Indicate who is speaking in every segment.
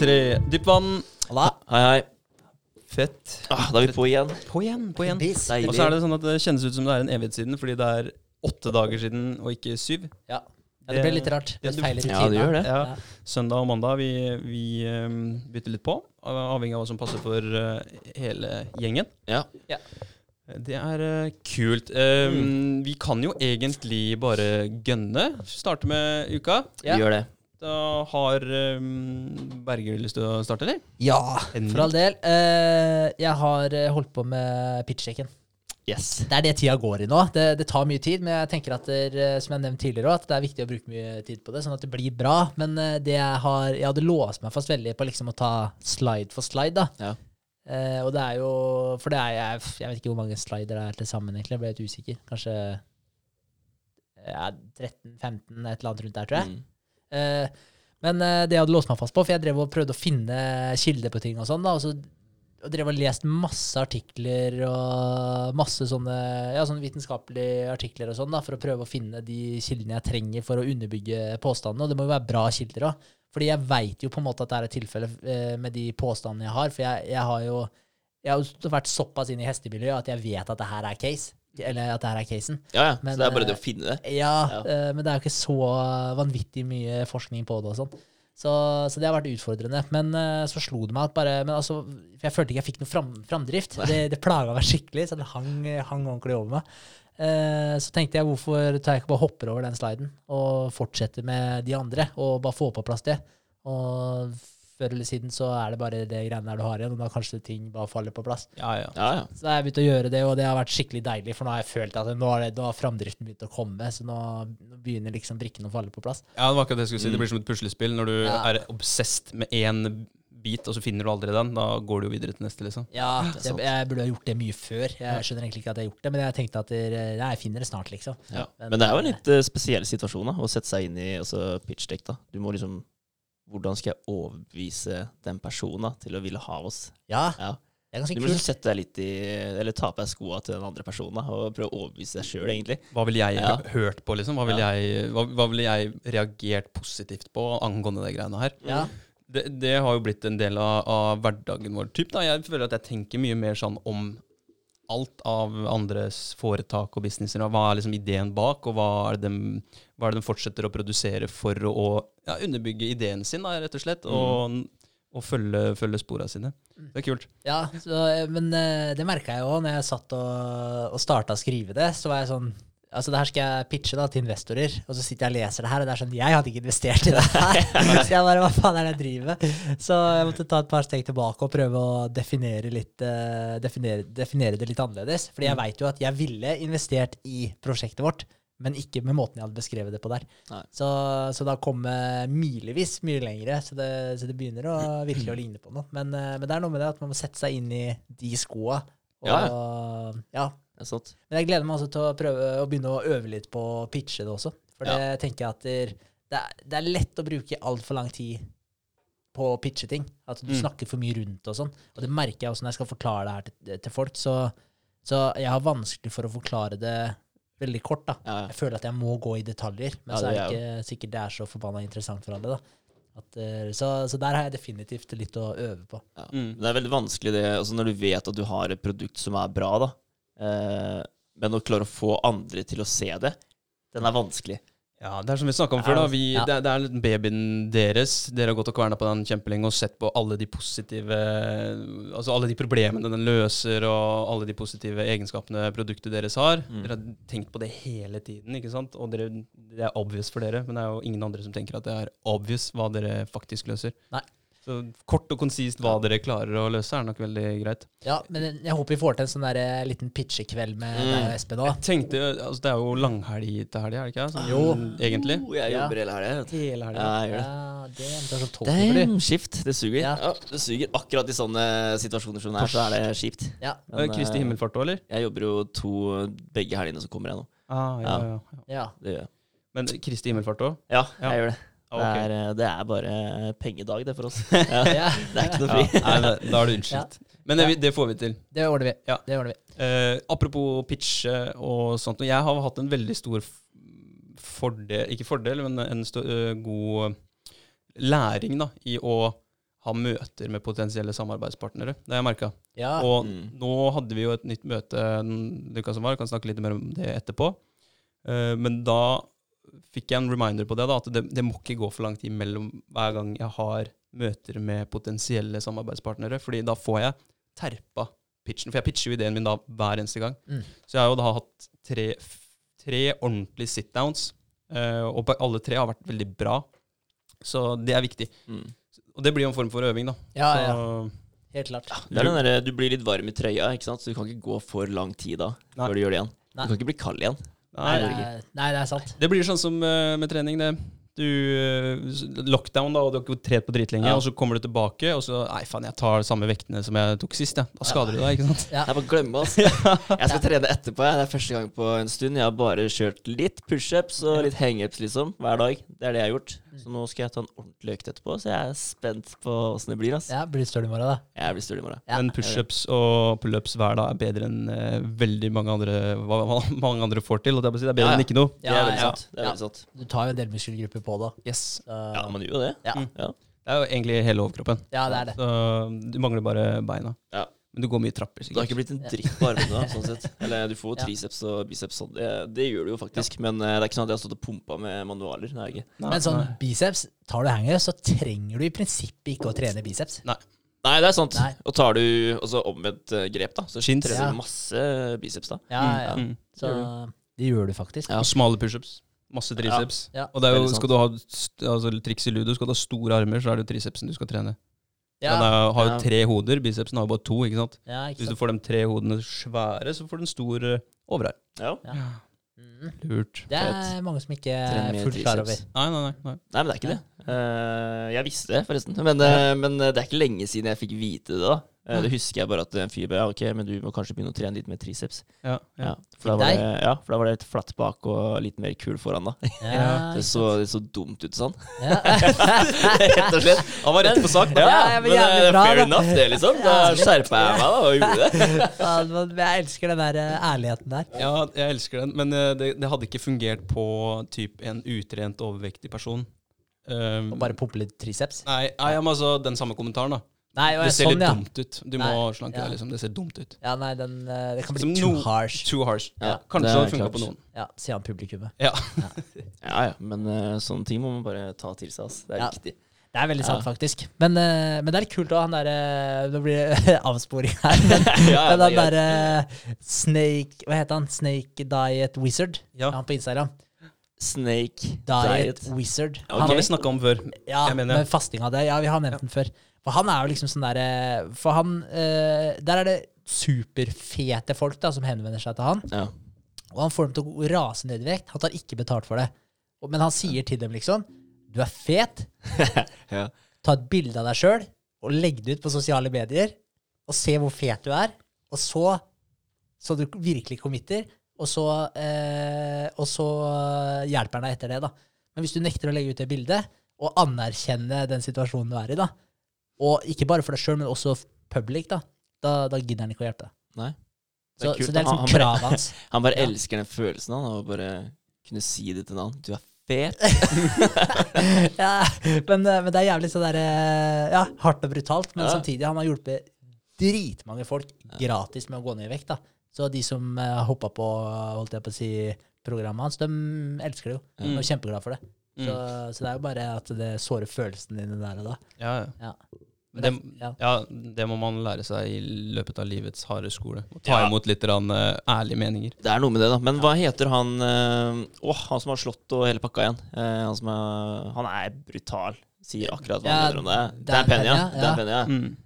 Speaker 1: Tre. Dypp vann.
Speaker 2: Halla.
Speaker 3: Hei, hei.
Speaker 1: Fett.
Speaker 3: Ah, da er vi på igjen.
Speaker 1: På igjen, på igjen.
Speaker 3: Deilig.
Speaker 1: Og så er det sånn at det kjennes ut som det er en evighet siden, fordi det er åtte dager siden og ikke syv.
Speaker 2: Ja. ja, det ble litt rart.
Speaker 1: Ja,
Speaker 2: Det
Speaker 1: du-
Speaker 2: feiler
Speaker 3: Ja, det gjør det.
Speaker 1: Ja. Søndag og mandag vi, vi um, bytter litt på, avhengig av hva som passer for uh, hele gjengen.
Speaker 3: Ja.
Speaker 1: Det er uh, kult. Um, Vi kan jo egentlig bare gønne. Starte med uka.
Speaker 2: Ja.
Speaker 3: Vi gjør det.
Speaker 1: Da har um, Berger lyst til å starte, eller?
Speaker 2: Ja,
Speaker 1: Henrik?
Speaker 2: for all del. Uh, jeg har eh, holdt på med pitchsjekken.
Speaker 3: Yes.
Speaker 2: Det er det tida går i nå. Det, det tar mye tid, men jeg tenker at det, er, som jeg nevnte tidligere, at det er viktig å bruke mye tid på det, sånn at det blir bra. Men eh, det jeg har Jeg hadde låst meg fast veldig på liksom å ta slide for slide, da.
Speaker 3: Ja.
Speaker 2: Uh, og det er jo For det er jeg, jeg vet ikke hvor mange slider det er til sammen, egentlig. Jeg ble litt usikker. Kanskje ja, 13-15, et eller annet rundt der, tror jeg.
Speaker 3: Mm.
Speaker 2: Eh, men eh, det jeg hadde låst meg fast på, for jeg drev og prøvde å finne kilder på ting og sånn, da, og så drev og lest masse artikler og masse sånne, ja, sånne vitenskapelige artikler og sånn, da, for å prøve å finne de kildene jeg trenger for å underbygge påstandene. Og det må jo være bra kilder òg. Fordi jeg veit jo på en måte at det er et tilfelle eh, med de påstandene jeg har. For jeg, jeg har jo jeg har vært såpass inn i hestemiljøet at jeg vet at det her er case. Eller at det her er casen.
Speaker 3: Ja, ja.
Speaker 2: Men,
Speaker 3: så det er bare
Speaker 2: eh,
Speaker 3: det å finne det.
Speaker 2: Ja,
Speaker 3: Ja.
Speaker 2: Uh, men det er jo ikke så vanvittig mye forskning på det og sånn. Så, så det har vært utfordrende. Men uh, så slo det meg at bare men altså, jeg følte ikke jeg fikk noe fram, framdrift. Det, det plaga meg skikkelig, så det hang, hang ordentlig over meg. Uh, så tenkte jeg hvorfor tar jeg ikke bare hopper over den sliden og fortsetter med de andre, og bare får på plass det. Og før eller siden så er det bare det greiene der du har igjen, og da kanskje ting bare faller på plass.
Speaker 1: Ja, ja.
Speaker 3: Ja, ja.
Speaker 2: Så jeg begynt å gjøre det, og det har vært skikkelig deilig, for nå har jeg følt at nå har, det, nå har framdriften begynt å komme, så nå, nå begynner liksom brikkene å falle på plass.
Speaker 1: Ja, det var akkurat det jeg skulle si. Det blir som et puslespill. Når du
Speaker 2: Ja.
Speaker 1: er obsessed med én bit, og så finner du aldri den, da går du jo videre til neste, liksom.
Speaker 2: Ja, det, jeg burde ha gjort det mye før. Jeg skjønner egentlig ikke at jeg har gjort det, men jeg tenkte at det, jeg finner det snart, liksom.
Speaker 3: Ja.
Speaker 2: Men,
Speaker 3: Men det er jo en
Speaker 2: eh,
Speaker 3: litt eh, spesiell situasjon da, å sette seg inn i altså, pitch deck. da. Du må liksom Hvordan skal jeg overbevise den personen da, til å ville ha oss?
Speaker 2: Ja,
Speaker 3: Ja.
Speaker 2: det er
Speaker 3: Du
Speaker 2: ganske
Speaker 3: må liksom
Speaker 2: kult.
Speaker 3: sette deg litt i Eller ta på deg skoa til den andre personen da, og prøve å overbevise deg sjøl, egentlig.
Speaker 1: Hva ville jeg
Speaker 3: Ja.
Speaker 1: hørt på, liksom? Hva ville
Speaker 3: Ja.
Speaker 1: jeg, hva, hva ville jeg reagert positivt på angående de greiene her?
Speaker 2: Ja,
Speaker 1: Det, det har jo blitt en del av, av hverdagen vår. Typ, da. Jeg føler at jeg tenker mye mer sånn om alt av andres foretak og businesser. Hva er liksom ideen bak, og hva er det de, hva er det de fortsetter å produsere for å ja, underbygge ideen sin, da, rett og slett, og, og følge, følge spora sine. Det er kult.
Speaker 2: ja så, men eh, det merka jeg òg når jeg satt og, og starta å skrive det. Så var jeg sånn Altså, det her skal jeg pitche da til investorer, og så sitter jeg og leser det her, og det er sånn Jeg hadde ikke investert i det her. så jeg bare Hva faen er det jeg driver med? Så jeg måtte ta et par steg tilbake og prøve å definere, litt, uh, definere, definere det litt annerledes. Fordi jeg veit jo at jeg ville investert i prosjektet vårt, men ikke med måten jeg hadde beskrevet det på der. Så, så da kom jeg milevis mye lengre, så det, så det begynner å virkelig å ligne på noe. Men, uh, men det er noe med det at man må sette seg inn i de skoa. Og,
Speaker 3: Ja,
Speaker 2: ja.
Speaker 3: Sant.
Speaker 2: Men jeg gleder meg også til å prøve å begynne å øve litt på å pitche det også. For det tenker jeg at det, det, er, det er lett å bruke altfor lang tid på å pitche ting. At du
Speaker 1: Mm.
Speaker 2: snakker for mye rundt og sånn. Og det merker jeg også når jeg skal forklare det her til, til folk. Så, så jeg har vanskelig for å forklare det veldig kort. da.
Speaker 3: Ja, ja.
Speaker 2: Jeg føler at jeg må gå i detaljer, men
Speaker 3: Ja,
Speaker 2: så er
Speaker 3: det
Speaker 2: ikke sikkert det er så forbanna interessant for alle. da. At, eh, så, så der har jeg definitivt litt å øve på.
Speaker 3: Ja.
Speaker 1: Mm.
Speaker 3: Det er veldig vanskelig det, altså når du vet at du har et produkt som er bra, da. Eh, men å klare å få andre til å se det, den er vanskelig.
Speaker 1: Ja, det er som vi snakka om før. da. Vi,
Speaker 2: Ja.
Speaker 1: det, er- det er babyen deres. Dere har gått og kverna på den kjempelenge og sett på alle de positive Altså alle de problemene den løser, og alle de positive egenskapene produktet deres har.
Speaker 3: Mm.
Speaker 1: Dere har tenkt på det hele tiden, ikke sant? Og dere, det er obvious for dere, men det er jo ingen andre som tenker at det er obvious hva dere faktisk løser.
Speaker 2: Nei.
Speaker 1: Så kort og konsist hva dere klarer å løse, er nok veldig greit.
Speaker 2: Ja, men jeg håper vi får til en sånn der, eh, liten pitchekveld med
Speaker 3: Mm.
Speaker 2: deg og Espen òg.
Speaker 1: Altså Det er jo langhelg til helga, er det ikke? Sånn,
Speaker 2: Jo.
Speaker 1: Egentlig.
Speaker 3: Oh, jeg
Speaker 2: Ja.
Speaker 3: jobber hele helga.
Speaker 1: Hele helga.
Speaker 3: Ja, jeg gjør det.
Speaker 2: Ja, det er sånn.
Speaker 3: Damn, skift. Det suger.
Speaker 2: Ja.
Speaker 3: Ja. det suger. Akkurat i sånne situasjoner som det er, så er det kjipt.
Speaker 2: Ja,
Speaker 1: Eh, Kristi
Speaker 3: eh,
Speaker 1: himmelfart òg, eller?
Speaker 3: Jeg jobber jo to begge helgene som kommer jeg nå.
Speaker 1: Ah, ja,
Speaker 3: Ja.
Speaker 1: ja. ja.
Speaker 2: ja.
Speaker 3: Det gjør jeg.
Speaker 1: Men Kristi himmelfart òg?
Speaker 3: Ja,
Speaker 1: Ja.
Speaker 3: jeg gjør det.
Speaker 1: Ah,
Speaker 3: Det, er, eh, det er bare pengedag, det, for oss. Ja.
Speaker 2: ja.
Speaker 3: Det er ikke noe
Speaker 1: Ja,
Speaker 3: fri.
Speaker 1: nei, da er du unnskyldt. Men det, det får vi til.
Speaker 2: Det ordner vi.
Speaker 1: Ja.
Speaker 2: Det ordner vi.
Speaker 1: Eh, apropos pitche og sånt. og Jeg har hatt en veldig stor fordel Ikke fordel, men en eh, god læring da, i å ha møter med potensielle samarbeidspartnere. Det har jeg merka.
Speaker 2: Ja.
Speaker 1: Og
Speaker 3: Mm.
Speaker 1: nå hadde vi jo et nytt møte den uka som var, jeg kan snakke litt mer om det etterpå. Uh, men da fikk jeg en reminder på det, da, at det, det må ikke gå for lang tid mellom hver gang jeg har møter med potensielle samarbeidspartnere, fordi da får jeg terpa pitchen. For jeg pitcher jo ideen min da hver eneste gang.
Speaker 2: Mm.
Speaker 1: Så jeg har jo da hatt tre, tre ordentlige sit-downs, uh, og alle tre har vært veldig bra. Så det er viktig.
Speaker 3: Mm.
Speaker 1: Og det blir jo en form for øving, da.
Speaker 2: ja, ja, helt klart.
Speaker 3: Det er den derre Du blir litt varm i trøya, ikke sant? så du kan ikke gå for lang tid da
Speaker 1: Nei.
Speaker 3: før du gjør det igjen.
Speaker 2: Nei.
Speaker 3: Du kan ikke bli kald igjen.
Speaker 1: Nei,
Speaker 2: Nei, nei, nei, det er sant.
Speaker 1: Det blir sånn som eh, med trening, det. Du, eh, lockdown, da, og du har ikke trent på dritlenge,
Speaker 3: Ja.
Speaker 1: og så kommer du tilbake, og så Nei, faen, jeg tar samme vektene som jeg tok sist, jeg. Da skader du deg, ikke sant?
Speaker 2: Ja.
Speaker 3: Jeg bare glemme, altså. Jeg skal trene etterpå. jeg. Det er første gang på en stund. Jeg har bare kjørt litt pushups og litt hangups liksom, hver dag. Det er det jeg har gjort. Så nå skal jeg ta en ordentlig økt etterpå, så jeg er spent på åssen det blir. ass.
Speaker 2: Ja, blir støl i morgen, da.
Speaker 3: Jeg blir støl i morgen.
Speaker 2: Ja.
Speaker 1: Men pushups og pullups hver dag er bedre enn eh, veldig mange andre hva, hva mange andre får til. Og det er, bare å si, det er bedre
Speaker 3: Ja, ja.
Speaker 1: enn ikke noe.
Speaker 3: Det er veldig
Speaker 2: ja.
Speaker 3: sant. Det er
Speaker 2: Ja.
Speaker 3: veldig sant.
Speaker 2: Du tar jo en del muskelgrupper på da.
Speaker 1: Yes.
Speaker 2: Så,
Speaker 3: Ja, man gjør jo det.
Speaker 2: ja.
Speaker 1: Mm.
Speaker 3: Ja.
Speaker 1: Det er jo egentlig hele overkroppen.
Speaker 2: ja, det er det.
Speaker 1: Så du mangler bare beina.
Speaker 3: Ja.
Speaker 1: Men du går mye trapper, sikkert.
Speaker 3: Du har ikke blitt en dritt på armene, sånn sett. Eller du får jo triceps og biceps sånn. Det, det gjør du jo faktisk. Men eh, det er ikke sånn at jeg har stått og pumpa med manualer. Det er ikke.
Speaker 1: Nei,
Speaker 2: Men sånn
Speaker 1: nei.
Speaker 2: biceps, tar du hanger, så trenger du i prinsippet ikke å trene biceps.
Speaker 3: Nei, det er sant.
Speaker 2: Nei.
Speaker 3: Og tar du også omvendt eh, grep, da, så
Speaker 1: Chins.
Speaker 3: trener
Speaker 2: Ja.
Speaker 3: du masse biceps da.
Speaker 2: Ja, ja.
Speaker 1: Mm.
Speaker 2: Så det gjør du faktisk.
Speaker 3: Ja.
Speaker 1: Og smale pushups. Masse triceps.
Speaker 2: Ja.
Speaker 1: Og det er jo, skal du ha altså, triks i ludo, skal du ha store armer, så er det jo tricepsen du skal trene.
Speaker 2: Ja,
Speaker 1: Den er, har jo
Speaker 3: Ja.
Speaker 1: tre hoder, bicepsen har jo bare to, ikke sant.
Speaker 2: ja ikke
Speaker 1: Hvis du får de tre hodene svære, så får du en stor uh, overarm.
Speaker 3: Ja.
Speaker 2: Mm.
Speaker 1: Lurt.
Speaker 2: Det er mange som ikke er fullt klar over.
Speaker 1: Nei, nei, nei. nei.
Speaker 3: Nei, men det er ikke det. Uh, jeg visste det, forresten. Men, uh, men det er ikke lenge siden jeg fikk vite det. da Eh, Det husker jeg bare at en fyr bare ja, ok, men du må kanskje begynne å trene litt med triceps.
Speaker 1: Ja, ja.
Speaker 3: Ja, for da var det, ja, for da var det litt flatt bak og litt mer kul foran. da
Speaker 2: Ja,
Speaker 3: Det så, det så dumt ut sånn.
Speaker 2: ja.
Speaker 3: Rett og slett.
Speaker 1: Han var rett på sak.
Speaker 2: Da. ja, men men
Speaker 3: eh,
Speaker 2: bra,
Speaker 3: fair
Speaker 2: da.
Speaker 3: enough, det, liksom. Da skjerpa jeg meg da og gjorde det.
Speaker 2: Men jeg elsker den der eh, ærligheten der.
Speaker 1: Ja, jeg elsker den, men det, det hadde ikke fungert på typ en utrent, overvektig person. Um,
Speaker 2: Og bare pumpe litt triceps.
Speaker 1: nei, nei, altså den samme kommentaren, da.
Speaker 2: Nei,
Speaker 1: Det ser
Speaker 2: sånn,
Speaker 1: litt
Speaker 2: ja.
Speaker 1: dumt ut. Du
Speaker 2: Nei,
Speaker 1: må slanke
Speaker 2: ja.
Speaker 1: deg, liksom. Det ser dumt ut.
Speaker 2: Ja, nei, den, eh, det kan bli
Speaker 1: Som
Speaker 2: too
Speaker 1: no-
Speaker 2: harsh.
Speaker 1: Too harsh.
Speaker 3: Ja,
Speaker 1: Kanskje
Speaker 3: det
Speaker 1: det funka på noen.
Speaker 2: Ja, sier han publikummet.
Speaker 1: Ja.
Speaker 3: Ja ja, men uh, sånne ting må man bare ta til seg. ass. Det er
Speaker 2: Ja.
Speaker 3: viktig.
Speaker 2: Det er veldig sant,
Speaker 3: Ja.
Speaker 2: faktisk. Men, uh, men det er litt kult òg, han derre Nå blir det avsporing her. Men,
Speaker 3: Ja, ja,
Speaker 2: men han derre uh, Snake Hva heter han? Snake Diet Wizard?
Speaker 1: Ja.
Speaker 2: Han på Instagram.
Speaker 3: Snake
Speaker 2: Diet,
Speaker 3: diet.
Speaker 2: Wizard.
Speaker 3: Ja,
Speaker 1: Han
Speaker 2: Han,
Speaker 1: har vi snakka om før.
Speaker 2: ja,
Speaker 1: jeg mener-
Speaker 2: med fastinga det. Ja, vi har nevnt den før. For han er jo liksom sånn derre For han eh, Der er det superfete folk da som henvender seg til han.
Speaker 3: Ja.
Speaker 2: Og han får dem til å rase ned i vekt. Han tar ikke betalt for det. Og- Men han sier til dem liksom Du er fet.
Speaker 3: ja.
Speaker 2: Ta et bilde av deg sjøl og legg det ut på sosiale medier. Og se hvor fet du er. Og så Så du virkelig committer. Og så, eh, og så hjelper han deg etter det, da. Men hvis du nekter å legge ut det bildet, og anerkjenne den situasjonen du er i, da, og ikke bare for deg sjøl, men også public, da, da, da gidder han ikke å hjelpe deg.
Speaker 3: Nei. Det
Speaker 2: Så,
Speaker 3: kult,
Speaker 2: så det er liksom
Speaker 3: Han- han bare-
Speaker 2: kravet hans.
Speaker 3: Han bare
Speaker 2: Ja.
Speaker 3: elsker den følelsen han, av å bare kunne si det til en annen. Du er fet.
Speaker 2: ja, men, eh, men det er jævlig så der, eh, ja, hardt og brutalt. Men
Speaker 3: Ja.
Speaker 2: samtidig, han har hjulpet dritmange folk gratis med å gå ned i vekt. da. Så de som uh, hoppa på holdt jeg på å si, programmet hans, de elsker det jo. De
Speaker 1: Mm.
Speaker 2: er kjempeglade for det.
Speaker 1: Mm.
Speaker 2: Så, så det er jo bare at det sårer følelsene dine der og da.
Speaker 1: Ja, ja.
Speaker 2: Ja.
Speaker 1: Men det,
Speaker 2: Ja.
Speaker 1: ja, det må man lære seg i løpet av livets harde skole. Å ta
Speaker 3: Ja.
Speaker 1: imot litt rann, uh, ærlige meninger.
Speaker 3: Det er noe med det, da. Men hva heter han uh, Åh, han som har slått og hele pakka igjen? Uh, han som er Han er brutal. Sier akkurat hva
Speaker 2: Ja,
Speaker 3: han mener om det.
Speaker 2: Dan
Speaker 3: er Penny, ja.
Speaker 2: Penny, ja.
Speaker 3: Dan Penny, ja.
Speaker 1: Mm.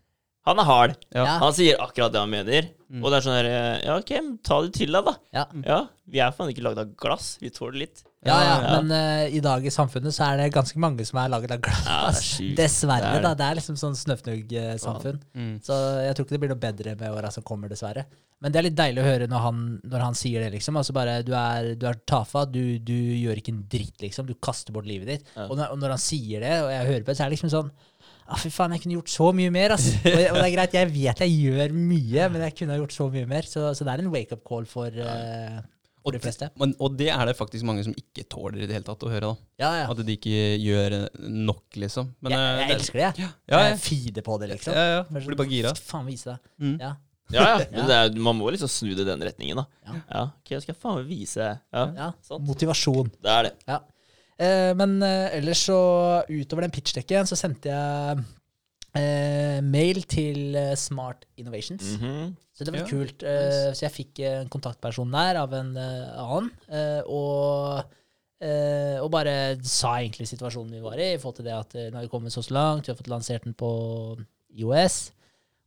Speaker 3: Han er hard.
Speaker 1: Ja.
Speaker 3: Han sier akkurat det han mener.
Speaker 1: Mm.
Speaker 3: Og det er sånn her eh, Ja, OK, ta det til deg, da.
Speaker 2: Ja.
Speaker 3: Ja, Vi er faen ikke lagd av glass. Vi tåler litt.
Speaker 2: Ja, ja,
Speaker 3: Ja.
Speaker 2: men uh, i dag i samfunnet så er det ganske mange som er laget av glass.
Speaker 3: Er.
Speaker 2: Dessverre,
Speaker 3: Det er det.
Speaker 2: da. Det er liksom sånn snøfnugg-samfunn.
Speaker 1: Mm.
Speaker 2: Så jeg tror ikke det blir noe bedre med åra som kommer, dessverre. Men det er litt deilig å høre når han, når han sier det, liksom. Altså bare du er, du er tafa. du, du gjør ikke en dritt, liksom. Du kaster bort livet ditt.
Speaker 3: Ja.
Speaker 2: Og, når, og når han sier det, og jeg hører på det, så er det liksom sånn ah, fy faen, jeg kunne gjort så mye mer, Altså. Og, og det er greit, jeg vet jeg gjør mye, men jeg kunne ha gjort så mye mer. Så, så det er en wake-up call for, uh, for de fleste.
Speaker 1: Men, og det er det faktisk mange som ikke tåler i det hele tatt å høre. da.
Speaker 2: Ja, ja.
Speaker 1: At de ikke gjør nok, liksom. Men,
Speaker 2: jeg,
Speaker 1: eh,
Speaker 2: jeg
Speaker 1: det-
Speaker 2: elsker det, jeg.
Speaker 1: Ja, ja.
Speaker 2: Jeg feeder på det, liksom.
Speaker 1: Ja, ja.
Speaker 2: Sånn,
Speaker 1: Blir bare gira.
Speaker 2: Faen, vise deg.
Speaker 1: Mm.
Speaker 2: Ja.
Speaker 3: Ja, ja. Men det er, man må liksom snu det i den retningen, da.
Speaker 2: Ja.
Speaker 3: Ja, ok, jeg skal faen meg vise Ja,
Speaker 2: ja.
Speaker 3: sant.
Speaker 2: Motivasjon.
Speaker 3: Det er det.
Speaker 2: Ja. Eh, men eh, ellers så, utover den pitchdekken, så sendte jeg eh, mail til eh, Smart Innovations.
Speaker 3: Mhm.
Speaker 2: Så det var
Speaker 1: Ja,
Speaker 2: kult. Eh, så jeg fikk en kontaktperson der av en uh, annen, eh, og, eh, og bare sa egentlig situasjonen vi var i, i forhold til det at nå har vi kommet så langt, vi har fått lansert den på IOS,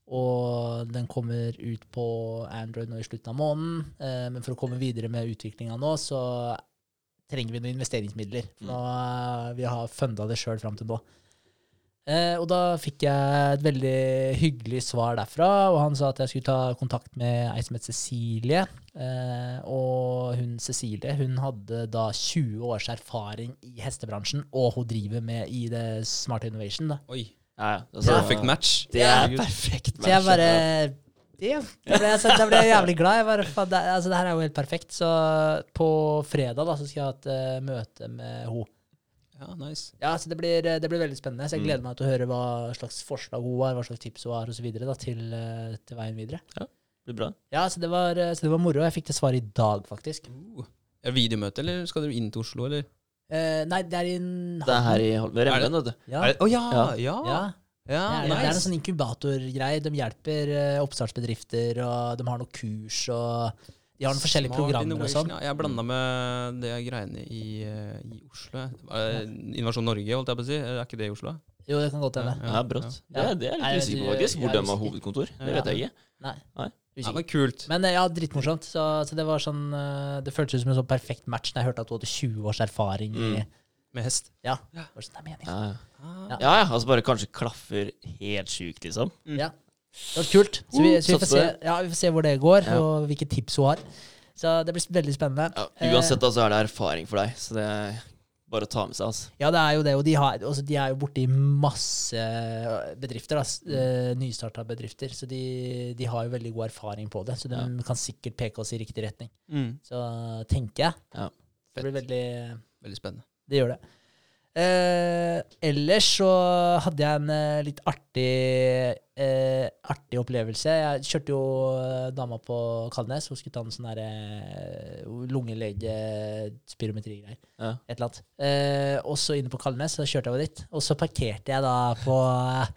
Speaker 2: og den kommer ut på Android nå i slutten av måneden. Eh, men for å komme videre med utviklinga nå, så trenger vi noen investeringsmidler. For nå, eh, vi har funda det sjøl fram til nå. Eh, og da fikk jeg et veldig hyggelig svar derfra, og han sa at jeg skulle ta kontakt med ei som het Cecilie. Eh, og hun Cecilie hun hadde da 20 års erfaring i hestebransjen, og hun driver med i det Smart Innovation. da.
Speaker 1: Oi.
Speaker 3: Ja, ja. Altså,
Speaker 1: Perfect match.
Speaker 3: Det er
Speaker 1: perfekt
Speaker 3: perfekt
Speaker 2: Så jeg
Speaker 3: match,
Speaker 2: bare
Speaker 3: ja.
Speaker 2: Damn. Da ble jeg, ble jeg jævlig glad. Jeg var, det, altså, det her er jo helt perfekt. Så på fredag da, så skal jeg ha et uh, møte med henne.
Speaker 1: Ja, nice.
Speaker 2: Ja, så det blir, det blir veldig spennende. Så jeg gleder meg til å høre hva slags forslag hun har, hva slags tips hun har, osv. Til, eh, til veien videre.
Speaker 3: Det blir bra.
Speaker 2: Ja, så det, var, så det var moro. Jeg fikk det svaret i dag, faktisk.
Speaker 1: Uh. Er det videomøte, eller skal dere inn til Oslo, eller?
Speaker 2: Eh, nei, det er i
Speaker 3: Det er her i Holmen ved Remmen, vet du.
Speaker 2: Ja,
Speaker 1: Å ja,
Speaker 3: Ja.
Speaker 1: ja!
Speaker 2: Ja.
Speaker 1: Ja,
Speaker 2: det, er, det er en
Speaker 1: nice.
Speaker 2: sånn inkubatorgreie. De hjelper eh, oppstartsbedrifter, og de har noen kurs, og de har noen forskjellige
Speaker 1: Smart
Speaker 2: programmer og sånn.
Speaker 1: Ja. Jeg blanda med det greiene i, eh, i Oslo. Eh, Innovasjon Norge, holdt jeg på å si. Er ikke det i Oslo?
Speaker 2: Jo, det kan godt hende.
Speaker 3: Ja, brått. Det, er- det er litt usikker på, faktisk. Hvor de har hovedkontor. Det
Speaker 1: Ja.
Speaker 3: vet jeg ikke.
Speaker 2: Nei.
Speaker 3: Nei.
Speaker 1: Ja, men kult.
Speaker 2: Men eh, ja, drittmorsomt. Så, så det var sånn Det føltes ut som en sånn perfekt match når jeg hørte at du hadde 20 års erfaring i
Speaker 3: Mm.
Speaker 1: Med hest.
Speaker 2: Ja. Det var sånn, det er meningen.
Speaker 3: Ja, ja.
Speaker 1: Ah.
Speaker 2: Ja.
Speaker 3: ja. Altså bare kanskje klaffer helt sjukt, liksom.
Speaker 2: Ja. Det var kult. Så vi, så vi, får, se, ja, vi får se hvor det går,
Speaker 3: Ja.
Speaker 2: og hvilke tips hun har. Så det blir veldig spennende.
Speaker 3: Ja, uansett da, så er det erfaring for deg, så det er bare å ta med seg. altså.
Speaker 2: Ja, det er jo det, og de, har, også, de er jo borti masse bedrifter, da, eh, nystarta bedrifter, så de, de har jo veldig god erfaring på det, så de
Speaker 3: Ja.
Speaker 2: kan sikkert peke oss i riktig retning.
Speaker 1: Mm.
Speaker 2: Så tenker jeg.
Speaker 3: Ja.
Speaker 2: Det blir veldig
Speaker 1: Veldig spennende.
Speaker 2: Det gjør det. Eh, ellers så hadde jeg en eh, litt artig eh, artig opplevelse. Jeg kjørte jo eh, dama på Kalnes. Hun skulle ta en sånn derre uh, lungelege-spirometri-greier.
Speaker 3: Ja.
Speaker 2: Et eller annet. Eh, og så inne på Kalnes så kjørte jeg over dit. Og så parkerte jeg da på eh,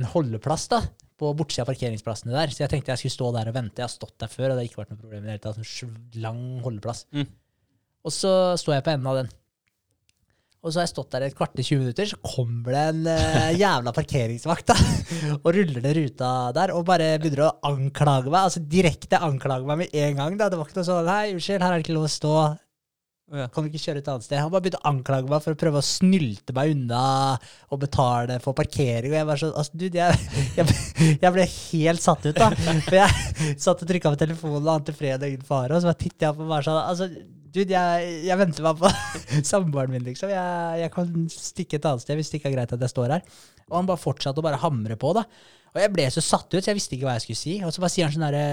Speaker 2: en holdeplass, da. På bortsida av parkeringsplassene der. Så jeg tenkte jeg skulle stå der og vente. Jeg har stått der før, og det har ikke vært noe problem i det hele tatt. En lang holdeplass.
Speaker 1: Mm.
Speaker 2: Og så står jeg på enden av den. Og så har jeg stått der et kvarter, 20 minutter, så kommer det en uh, jævla parkeringsvakt da, og ruller ned ruta der og bare begynner å anklage meg. Altså direkte anklage meg med en gang. da. Det var ikke noe sånn Hei, unnskyld, her er det ikke lov å stå.
Speaker 1: Ja.
Speaker 2: Kan du ikke kjøre et annet sted? Han bare begynte å anklage meg for å prøve å snylte meg unna og betale for parkering. Og jeg var sånn altså, dude, jeg, jeg, jeg ble helt satt ut, da. For jeg satt og trykka på telefonen og ante fred og ingen fare, og så bare titta jeg på meg sånn altså, Dude, jeg, jeg venter meg på samboeren min, liksom. Jeg, jeg kan stikke et annet sted hvis det ikke er greit at jeg står her. Og han bare fortsatte å bare hamre på, da. Og jeg ble så satt ut, så jeg visste ikke hva jeg skulle si. Og så bare sier han sånn herre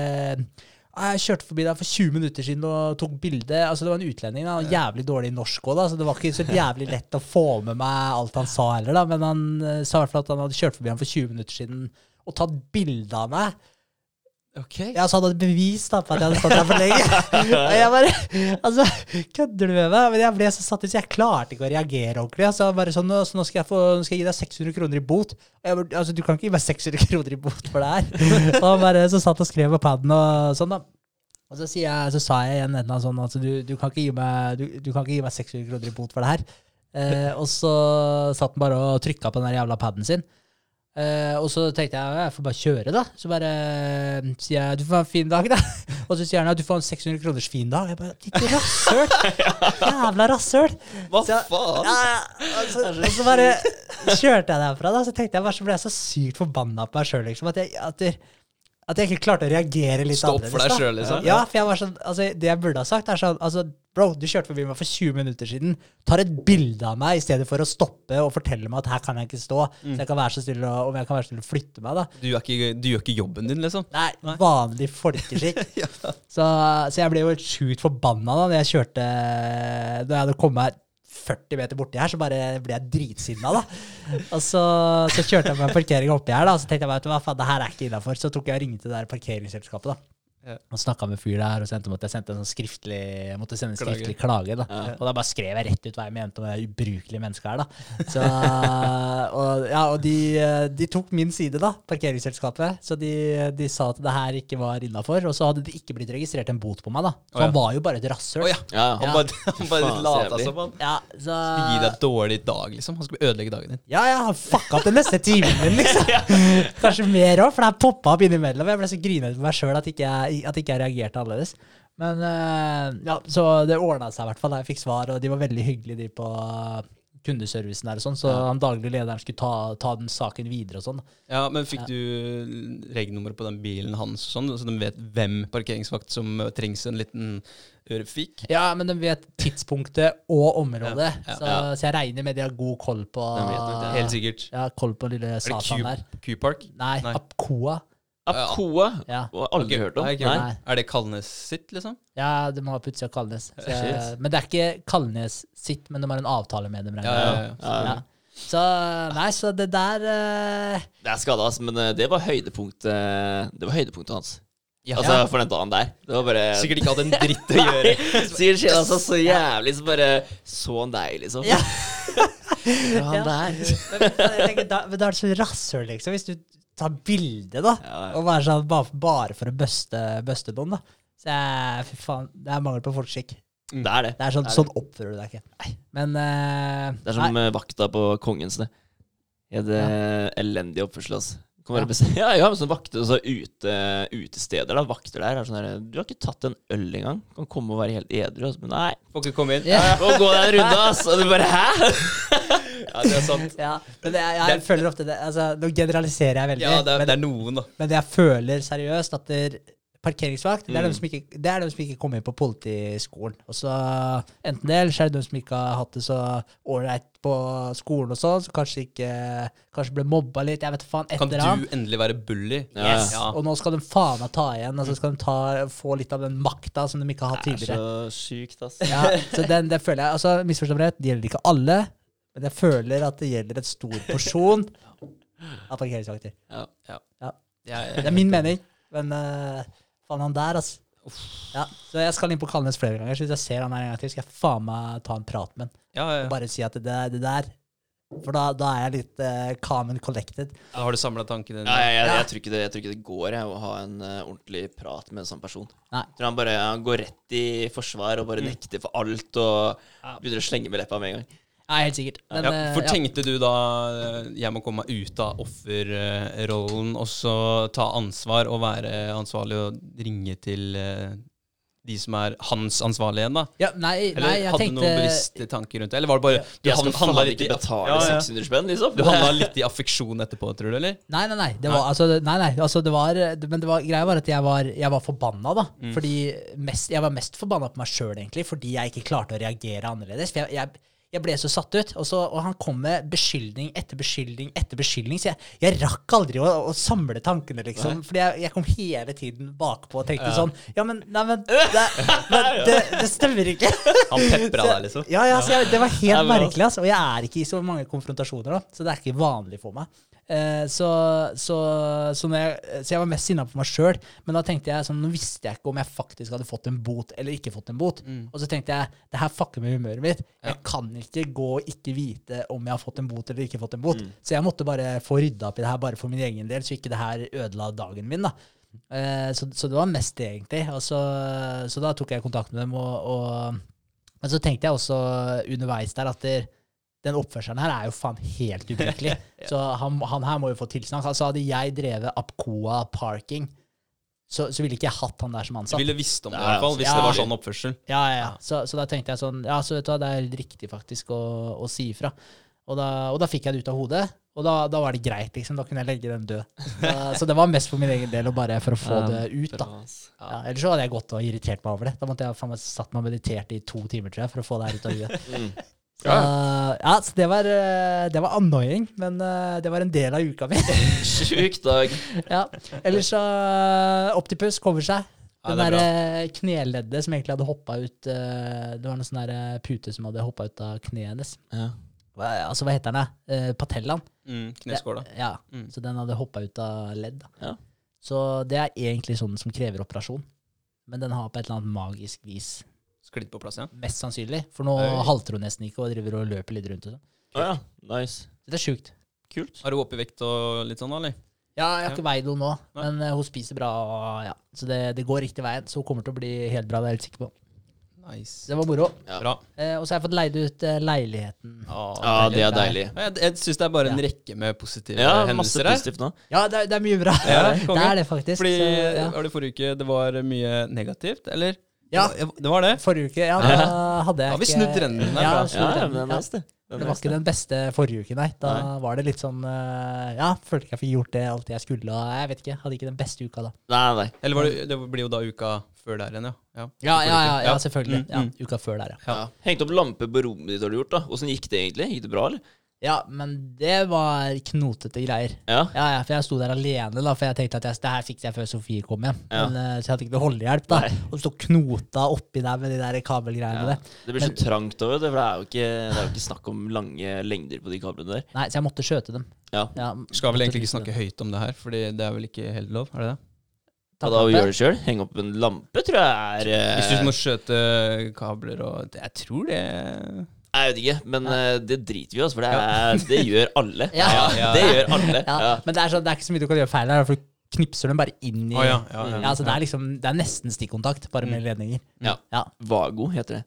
Speaker 2: «Ah, jeg kjørte forbi deg for 20 minutter siden og tok bilde. Altså, det var en utlending. Han var jævlig dårlig norsk òg, så det var ikke så jævlig lett å få med meg alt han sa heller, da. Men han eh, sa i hvert fall at han hadde kjørt forbi ham for 20 minutter siden og tatt bilde av meg.
Speaker 1: Ok.
Speaker 2: Ja, så hadde han bevis da, på at jeg hadde stått der for lenge. Og jeg bare Altså, kødder du med meg? Men jeg ble så satt ut, så jeg klarte ikke å reagere ordentlig. Altså, bare sånn, så nå, skal jeg få, nå skal jeg gi deg 600 kroner i bot. Jeg, altså, du kan ikke gi meg 600 kroner i bot for det her. Og han bare så satt og skrev på paden og sånn, da. Og så, jeg, så sa jeg igjen et eller annet sånn altså, du, du, kan ikke gi meg, du, du kan ikke gi meg 600 kroner i bot for det her. Eh, og så satt han bare og trykka på den der jævla paden sin. Eh, og så tenkte jeg jeg får bare kjøre, da. Så bare uh, sier jeg du får ha en fin dag, da. Og så sier han at du får en 600 kroners fin dag. Jeg bare ditt rasshøl! Jævla rasshøl!
Speaker 3: Hva
Speaker 2: Så-
Speaker 3: faen?
Speaker 2: Ja, altså, og, så, bare kjørte jeg derfra, da. Så tenkte jeg bare så ble jeg så sykt forbanna på meg sjøl, liksom. At jeg, at det, At jeg ikke klarte å reagere litt
Speaker 1: Stopp for deg
Speaker 2: selv,
Speaker 1: sjøl, liksom.
Speaker 2: Ja, for jeg var sånn Altså, det jeg burde ha sagt, er sånn Altså, bro, du kjørte forbi meg for 20 minutter siden. Tar et bilde av meg i stedet for å stoppe og fortelle meg at her kan jeg ikke stå.
Speaker 1: Mm.
Speaker 2: Så jeg kan være så stille og, om jeg kan være så stille å flytte meg, da.
Speaker 1: Du, er ikke, du gjør ikke jobben din, liksom.
Speaker 2: Nei, vanlig folkeskikk. så, så jeg ble jo sjukt forbanna da når jeg kjørte Da jeg hadde kommet meg 40 meter borti her, så bare ble jeg dritsinna, da. Og så, så kjørte jeg meg parkering oppi her, da, og så tenkte jeg vet du hva faen, det her er ikke innafor. Så tok jeg og ringte det der parkeringsselskapet, da.
Speaker 1: Ja.
Speaker 2: Og snakka med fyr der, og så måtte at jeg sendte en sånn skriftlig Jeg måtte sende en
Speaker 1: Klage.
Speaker 2: skriftlig klage. da
Speaker 3: Ja.
Speaker 2: Og da bare skrev jeg rett ut hva jeg mente om det ubrukelige mennesket her. da Så, Og, ja, og de, de tok min side, da, parkeringsselskapet. Så de, de sa at det her ikke var innafor. Og så hadde det ikke blitt registrert en bot på meg, da. Så
Speaker 1: oh, ja.
Speaker 2: han var jo bare et rasshøl.
Speaker 1: Oh, ja.
Speaker 3: Ja,
Speaker 1: Han bare, han bare lata som han
Speaker 2: Ja, så
Speaker 1: skulle gi deg et dårlig dag, liksom. Han skulle ødelegge dagen din.
Speaker 2: Ja, ja, han fucka opp den neste timen min, liksom. Kanskje mer òg, for det her poppa opp innimellom. Jeg ble så grinete på meg sjøl at, ikke jeg- at ikke jeg reagerte annerledes. Men eh, ja, så det ordna seg i hvert fall jeg fikk svar, og de var veldig hyggelige, de på eh, kundeservicen der og sånn, så han daglig lederen skulle ta, ta den saken videre og sånn.
Speaker 1: Ja, Men fikk du regnummeret på den bilen hans, sånn, så de vet hvem parkeringsvakt som eh, trengs en liten ørefik?
Speaker 2: Ja, men de vet tidspunktet og området,
Speaker 1: Ja, ja,
Speaker 2: så,
Speaker 3: ja.
Speaker 2: så jeg regner med de har god koll på
Speaker 3: det.
Speaker 1: Helt sikkert.
Speaker 2: Ja, koll på lille
Speaker 1: Er
Speaker 2: satan der.
Speaker 1: Q- Q-Park?
Speaker 2: Nei,
Speaker 1: Nei.
Speaker 2: Apcoa.
Speaker 3: Apcoa.
Speaker 2: Ja.
Speaker 3: Aldri
Speaker 1: okay.
Speaker 3: hørt om.
Speaker 1: nei,
Speaker 3: Nei.
Speaker 1: Er det Kalnes sitt, liksom?
Speaker 2: Ja, de har på utsida Kalnes. Så, men det er ikke Kalnes sitt, men de har en avtale med dem.
Speaker 1: Ja, ja, ja.
Speaker 3: Ja.
Speaker 2: Ja. Så nei, så det der uh...
Speaker 3: Det er skada, altså, men eh, det var høydepunktet Det var høydepunktet hans.
Speaker 1: Ja.
Speaker 3: Altså for den dagen der. Det var bare
Speaker 1: Sikkert ikke hatt en dritt å gjøre.
Speaker 3: Sikkert skjedde altså så jævlig, så bare så han deg, liksom.
Speaker 2: Ja.
Speaker 3: Han der.
Speaker 2: men, jeg tenker, da, men da er det så rasshøl, liksom, hvis du tar bilde, da.
Speaker 3: Ja, ja.
Speaker 2: Og være sånn bare, bare for å bøste, bøste noen, da. Så jeg, fy faen, det er mangel på folkeskikk.
Speaker 3: Det er det.
Speaker 2: Det er sånn,
Speaker 3: Det er
Speaker 2: sånn oppfører du deg ikke. Nei. Men uh,
Speaker 3: Det er som eh, vakta på Kongens, det. I det elendig oppførsel, altså. Kan
Speaker 2: Ja.
Speaker 3: være bes- ja, ja, men sånn vakter så ute, utesteder, da. Vakter der er sånn her Du har ikke tatt en øl engang. Kan komme og være helt edru. Altså. Men nei.
Speaker 1: Får ikke komme inn.
Speaker 2: Ja.
Speaker 3: Må gå deg en runde, ass. Og du bare Hæ?
Speaker 1: Ja, det er sant.
Speaker 2: ja, men det, jeg, jeg
Speaker 1: Det-
Speaker 2: føler ofte det altså, Nå generaliserer jeg veldig.
Speaker 1: Ja, det er,
Speaker 2: men,
Speaker 1: det er noen, da.
Speaker 2: men jeg føler seriøst at parkeringsvakt det er,
Speaker 3: Mm.
Speaker 2: de som ikke, det er de som ikke kommer inn på politiskolen. Og så Enten det, eller så er det de som ikke har hatt det så ålreit på skolen og sånn, så kanskje ikke Kanskje ble mobba litt. Jeg vet faen. Et
Speaker 1: Kan
Speaker 2: eller annet.
Speaker 1: du endelig være bully?
Speaker 2: Yes.
Speaker 1: ja.
Speaker 2: Og nå skal de faen meg ta igjen. Altså skal de ta, få litt av den makta som de ikke har hatt tidligere.
Speaker 3: Det er så sykt, ass.
Speaker 2: Ja, så den, det føler jeg altså Misforstå rett, det gjelder ikke alle, men jeg føler at det gjelder et stor porsjon av parkeringsvakter.
Speaker 3: Ja.
Speaker 1: ja.
Speaker 2: Det er min mening, men uh, faen han der, altså. Ja, så jeg skal inn på Kalnes flere ganger, så hvis jeg ser han her en gang til, skal jeg faen meg ta en prat med han.
Speaker 1: ja, ja.
Speaker 2: Og bare si at det, er det der For da, da er jeg litt uh, calm and collected.
Speaker 1: Da har du samla tankene
Speaker 3: Ja,
Speaker 1: dine.
Speaker 3: jeg, jeg,
Speaker 2: Ja.
Speaker 3: jeg, tror ikke det, jeg tror ikke det går jeg, å ha en uh, ordentlig prat med en sånn person.
Speaker 2: Nei.
Speaker 3: Jeg tror han bare han går rett i forsvar og bare nekter for alt og begynner å slenge med leppa med en gang.
Speaker 2: Ja, helt sikkert. Men,
Speaker 1: ja, for
Speaker 2: ja.
Speaker 1: tenkte du da eh, jeg må komme meg ut av offerrollen og så ta ansvar og være ansvarlig og ringe til eh, de som er hans ansvarlige igjen, da?
Speaker 2: ja, nei,
Speaker 1: Eller
Speaker 2: nei, jeg
Speaker 1: hadde du
Speaker 2: tenkte
Speaker 1: noen bevisste tanker rundt det? Eller var det bare du
Speaker 3: Jeg skal
Speaker 1: han- handla litt, i-
Speaker 3: betale
Speaker 1: Ja, ja.
Speaker 3: 600 spenn, liksom.
Speaker 1: Du handla litt i affeksjon etterpå, tror du, eller?
Speaker 2: Nei, nei, nei. Det var, altså, nei, nei altså, det var, men det var, greia var at jeg var, jeg var forbanna, da.
Speaker 1: Mm.
Speaker 2: Fordi mest, jeg var mest forbanna på meg sjøl, egentlig, fordi jeg ikke klarte å reagere annerledes. For jeg, jeg, jeg ble så satt ut. Og, så, og han kom med beskyldning etter beskyldning etter beskyldning. Så jeg, jeg rakk aldri å, å samle tankene, liksom. Fordi jeg, jeg kom hele tiden bakpå og tenkte
Speaker 1: Ja.
Speaker 2: sånn Ja, men, nei, men, det, men det, det stemmer ikke.
Speaker 1: Han pepra deg, liksom?
Speaker 2: Ja, ja, så jeg, det var helt merkelig, altså. Og jeg er ikke i så mange konfrontasjoner, da, så det er ikke vanlig for meg. Eh, så, så, så, jeg, så jeg var mest sinna på meg sjøl, men da tenkte jeg sånn, nå visste jeg ikke om jeg faktisk hadde fått en bot eller ikke fått en bot. Og så tenkte jeg det her fucker med humøret mitt. Jeg kan ikke gå og ikke vite om jeg har fått en bot eller ikke fått en bot. Så jeg måtte bare få rydda opp i det her bare for min egen del, så ikke det her ødela dagen min. da. Eh, så, så det var mest det, egentlig. Og så, så da tok jeg kontakt med dem, og, og men så tenkte jeg også underveis der at det, den oppførselen her er jo faen helt ubrukelig. Så han, han her må jo få tilsnakk. Altså hadde jeg drevet Apcoa Parking, så, så ville ikke jeg hatt han der som ansatt.
Speaker 1: Du ville visst om det, i hvert fall, hvis
Speaker 2: ja.
Speaker 1: det var sånn oppførsel.
Speaker 2: Ja, ja, ja. Så, så da tenkte jeg sånn Ja, så vet du hva, det er helt riktig faktisk å, å si ifra. Og da, og da fikk jeg det ut av hodet. Og da, da var det greit, liksom. Da kunne jeg legge den død. Så, så det var mest for min egen del, og bare for å få det ut, da. Ja, ellers så hadde jeg gått og irritert meg over det. Da måtte jeg faen meg satt meg og meditert i to timer, tror jeg, for å få det her ut av huet. Så, ja, så det var, eh, det var annoying, men eh, det var en del av uka mi.
Speaker 3: Sjuk dag.
Speaker 2: ja. Ellers så Optipus kommer seg.
Speaker 1: Ja,
Speaker 2: Den
Speaker 1: det er
Speaker 2: der eh, kneleddet som egentlig hadde hoppa ut eh, Det var noen sånn der eh, pute som hadde hoppa ut av kneet hennes.
Speaker 3: Ja.
Speaker 2: Hva, altså, hva heter den? Eh, patellaen.
Speaker 1: Mm, kneskåla.
Speaker 2: Ja,
Speaker 1: Mm.
Speaker 2: Så den hadde hoppa ut av ledd.
Speaker 3: Ja.
Speaker 2: Så det er egentlig sånn som krever operasjon. Men den har på et eller annet magisk vis
Speaker 1: Sklidd på plass, ja.
Speaker 2: Mest sannsynlig. For nå
Speaker 1: Oi.
Speaker 2: halter hun nesten ikke og driver og løper litt rundt. og sånn.
Speaker 3: Å ja. Nice.
Speaker 2: Så det er sjukt.
Speaker 3: Kult.
Speaker 1: Har hun opp i vekt og litt sånn, eller?
Speaker 2: Ja, jeg har ikke veid henne nå,
Speaker 1: Nei.
Speaker 2: men eh, hun spiser bra. Og, ja. Så det, det går riktig veien. Så hun kommer til å bli helt bra, det er jeg helt sikker på.
Speaker 1: Nice.
Speaker 2: Det var moro.
Speaker 3: Ja.
Speaker 1: Bra.
Speaker 2: Eh, og så har jeg fått leid ut eh, leiligheten.
Speaker 3: Ja, det er deilig.
Speaker 1: Jeg, jeg syns det er bare en
Speaker 2: Ja.
Speaker 1: rekke med positive
Speaker 3: Ja, masse
Speaker 1: hendelser her.
Speaker 3: positivt nå.
Speaker 2: Ja, det, er- det er mye bra.
Speaker 1: Ja,
Speaker 2: det er det faktisk.
Speaker 1: Fordi
Speaker 2: så, ja.
Speaker 1: var det forrige uke det var mye negativt, eller?
Speaker 2: Ja.
Speaker 1: Det var, det.
Speaker 2: Forrige uke, ja, da hadde jeg
Speaker 1: Da har vi snudd trenden der,
Speaker 2: Ja, snudd trenden,
Speaker 3: det
Speaker 2: ja.
Speaker 3: det. Det
Speaker 2: var ikke den beste forrige uke, nei. Da var det litt sånn eh, Ja, følte ikke jeg fikk gjort det alt jeg skulle. Og jeg vet ikke, hadde ikke den beste uka da.
Speaker 3: Nei, nei.
Speaker 1: Eller var det, det blir jo da uka før der igjen, ja. ja.
Speaker 2: Ja, ja, ja, selvfølgelig.
Speaker 1: Mm,
Speaker 2: Ja,
Speaker 1: mm.
Speaker 2: uka før der. Ja.
Speaker 3: Hengt opp lampe på rommet ditt har du gjort, da. Åssen gikk det egentlig? Gikk det bra, eller?
Speaker 2: Ja, men det var knotete greier.
Speaker 3: Ja.
Speaker 2: Ja, ja, for jeg sto der alene, da, for jeg tenkte at jeg, det her fikser jeg før Sofie kom hjem.
Speaker 3: Ja.
Speaker 2: Men, eh, så jeg hadde ikke noe holdehjelp, da.
Speaker 3: Nei.
Speaker 2: Og stå knota oppi der med de der kabelgreiene.
Speaker 3: Ja. Det blir så trangt òg, for det er, jo ikke, det er jo ikke snakk om lange lengder på de kablene der.
Speaker 2: Nei, så jeg måtte skjøte dem.
Speaker 3: Ja.
Speaker 2: Ja,
Speaker 1: Skal vel egentlig ikke snakke
Speaker 2: det.
Speaker 1: høyt om det her, Fordi det er vel ikke helt lov? Er det det?
Speaker 3: Og da gjør det sjøl, henge opp en lampe, tror jeg er eh,
Speaker 1: Hvis du må skjøte kabler og Jeg tror det
Speaker 3: Jeg vet ikke, men eh, det driter vi i oss, for det, er, det gjør alle.
Speaker 2: Ja.
Speaker 1: Ja.
Speaker 3: Det gjør alle.
Speaker 2: Ja,
Speaker 3: Ja.
Speaker 2: Men det er, så, det er ikke så mye du kan gjøre feil her, for du knipser dem bare inn i
Speaker 1: oh, ja, ja, ja.
Speaker 2: Ja, så det er liksom Det er nesten stikkontakt, bare med ledninger.
Speaker 3: Ja.
Speaker 2: Ja.
Speaker 3: Vago heter det.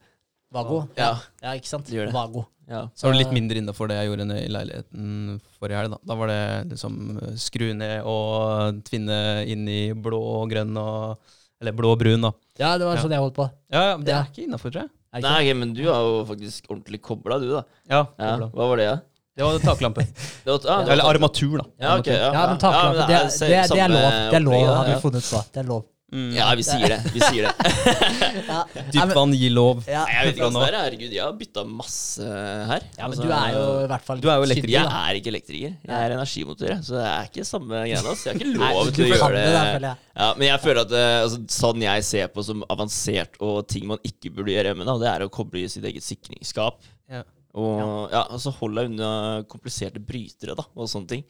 Speaker 2: Vago.
Speaker 3: Ja.
Speaker 2: Ja, ikke sant?
Speaker 3: Det gjør det.
Speaker 2: Vago.
Speaker 3: Ja.
Speaker 1: Så var det litt mindre innafor det jeg gjorde i leiligheten forrige helg. Da. da var det liksom eh, skru ned og tvinne inn i blå og grønn og Eller blå og brun, da.
Speaker 2: Ja, det var
Speaker 1: Ja.
Speaker 2: sånn jeg holdt på.
Speaker 1: Ja, ja, men det
Speaker 2: Ja.
Speaker 1: er ikke innafor, tror jeg.
Speaker 3: Nei, okay, men du er jo faktisk ordentlig kobla, du, da.
Speaker 1: Ja,
Speaker 3: Ja. Hva var det, da?
Speaker 1: det var taklampe.
Speaker 3: Det var, ah,
Speaker 1: Eller armatur, da.
Speaker 3: Ja, ok. Ja,
Speaker 2: Ja, men taklampe, det, det, det, er lov. Det er lov, har vi funnet på. Det er lov.
Speaker 1: Mm.
Speaker 3: Ja, vi sier det. Vi sier det.
Speaker 2: Ja,
Speaker 1: Dypt vann gir lov.
Speaker 2: ja.
Speaker 3: Nei, jeg vet ikke hva
Speaker 1: nå.
Speaker 3: det er. Herregud, jeg har bytta masse her.
Speaker 2: ja, men
Speaker 3: Altså,
Speaker 2: du er jo i hvert fall
Speaker 1: Du er jo elektriker,
Speaker 3: Jeg
Speaker 2: da.
Speaker 3: er ikke elektriker. Jeg er energimotor, så det er ikke samme greia. Altså. Jeg har ikke lov til å gjøre
Speaker 2: det
Speaker 3: det.
Speaker 2: der, føler.
Speaker 3: Ja, men jeg føler at eh, altså, sånn jeg ser på som avansert og ting man ikke burde gjøre hjemme, da, det er å koble i sitt eget sikringsskap.
Speaker 1: Ja.
Speaker 3: Og ja, altså holde deg unna kompliserte brytere da, og sånne ting.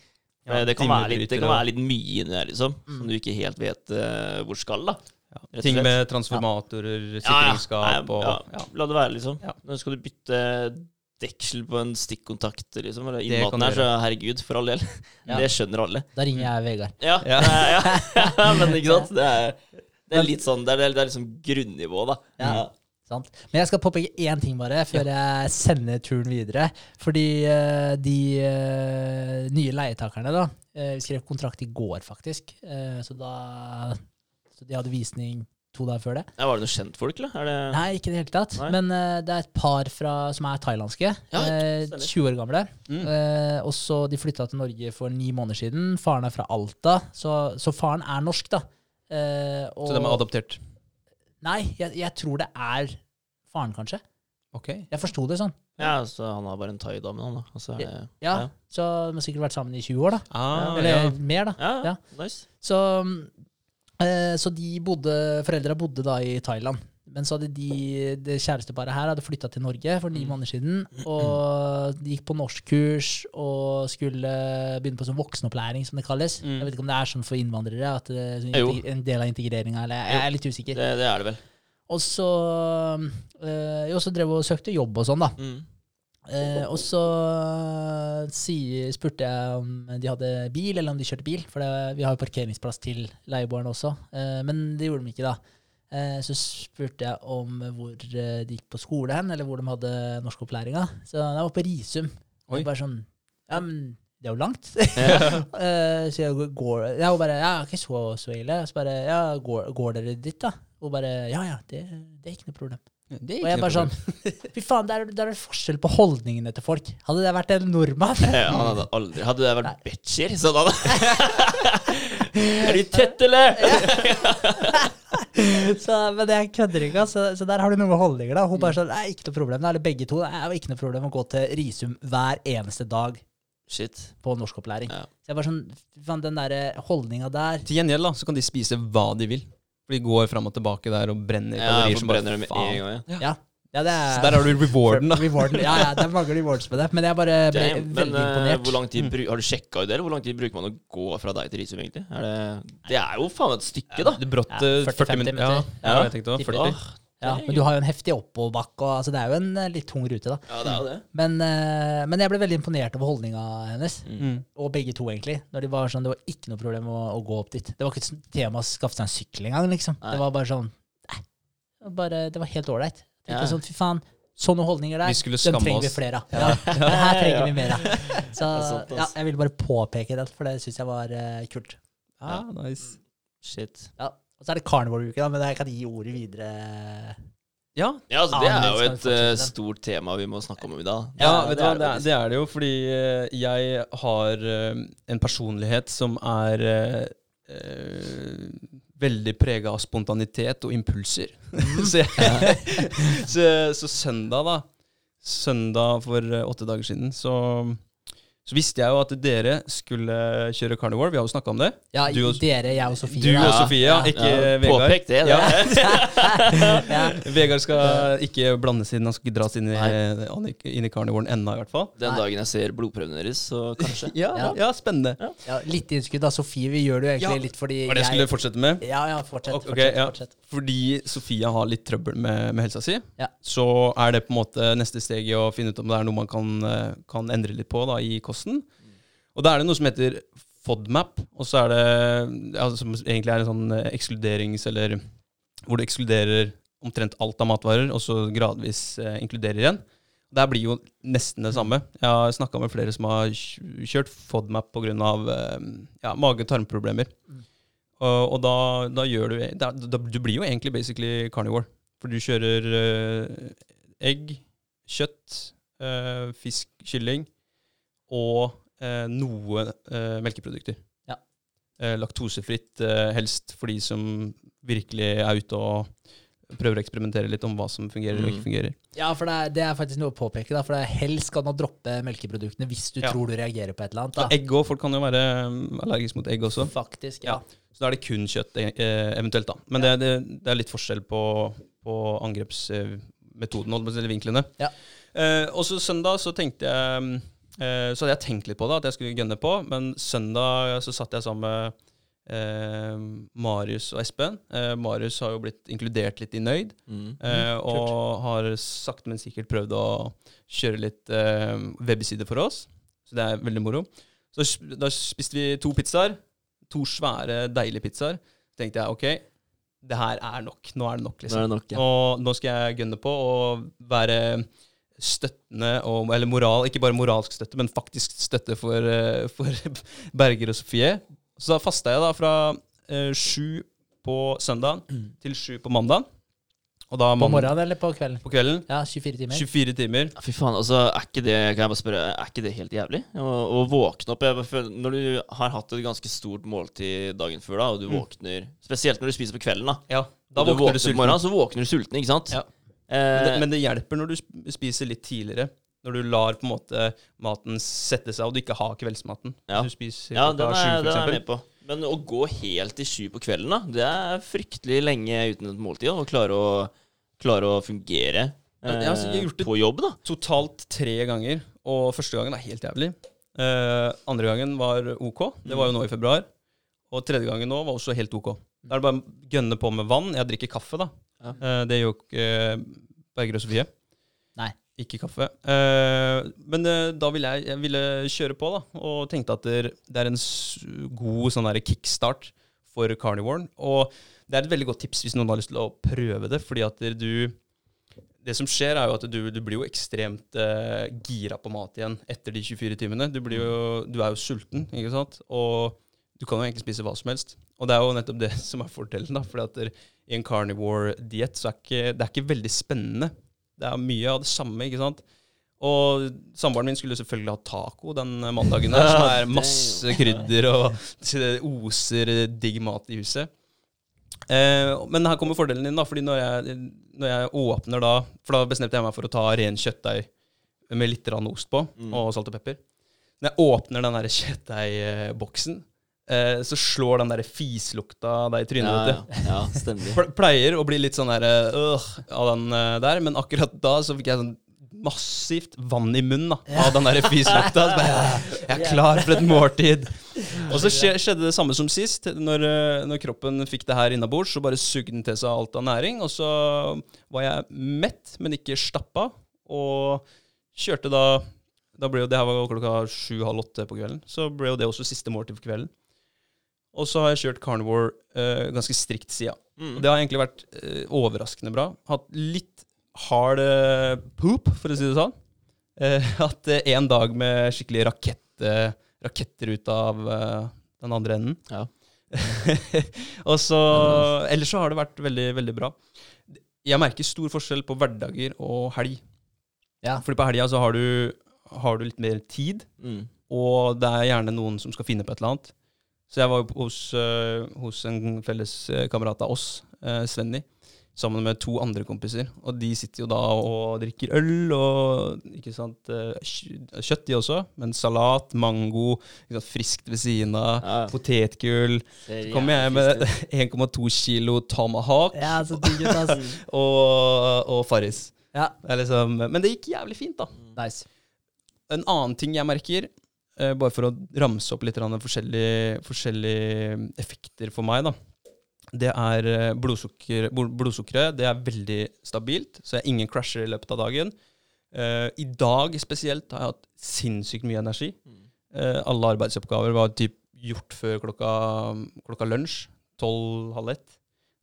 Speaker 1: Ja,
Speaker 3: Eh, det, kan være litt, det kan være litt mye inni der, liksom,
Speaker 2: Mm.
Speaker 3: som du ikke helt vet uh, hvor skal. da
Speaker 1: Ja. Ting med transformatorer,
Speaker 3: Ja, ja.
Speaker 1: sikringsskap
Speaker 3: Nei,
Speaker 1: og
Speaker 3: ja,
Speaker 1: ja.
Speaker 3: La det være, liksom.
Speaker 1: Ja.
Speaker 3: Nå skal du bytte deksel på en stikkontakt, liksom, eller innmaten her, så herregud, for all del.
Speaker 2: Ja.
Speaker 3: Det skjønner alle.
Speaker 2: Da ringer jeg Vegard.
Speaker 3: Ja,
Speaker 1: Ja.
Speaker 3: ja. ja. men ikke sant? Det er, det er litt sånn Det er, det er liksom grunnivået, da.
Speaker 2: Ja. Sant? Men jeg skal påpeke én ting bare, før jeg sender turen videre. Fordi uh, de uh, nye leietakerne, da uh, Vi skrev kontrakt i går, faktisk. Så da Så de hadde visning to dager før det.
Speaker 3: Ja, var det noen kjentfolk, eller? Er det
Speaker 2: Nei, ikke i det hele tatt.
Speaker 3: Nei.
Speaker 2: Men det er et par fra, som er thailandske.
Speaker 3: Ja,
Speaker 2: eh, 20 år gamle.
Speaker 1: Mm.
Speaker 2: Og så De flytta til Norge for ni måneder siden. Faren er fra Alta, så, så faren er norsk, da. Og,
Speaker 1: Så de er adoptert.
Speaker 2: Nei, jeg, jeg tror det er faren, kanskje.
Speaker 1: Ok.
Speaker 2: Jeg forsto det sånn.
Speaker 3: Ja, så han har bare en thaidame, han, da. Altså, så er
Speaker 2: Ja,
Speaker 3: Ja.
Speaker 2: Så de har sikkert vært sammen i 20 år, da.
Speaker 1: Ah,
Speaker 2: Eller
Speaker 1: ja.
Speaker 2: mer, da.
Speaker 3: Ja,
Speaker 2: Ja.
Speaker 3: nice.
Speaker 2: Så, eh, så de bodde Foreldra bodde da i Thailand. Men så hadde de, det kjæresteparet her hadde flytta til Norge for ni måneder siden. Og de gikk på norskkurs og skulle begynne på sånn voksenopplæring, som det kalles.
Speaker 1: Mm.
Speaker 2: Jeg vet ikke om det er sånn for innvandrere, at det er sånn en del av integreringa, eller jeg er litt usikker.
Speaker 3: Det, det er det vel.
Speaker 2: Og så øh, så drev og søkte jobb og sånn, da.
Speaker 3: Mm.
Speaker 2: Eh, og så si, spurte jeg om de hadde bil, eller om de kjørte bil. For det, vi har jo parkeringsplass til leieboerne også. Eh, men det gjorde de ikke, da. Eh, så spurte jeg om hvor eh, de gikk på skole hen, eller hvor de hadde norskopplæringa. Så jeg var på Risum.
Speaker 1: Oi.
Speaker 2: Og bare sånn Ja, men det er jo langt. Eh, så jeg går Ja, hun bare Ja, ikke så, så ille. Så bare Ja, går, går dere dit, da? Og bare Ja, ja, det, det er ikke noe problem.
Speaker 1: Det er
Speaker 2: Og jeg
Speaker 1: ikke
Speaker 2: bare sånn Fy faen, der, der er det forskjell på holdningene til folk. Hadde det vært en nordmann
Speaker 3: Ja, han hadde aldri Hadde det vært bitcher? så hadde Er de tett, eller?
Speaker 2: så, Men jeg kødder ikke, Så, Så der har du noen holdninger, da. Hun bare sånn Nei, ikke noe problem. Eller begge to. Det er ikke noe problem å gå til Risum hver eneste dag
Speaker 3: Shit.
Speaker 2: på norskopplæring.
Speaker 3: Ja.
Speaker 2: Så jeg bare sånn den der holdninga der
Speaker 1: Til gjengjeld da, så kan de spise hva de vil. For de går fram og tilbake der og brenner
Speaker 3: Ja,
Speaker 1: kalorier
Speaker 3: for
Speaker 1: som bare
Speaker 3: det
Speaker 1: faen.
Speaker 3: ja.
Speaker 2: Ja. Ja det er
Speaker 1: Så der har du rewarden, da.
Speaker 2: Rewarden. Ja, ja, det er mange rewards med det. Men jeg bare ble
Speaker 3: Damn.
Speaker 2: Veldig
Speaker 3: men,
Speaker 2: imponert.
Speaker 3: hvor lang tid bru- har du sjekka ut det, eller hvor lang tid bruker man å gå fra deg til Risum, egentlig? Er det, det er jo faen meg et stykke, da.
Speaker 1: Det brått
Speaker 2: Ja,
Speaker 1: eh, 40
Speaker 2: 40-50
Speaker 1: minutter. Ja, ja, jeg tenkte også, 40.
Speaker 3: Åh,
Speaker 2: Ja, men du har jo en heftig oppoverbakke, og altså, det er jo en eh, litt tung rute, da.
Speaker 3: Ja, det er jo det.
Speaker 2: Men, eh, men jeg ble veldig imponert over holdninga hennes.
Speaker 1: Mm.
Speaker 2: Og begge to, egentlig. Når de var sånn, Det var ikke noe problem å, å gå opp dit. Det var ikke et tema å skaffe seg en sykkel engang. liksom.
Speaker 3: Nei.
Speaker 2: Det var bare sånn nei, det var, bare, det var helt ålreit.
Speaker 3: Ja.
Speaker 2: Ja. Sånn, fy faen, sånne holdninger der,
Speaker 1: Vi skulle
Speaker 2: dem trenger vi flere av. Ja. Det her trenger vi mer av. Så ja, jeg ville bare påpeke det, for det syns jeg var uh, kult.
Speaker 1: Ja, nice.
Speaker 3: Shit.
Speaker 2: Ja. Og så er det carnivore-uke, da, men jeg kan gi ordet videre.
Speaker 1: Ja,
Speaker 3: Ja, altså, det er jo et eh, stort tema vi må snakke om i dag.
Speaker 1: Ja,
Speaker 2: Ja,
Speaker 1: vet du hva, det det er det jo, fordi uh, jeg har en personlighet som er veldig prega av spontanitet og impulser. så, jeg, så, så søndag, da Søndag for eh, åtte dager siden, så, så visste jeg jo at dere skulle kjøre carnivore. Vi har jo snakka om det.
Speaker 2: Ja,
Speaker 1: Du og-
Speaker 2: dere, jeg og Sofie.
Speaker 1: Du og Sofie, ja. Ikke
Speaker 3: Ja,
Speaker 1: Vegard.
Speaker 3: Påpek det. det.
Speaker 1: Ja.
Speaker 2: ja.
Speaker 1: Vegard skal ikke blandes inn, han skal ikke dras inn i, inn i carnivoren ennå, i hvert fall.
Speaker 3: Den
Speaker 2: Nei.
Speaker 3: dagen jeg ser blodprøvene deres, så kanskje.
Speaker 1: Ja,
Speaker 2: Ja.
Speaker 1: ja spennende.
Speaker 2: Ja, litt innskudd da, Sofie. Vi gjør det jo egentlig
Speaker 1: Ja,
Speaker 2: litt fordi
Speaker 1: Var det jeg skulle fortsette med?
Speaker 2: Ja, ja, fortsett.
Speaker 1: Okay,
Speaker 2: fortsett,
Speaker 1: ja.
Speaker 2: fortsett.
Speaker 1: Fordi Sofie har litt trøbbel med, med helsa si,
Speaker 2: Ja.
Speaker 1: så er det på en måte neste steg i å finne ut om det er noe man kan, eh, kan endre litt på da, i kosten. Og da er det noe som heter FODMAP, og så er det ja, som egentlig er en sånn eh, ekskluderings... Eller hvor du ekskluderer omtrent alt av matvarer, og så gradvis eh, inkluderer igjen. Der blir jo nesten det samme. Jeg har snakka med flere som har kjørt FODMAP pga. Eh, ja, mage-tarmproblemer. Og, og da, da gjør du da, da, Du blir jo egentlig basically carnivore. For du kjører eh, egg, kjøtt, eh, fisk, kylling og eh, noe eh, melkeprodukter.
Speaker 2: Ja.
Speaker 1: Eh, laktosefritt, eh, helst for de som virkelig er ute og prøver å eksperimentere litt om hva som fungerer og
Speaker 3: Mm.
Speaker 1: ikke fungerer.
Speaker 2: Ja, for det er, det er faktisk noe å påpeke. da, For det er helst skal man droppe melkeproduktene hvis du
Speaker 1: Ja.
Speaker 2: tror du reagerer på et eller annet.
Speaker 1: Og
Speaker 2: da.
Speaker 1: egg òg. Folk kan jo være mm, allergiske mot egg også.
Speaker 2: Faktisk, ja.
Speaker 1: Ja. Så da er det kun kjøtt eh, eventuelt, da. Men det, det, det er litt forskjell på, på angrepsmetoden, holdt på å si, eller vinklene.
Speaker 2: Ja.
Speaker 1: Eh, og så søndag så tenkte jeg mm, Så hadde jeg tenkt litt på det, at jeg skulle gønne på, men søndag så satt jeg sammen med eh, Marius og Espen. Eh, Marius har jo blitt inkludert litt i Nøyd,
Speaker 3: Mm.
Speaker 1: eh, og har sakte, men sikkert prøvd å kjøre litt eh, websider for oss. Så det er veldig moro. Så da spiste vi to pizzaer. To svære, deilige pizzaer. Så tenkte jeg OK, det her er nok. Nå er det nok, liksom.
Speaker 3: Nå, det nok, ja.
Speaker 1: Og nå skal jeg gønne på å være støttende, og, eller moral, ikke bare moralsk støtte, men faktisk støtte for, eh, for Berger og Sofie. Så da fasta jeg da fra eh, sju på søndag til sju på mandag. Og da
Speaker 2: På morgenen eller på kvelden?
Speaker 1: på kvelden.
Speaker 2: Ja, 24 timer.
Speaker 1: 24 timer.
Speaker 3: Ja, Fy faen, altså, er ikke det Kan jeg bare spørre, er ikke det helt jævlig? Å, å våkne opp jeg bare føler, Når du har hatt et ganske stort måltid dagen før, da, og du
Speaker 1: Mm.
Speaker 3: våkner Spesielt når du spiser på kvelden, da.
Speaker 1: Ja, da
Speaker 3: Og
Speaker 1: våkner du sulten.
Speaker 3: morgenen, så våkner du sulten, ikke sant?
Speaker 1: Ja.
Speaker 3: Eh,
Speaker 1: Men det, men det hjelper når du spiser litt tidligere. Når du lar på en måte maten sette seg, og du ikke har kveldsmaten.
Speaker 3: Ja.
Speaker 1: Du spiser
Speaker 3: ja, den er, den er med på. Men å gå helt til sju på kvelden, da, det er fryktelig lenge uten et måltid. Å klare å, klare å fungere eh,
Speaker 1: ja, altså, jeg har gjort det-
Speaker 3: på jobb, da.
Speaker 1: Totalt tre ganger, og første gangen er helt jævlig. Eh, andre gangen var ok, det var jo nå i februar. Og tredje gangen nå var også helt ok. Da er det bare å gønne på med vann. Jeg drikker kaffe, da.
Speaker 3: Ja.
Speaker 1: Eh, det er jo ikke eh, Berger og Sofie.
Speaker 2: Nei.
Speaker 1: Ikke kaffe. Eh, men eh, da ville jeg, jeg ville kjøre på, da. Og tenkte at det, det er en s god sånn der kickstart for carnivoren. Og det er et veldig godt tips hvis noen har lyst til å prøve det, fordi at du det som skjer, er jo at du, du blir jo ekstremt eh, gira på mat igjen etter de 24 timene. Du, blir jo, du er jo sulten, ikke sant? Og du kan jo egentlig spise hva som helst. Og det er jo nettopp det som er fordelen, da. For i en carnivore-diett så er ikke, det er ikke veldig spennende. Det er mye av det samme, ikke sant. Og samboeren min skulle selvfølgelig ha taco den mandagen der, som er masse krydder og oser digg mat i huset. Eh, men her kommer fordelen din, da. fordi når jeg, når jeg, åpner da For da bestemte jeg meg for å ta ren kjøttdeig med litt ost på, mm. og salt og pepper. Når jeg åpner den kjøttdeigboksen, eh, så slår den der fislukta deg i trynet.
Speaker 3: Ja, ja, ja, stemmer.
Speaker 1: Pleier å bli litt sånn der, øh, av den uh, der, men akkurat da så fikk jeg sånn massivt vann i munnen da, av den der fislukta. Jeg er klar for et måltid. Og så skjedde det samme som sist. Når, eh, når kroppen fikk det her innabords, så bare sugde den til seg alt av næring. Og så var jeg mett, men ikke stappa. Og kjørte da da ble jo, Det her var klokka sju-halv åtte på kvelden. Så ble jo det også siste måltid for kvelden. Og så har jeg kjørt carnivore uh, ganske strikt sida. Mm. Det har egentlig vært uh, overraskende bra. Hatt litt hard uh, poop, for å si det sånn. hatt en dag med skikkelig rakett raketter ut av den andre enden.
Speaker 3: Ja.
Speaker 1: og så Ellers så har det vært veldig, veldig bra. Jeg merker stor forskjell på hverdager og helg. Ja. Fordi på helga så har du, har du, litt mer tid, mm. og det er gjerne noen som skal finne på et eller annet. Så jeg var jo hos, uh, hos en felles uh, kamerat av oss, uh, Svenny sammen med to andre kompiser. Og de sitter jo da og drikker øl og ikke sant, eh, kjøtt, de også. Men salat, mango, sant, friskt ved siden av, ja. potetgull. Så kommer jeg med 1,2 kilo tomahawk
Speaker 2: ja, altså.
Speaker 1: og, og Farris.
Speaker 2: Ja.
Speaker 1: Liksom, men det gikk jævlig fint, da.
Speaker 2: Nice.
Speaker 1: En annen ting jeg merker, eh, bare for å ramse opp litt forskjellige, forskjellige effekter for meg, da det er eh, blodsukker, blodsukkeret. Det er veldig stabilt, så jeg ingen crasher i løpet av dagen. Uh, I dag spesielt har jeg hatt sinnssykt mye energi. Uh, alle arbeidsoppgaver var typ gjort før klokka, klokka lunsj. Tolv-halv ett.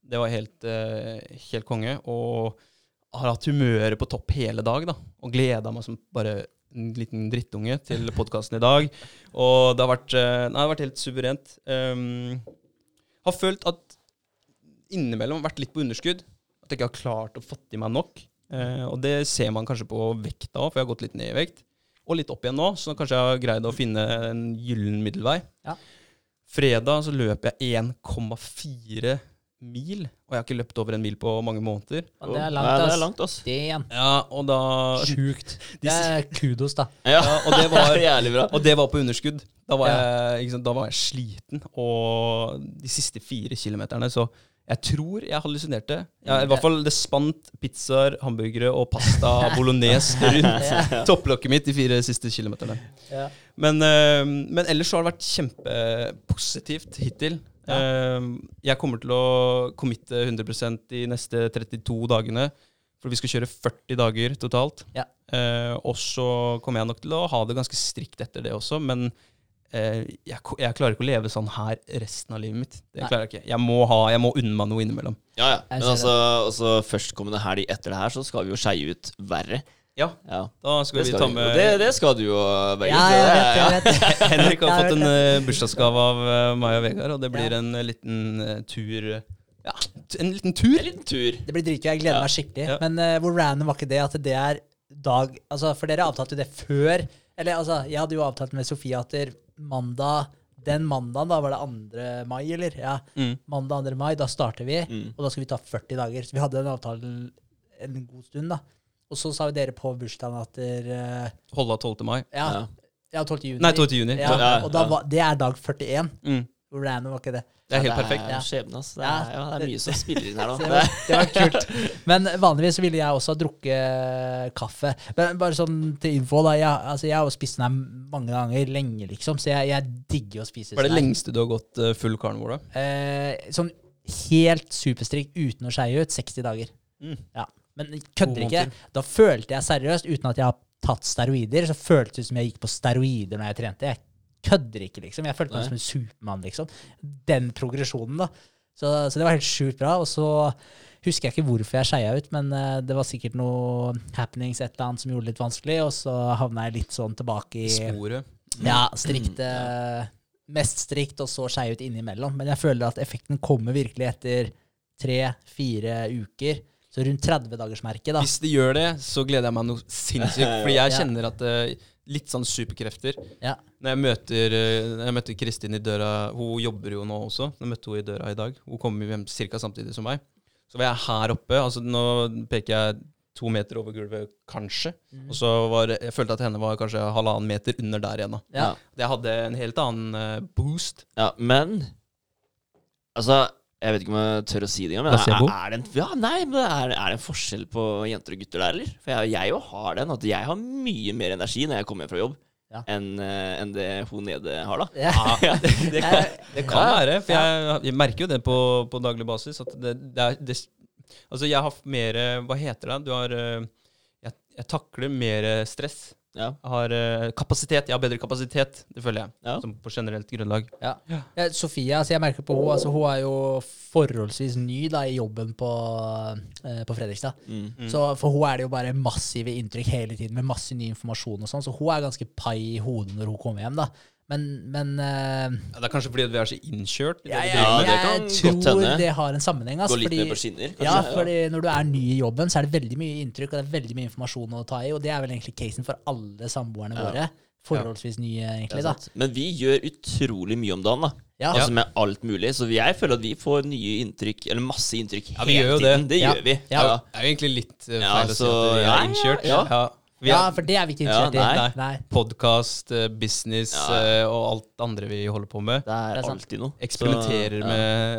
Speaker 1: Det var helt, uh, helt konge. Og har hatt humøret på topp hele dag, da. Og gleda meg som bare en liten drittunge til podkasten i dag. Og det har vært, nei, det har vært helt suverent. Um, har følt at innimellom vært litt på underskudd. At jeg ikke har klart å fått i meg nok. Uh, og det ser man kanskje på vekta òg, for jeg har gått litt ned i vekt. Og litt opp igjen nå, så kanskje jeg har greid å finne en gyllen middelvei.
Speaker 2: Ja.
Speaker 1: Fredag så løper jeg 1,4 mil, og jeg har ikke løpt over en mil på mange måneder.
Speaker 2: Og det er langt, ass.
Speaker 3: Ja, det er langt, ass.
Speaker 1: Ja, og da
Speaker 2: Sjukt. Det er kudos, da.
Speaker 3: Ja,
Speaker 1: og, det var,
Speaker 3: Jævlig bra.
Speaker 1: og det var på underskudd. Da var, jeg, sant, da var jeg sliten, og de siste fire kilometerne så jeg tror jeg hallusinerte. Ja, I hvert fall det spant pizzaer, hamburgere og pasta bolognese rundt topplokket mitt de fire siste kilometerne.
Speaker 2: Ja.
Speaker 1: Men, uh, men, ellers så har det vært kjempepositivt hittil. Uh, jeg kommer til å committe 100% de neste 32 dagene. For vi skal kjøre 40 dager totalt. Uh, og så kommer jeg nok til å ha det ganske strikt etter det også. Men Eh, jeg, jeg, klarer ikke å leve sånn her resten av livet mitt. Det klarer Jeg ikke. Jeg må, ha, jeg må unne meg noe innimellom.
Speaker 3: Ja, ja. Men altså, altså førstkommende helg etter det her, så skal vi jo skeie ut verre.
Speaker 1: Ja.
Speaker 3: ja.
Speaker 1: Da skal, skal vi ta med
Speaker 3: det, det, skal du jo, Vegard.
Speaker 2: Ja, jeg vet, jeg vet.
Speaker 1: Henrik har fått en uh, bursdagsgave av uh, meg og Vegard, og det blir en uh, liten tur Ja, en liten tur.
Speaker 3: En liten tur.
Speaker 2: Det blir dritgøy. Jeg gleder meg skikkelig. Men hvor random var ikke det at det er dag Altså, for dere avtalte jo det før Eller altså, jeg hadde jo avtalt med Sofie at mandag den mandagen, da var det 2. mai, eller? Ja.
Speaker 1: Mm.
Speaker 2: Mandag 2. mai, da starter vi,
Speaker 3: mm.
Speaker 2: og da skal vi ta 40 dager. Så vi hadde den avtalen en god stund, da. Og så sa jo dere på bursdagen at dere uh,
Speaker 1: Holda 12. mai.
Speaker 2: Ja, ja. 12. juni.
Speaker 1: Nei, 12. juni.
Speaker 2: Ja, og var, det er dag 41.
Speaker 1: Mm.
Speaker 2: Random var ikke det?
Speaker 1: Det er helt perfekt.
Speaker 3: Det er skjebne, ass. Det er, ja, det er mye som spiller inn her nå.
Speaker 2: det, var, det var kult. Men vanligvis ville jeg også ha drukket kaffe. Men bare sånn til info, da. Jeg, altså, jeg har jo spist den her mange ganger, lenge, liksom. Så jeg, jeg digger å spise
Speaker 1: Hva er det lengste du har gått uh, full carnivore?
Speaker 2: Eh, sånn helt superstrikt uten å skeie ut, 60 dager.
Speaker 1: Mm.
Speaker 2: Ja. Men kødder ikke. Da følte jeg seriøst, uten at jeg har tatt steroider, så føltes det som jeg gikk på steroider når jeg trente. Jeg kødder ikke, liksom. Jeg følte meg som en Supermann, liksom. Den progresjonen, da. Så, så, det var helt sjukt bra. Og så husker jeg ikke hvorfor jeg skeia ut, men uh, det var sikkert noe happenings, et eller annet, som gjorde det litt vanskelig, og så havna jeg litt sånn tilbake i
Speaker 1: Sporet.
Speaker 2: Ja, strikte mest strikt og så skeiv ut innimellom. Men jeg føler at effekten kommer virkelig etter tre-fire uker. Så rundt 30-dagersmerket, da.
Speaker 1: Hvis det gjør det, så gleder jeg meg noe sinnssykt. Fordi jeg
Speaker 2: Ja.
Speaker 1: kjenner at uh, Litt sånn superkrefter.
Speaker 2: Ja.
Speaker 1: Når jeg møter, eh, jeg møtte Kristin i døra Hun jobber jo nå også. Jeg møtte henne i døra i dag. Hun kommer hjem ca. samtidig som meg. Så var jeg her oppe. altså Nå peker jeg to meter over gulvet, kanskje.
Speaker 2: Mm.
Speaker 1: Og så var jeg følte at henne var kanskje halvannen meter under der igjen. da.
Speaker 2: Ja.
Speaker 1: Det hadde en helt annen eh, boost.
Speaker 3: Ja, men Altså, jeg vet ikke om jeg tør å si det engang, men er, er, det en, ja, nei, men er, er det en forskjell på jenter og gutter der, eller? For jeg, jeg jo har den, at jeg har mye mer energi når jeg kommer hjem fra jobb,
Speaker 2: Ja.
Speaker 3: enn en det hun nede har, da.
Speaker 2: Ja.
Speaker 1: det, det kan, det kan
Speaker 3: Ja.
Speaker 1: være. For jeg, jeg merker jo det på, på daglig basis. At det, det er Altså, jeg har mer Hva heter det? Du har eh, Jeg, jeg takler mer stress.
Speaker 3: Ja.
Speaker 1: Har eh, kapasitet. Jeg har bedre kapasitet, det føler jeg.
Speaker 3: Ja.
Speaker 1: Som på generelt grunnlag.
Speaker 2: Ja. Ja, Sofia, altså jeg merker på henne, altså hun er jo forholdsvis ny da i jobben på, eh, på Fredrikstad.
Speaker 3: Mm.
Speaker 2: Så For hun er det jo bare massive inntrykk hele tiden med masse ny informasjon og sånn, så hun er ganske pai i hodet når hun kommer hjem, da. Men, men uh,
Speaker 1: Ja, det er kanskje fordi vi er så innkjørt. Ja,
Speaker 2: jeg, jeg,
Speaker 3: Ja, det
Speaker 2: jeg
Speaker 3: kan godt
Speaker 2: tror
Speaker 3: hende.
Speaker 2: det har en sammenheng. Altså,
Speaker 3: Gå litt
Speaker 2: fordi,
Speaker 3: ned på skinner, kanskje?
Speaker 2: ja, fordi når du er ny i jobben, så er det veldig mye inntrykk, og det er veldig mye informasjon å ta i, og det er vel egentlig casen for alle samboerne
Speaker 3: Ja.
Speaker 2: våre. Forholdsvis nye, egentlig, da.
Speaker 3: Men vi gjør utrolig mye om dagen, da.
Speaker 2: Ja.
Speaker 3: Altså med alt mulig. Så jeg føler at vi får nye inntrykk, eller masse inntrykk,
Speaker 1: Ja,
Speaker 3: hele tiden.
Speaker 1: det.
Speaker 3: Det
Speaker 2: Ja.
Speaker 3: gjør vi.
Speaker 2: Ja.
Speaker 3: Ja.
Speaker 1: Det er jo egentlig litt eh,
Speaker 3: Ja,
Speaker 1: feil å si at vi er innkjørt.
Speaker 3: ja.
Speaker 1: Vi
Speaker 2: Ja, for det er vi ikke
Speaker 3: Ja,
Speaker 2: interessert i.
Speaker 3: nei.
Speaker 2: nei.
Speaker 1: podkast, business
Speaker 3: Ja.
Speaker 1: eh, og alt andre vi holder på med.
Speaker 3: Det er, alltid noe.
Speaker 1: Eksperimenterer
Speaker 3: Så, ja.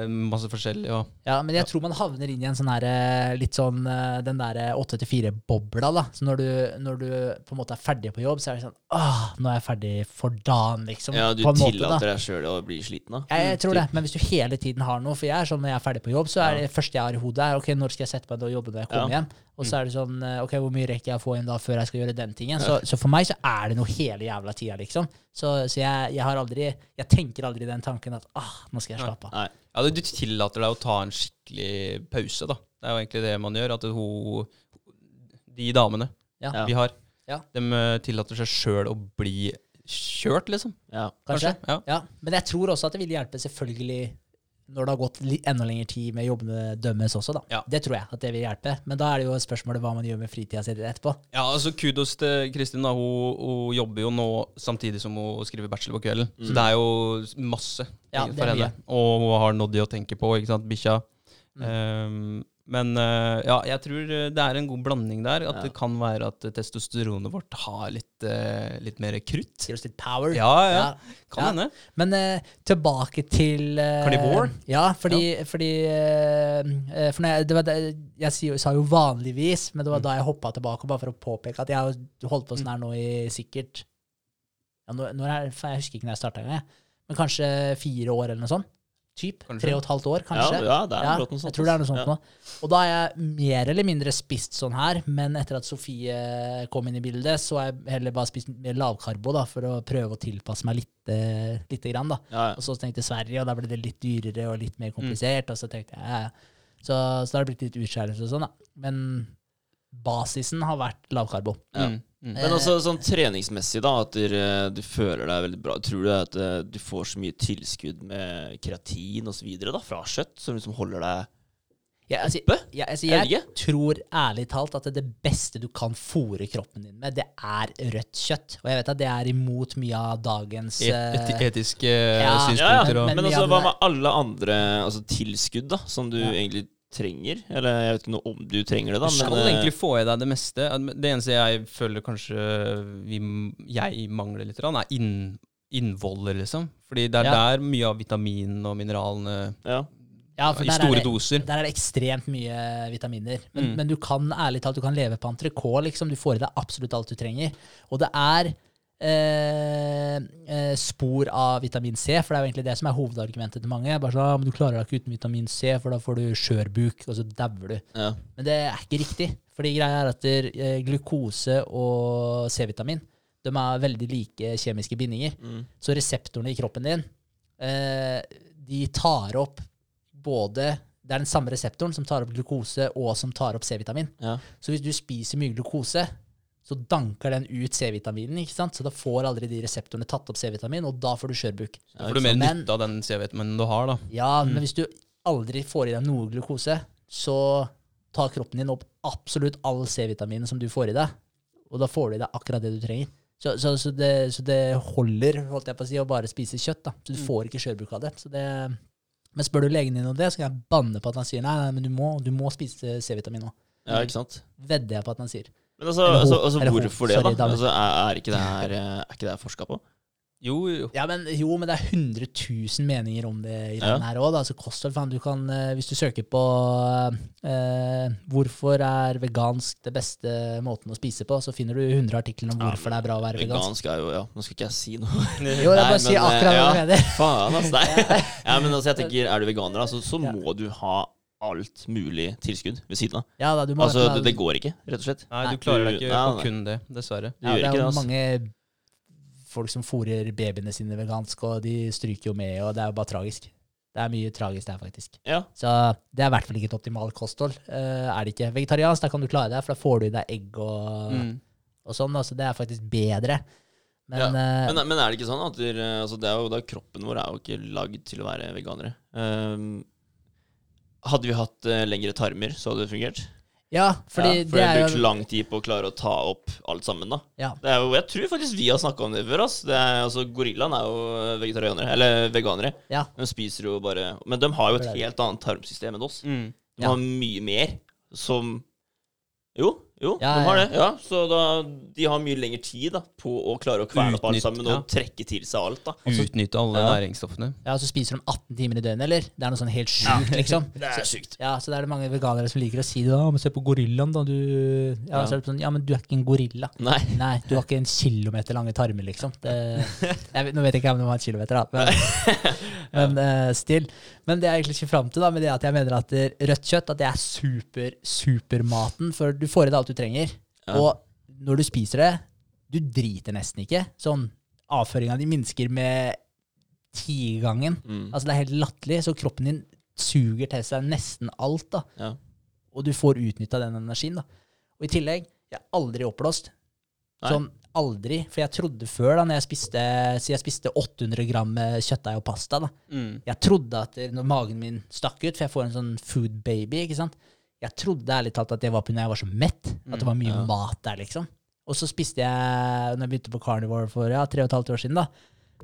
Speaker 1: med masse forskjellig. Og
Speaker 2: Ja, men jeg tror man havner inn i en sånn her eh, litt sånn eh, den derre 8-4-bobla, da. Så når du, når du på en måte er ferdig på jobb, så er det sånn Åh, nå er jeg ferdig for dagen, liksom.
Speaker 3: Ja, du
Speaker 2: på en måte, da.
Speaker 3: tillater deg sjøl å bli sliten, da.
Speaker 2: Jeg, jeg tror det, men hvis du hele tiden har noe For jeg er sånn når jeg er ferdig på jobb, så er det første jeg har i hodet, er ok, når skal jeg sette meg ned og jobbe når jeg kommer
Speaker 3: Ja.
Speaker 2: hjem? Og så er det sånn eh, Ok, hvor mye rekker jeg å få inn da før jeg skal gjøre den tingen? Så, så for meg så er det noe hele jævla tida, liksom. Så, så jeg, jeg har aldri Jeg tenker aldri den tanken at ah, nå skal jeg slappe av.
Speaker 3: Nei.
Speaker 1: ja, du, du tillater deg å ta en skikkelig pause, da. Det er jo egentlig det man gjør. At hun De damene
Speaker 2: Ja.
Speaker 1: Vi har,
Speaker 2: Ja.
Speaker 1: de eh, tillater seg sjøl å bli kjørt, liksom.
Speaker 3: Ja.
Speaker 2: Kanskje?
Speaker 1: Ja.
Speaker 2: Ja, men jeg tror også at det vil hjelpe, selvfølgelig, når det har gått enda lengre tid med jobbene dømmes også, da.
Speaker 1: Ja.
Speaker 2: Det tror jeg at det vil hjelpe. Men da er det jo spørsmålet hva man gjør med fritida si etterpå.
Speaker 1: Ja, altså Kudos til Kristin. da, hun, hun jobber jo nå samtidig som hun skriver bachelor på kvelden. Så det er jo masse
Speaker 2: Ja,
Speaker 1: for
Speaker 2: det
Speaker 1: henne. Og hun har Noddy å tenke på, ikke sant, bikkja.
Speaker 2: Mm.
Speaker 1: Ehm, men uh, ja, jeg tror det er en god blanding der. At
Speaker 3: Ja.
Speaker 1: det kan være at testosteronet vårt har litt, uh, litt mer krutt.
Speaker 2: Gir oss litt power.
Speaker 1: Ja, ja.
Speaker 2: Ja.
Speaker 1: Kan
Speaker 2: Ja.
Speaker 1: hende.
Speaker 2: Men uh, tilbake til eh,
Speaker 1: Carnivore?
Speaker 2: Ja, fordi, fordi eh, eh, for jeg, det var det, jeg sa jo vanligvis, men det
Speaker 1: Mm.
Speaker 2: var da jeg hoppa tilbake, bare for å påpeke at jeg har holdt på sånn her nå i sikkert ja, når, når jeg, Jeg husker ikke når jeg starta engang, men kanskje fire år eller noe sånt. Typ. Tre og et halvt år, kanskje.
Speaker 3: Ja, ja, det er
Speaker 2: Ja,
Speaker 3: noe sånt.
Speaker 2: jeg tror det er noe sånt
Speaker 3: Ja.
Speaker 2: nå. Og da har jeg mer eller mindre spist sånn her, men etter at Sofie kom inn i bildet, så har jeg heller bare spist mer lavkarbo da, for å prøve å tilpasse meg litt, eh, lite grann. da.
Speaker 3: Ja, ja.
Speaker 2: Og så tenkte jeg Sverige, og da ble det litt dyrere og litt mer
Speaker 3: Mm.
Speaker 2: komplisert. Og så tenkte jeg, ja, ja. Så, så da har det blitt litt utskjærelse og sånn, da. Men basisen har vært lavkarbo.
Speaker 3: Ja.
Speaker 1: Mm, mm.
Speaker 3: Men også sånn treningsmessig, da, at du, du føler deg veldig bra. Tror du at eh, du får så mye tilskudd med kreatin osv. fra kjøtt, som liksom holder deg
Speaker 2: ja, altså,
Speaker 3: Oppe?
Speaker 2: jeg, altså, jeg tror ærlig talt at det beste du kan fòre kroppen din med, det er rødt kjøtt. Og jeg vet at det er imot mye av dagens
Speaker 1: Et,
Speaker 2: eh,
Speaker 1: et, etiske
Speaker 2: ja.
Speaker 3: Ja, ja.
Speaker 1: synspunkter og
Speaker 2: Men
Speaker 3: Men
Speaker 2: mye
Speaker 3: altså, hva med alle andre altså, tilskudd, da, som du
Speaker 2: Ja.
Speaker 3: egentlig trenger? Eller jeg vet ikke noe om du trenger det, da.
Speaker 1: Du skal
Speaker 3: men, eh,
Speaker 1: egentlig få i deg det meste. Det eneste jeg føler kanskje vi, jeg mangler litt, er inn, innvoller, liksom. Fordi det er
Speaker 2: Ja.
Speaker 1: der mye av vitaminene og mineralene
Speaker 3: ja.
Speaker 2: Ja, for
Speaker 1: i
Speaker 2: er
Speaker 1: store
Speaker 2: det-
Speaker 1: doser.
Speaker 2: Der er det ekstremt mye vitaminer. Men,
Speaker 1: Mm.
Speaker 2: men du kan ærlig talt du kan leve på entrecôte. Liksom. Du får i deg absolutt alt du trenger. Og det er eh, eh, spor av vitamin C, for det er jo egentlig det som er hovedargumentet til mange. Bare sånn, ah, men Du klarer deg ikke uten vitamin C, for da får du skjørbuk, og så dauer du.
Speaker 3: ja.
Speaker 2: Men det er ikke riktig. Fordi greia er at der, eh, glukose og C-vitamin de er veldig like kjemiske bindinger.
Speaker 3: Mm.
Speaker 2: Så reseptorene i kroppen din, eh, de tar opp både Det er den samme reseptoren som tar opp glukose og som tar opp C-vitamin.
Speaker 3: Ja.
Speaker 2: Så hvis du spiser mye glukose, så danker den ut C-vitaminen, ikke sant? så da får aldri de reseptorene tatt opp C-vitamin, og da får du skjørbuk.
Speaker 1: Da får du mer
Speaker 2: Men-
Speaker 1: nytte av den C-vitaminen du har, da.
Speaker 2: Ja,
Speaker 1: Mm.
Speaker 2: men hvis du aldri får i deg noe glukose, så tar kroppen din opp absolutt all C-vitaminen som du får i deg, og da får du i deg akkurat det du trenger. Så, så, så, det, så det holder holdt jeg på å si, å bare spise kjøtt. da. Så du
Speaker 1: Mm.
Speaker 2: får ikke skjørbuk av det. Så det. Men spør du legen din om det, så kan jeg banne på at han sier nei, nei men du må, du må spise C-vitamin nå.
Speaker 3: Ja, ikke sant?
Speaker 2: Vedder jeg på at han sier.
Speaker 3: Men altså, altså, altså hvorfor det, da? Altså, er, er ikke det her eh, Er ikke det her forska på?
Speaker 1: Jo, jo.
Speaker 2: Ja, men jo, men det er 100 000 meninger om det i
Speaker 3: Ja.
Speaker 2: den her òg. Altså kosthold, faen, du kan eh, Hvis du søker på eh, 'Hvorfor er vegansk det beste måten å spise på', så finner du 100 artikler om
Speaker 3: Ja,
Speaker 2: hvorfor det er bra å være vegansk.
Speaker 3: Vegansk er jo Ja, nå skal ikke jeg si noe.
Speaker 2: Jo,
Speaker 3: Nei,
Speaker 2: bare si
Speaker 3: akkurat eh,
Speaker 2: hva
Speaker 3: ja.
Speaker 2: du mener.
Speaker 3: Faen, altså. Nei. Ja, men altså, jeg tenker, er du veganer, da, så, så
Speaker 2: Ja.
Speaker 3: må du ha alt mulig tilskudd ved siden av.
Speaker 2: Ja, da, du må
Speaker 3: Altså, det, det går ikke, rett og slett.
Speaker 1: Nei, du klarer deg ikke
Speaker 3: Nei,
Speaker 1: på kun det, dessverre.
Speaker 3: Du
Speaker 2: ja,
Speaker 3: gjør
Speaker 2: det
Speaker 3: ikke
Speaker 2: er
Speaker 3: det,
Speaker 2: jo
Speaker 3: altså.
Speaker 2: mange folk som fôrer babyene sine vegansk, og de stryker jo med, og det er jo bare tragisk. Det er mye tragisk der, faktisk.
Speaker 3: Ja.
Speaker 2: Så det er i hvert fall ikke et optimalt kosthold. Uh, er det ikke vegetariansk, da kan du klare deg, for da får du i deg egg og,
Speaker 1: Mm.
Speaker 2: og sånn. Altså, det er faktisk bedre. Men,
Speaker 3: Ja,
Speaker 2: eh,
Speaker 3: Men, men er det ikke sånn at dere- altså, det er jo, da kroppen vår er jo ikke lagd til å være veganere. Ehm, hadde vi hatt uh, lengre tarmer, så hadde det fungert.
Speaker 2: ja, fordi
Speaker 3: ja, for
Speaker 2: det er
Speaker 3: brukt
Speaker 2: jo
Speaker 3: lang tid på å klare å ta opp alt sammen, da.
Speaker 2: ja,
Speaker 3: Det er jo, jeg tror faktisk vi har snakka om det før. ass. Det er, altså, Gorillaen er jo vegetarianere, eller veganere.
Speaker 2: ja,
Speaker 3: De spiser jo bare Men de har jo et helt annet tarmsystem enn oss.
Speaker 1: Mm.
Speaker 3: De
Speaker 2: Ja.
Speaker 3: har mye mer som Jo, jo,
Speaker 2: Ja,
Speaker 3: de har det. Ja, Så da, de har mye lengre tid da, på å klare å kverne opp alt sammen
Speaker 1: ja.
Speaker 3: og trekke til seg alt. da
Speaker 1: Utnytte alle
Speaker 3: Ja.
Speaker 1: næringsstoffene.
Speaker 2: ja, og så spiser de 18 timer i døgnet, eller? Det er noe sånn helt sjukt, liksom.
Speaker 3: Det er sykt
Speaker 2: Ja, så det er det mange veganere som liker å si det. Ja, men se på gorillaen, da. Du ja,
Speaker 3: Ja.
Speaker 2: Så er det sånn, ja, men du er ikke en gorilla.
Speaker 3: Nei.
Speaker 2: Nei, du har ikke en kilometer lange tarmer, liksom. Det, jeg nå vet jeg ikke om du har en kilometer, da, men, men uh, still. Men det jeg egentlig ikke fram til, da, med det at jeg mener at rødt kjøtt at det er super, supermaten. For du får i deg alt du trenger.
Speaker 3: Ja.
Speaker 2: Og når du spiser det, du driter nesten ikke. Sånn avføringa di minsker med tigangen.
Speaker 3: Mm.
Speaker 2: Altså Det er helt latterlig. Så kroppen din suger til seg nesten alt, da.
Speaker 3: Ja.
Speaker 2: Og du får utnytta den energien, da. Og i tillegg, jeg er aldri oppblåst. Sånn aldri. For jeg trodde før, da når jeg spiste, så jeg spiste 800 gram eh, kjøttdeig og pasta, da.
Speaker 1: Mm.
Speaker 2: Jeg trodde at når magen min stakk ut, for jeg får en sånn food baby, ikke sant. Jeg trodde ærlig talt at det var pga. jeg var så mett. At det var mye
Speaker 3: ja.
Speaker 2: mat der, liksom. Og så spiste jeg, når jeg begynte på carnivore for ja, tre og et halvt år siden, da,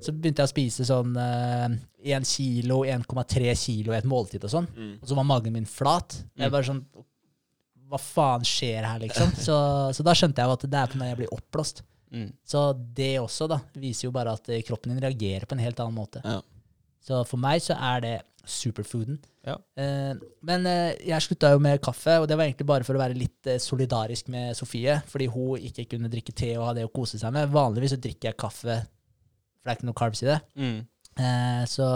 Speaker 2: så begynte jeg å spise sånn én kilo, 1,3 kilo i et måltid og sånn.
Speaker 3: Mm.
Speaker 2: Og så var magen min flat. Jeg
Speaker 1: Mm.
Speaker 2: bare sånn Hva faen skjer her, liksom? Så, så da skjønte jeg at det er pga. jeg blir oppblåst.
Speaker 1: Mm.
Speaker 2: Så det også da, viser jo bare at eh, kroppen din reagerer på en helt annen måte.
Speaker 3: Ja.
Speaker 2: Så for meg så er det superfooden.
Speaker 1: Ja.
Speaker 2: Eh, men eh, jeg slutta jo med kaffe, og det var egentlig bare for å være litt eh, solidarisk med Sofie, fordi hun ikke kunne drikke te og ha det å kose seg med. Vanligvis så drikker jeg kaffe, for det er ikke noe carbs i det.
Speaker 1: Mm.
Speaker 2: Eh, så,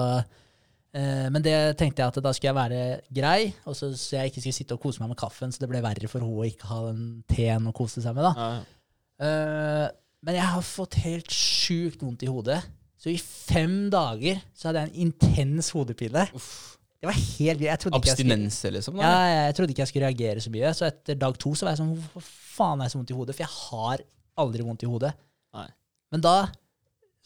Speaker 2: eh, men det tenkte jeg at da skulle jeg være grei, og så, så jeg ikke skulle sitte og kose meg med kaffen, så det ble verre for henne å ikke ha den teen å kose seg med. da.
Speaker 3: Ja, ja.
Speaker 2: Eh, men jeg har fått helt sjukt vondt i hodet. Så i fem dager så hadde jeg en intens hodepine. Det var helt jeg trodde ikke jeg skulle,
Speaker 1: liksom?
Speaker 2: ja,
Speaker 1: Da.
Speaker 2: jeg trodde ikke jeg skulle reagere så mye. Så etter dag to så var jeg sånn Hvorfor faen er jeg så vondt i hodet? For jeg har aldri vondt i hodet.
Speaker 3: Nei.
Speaker 2: Men da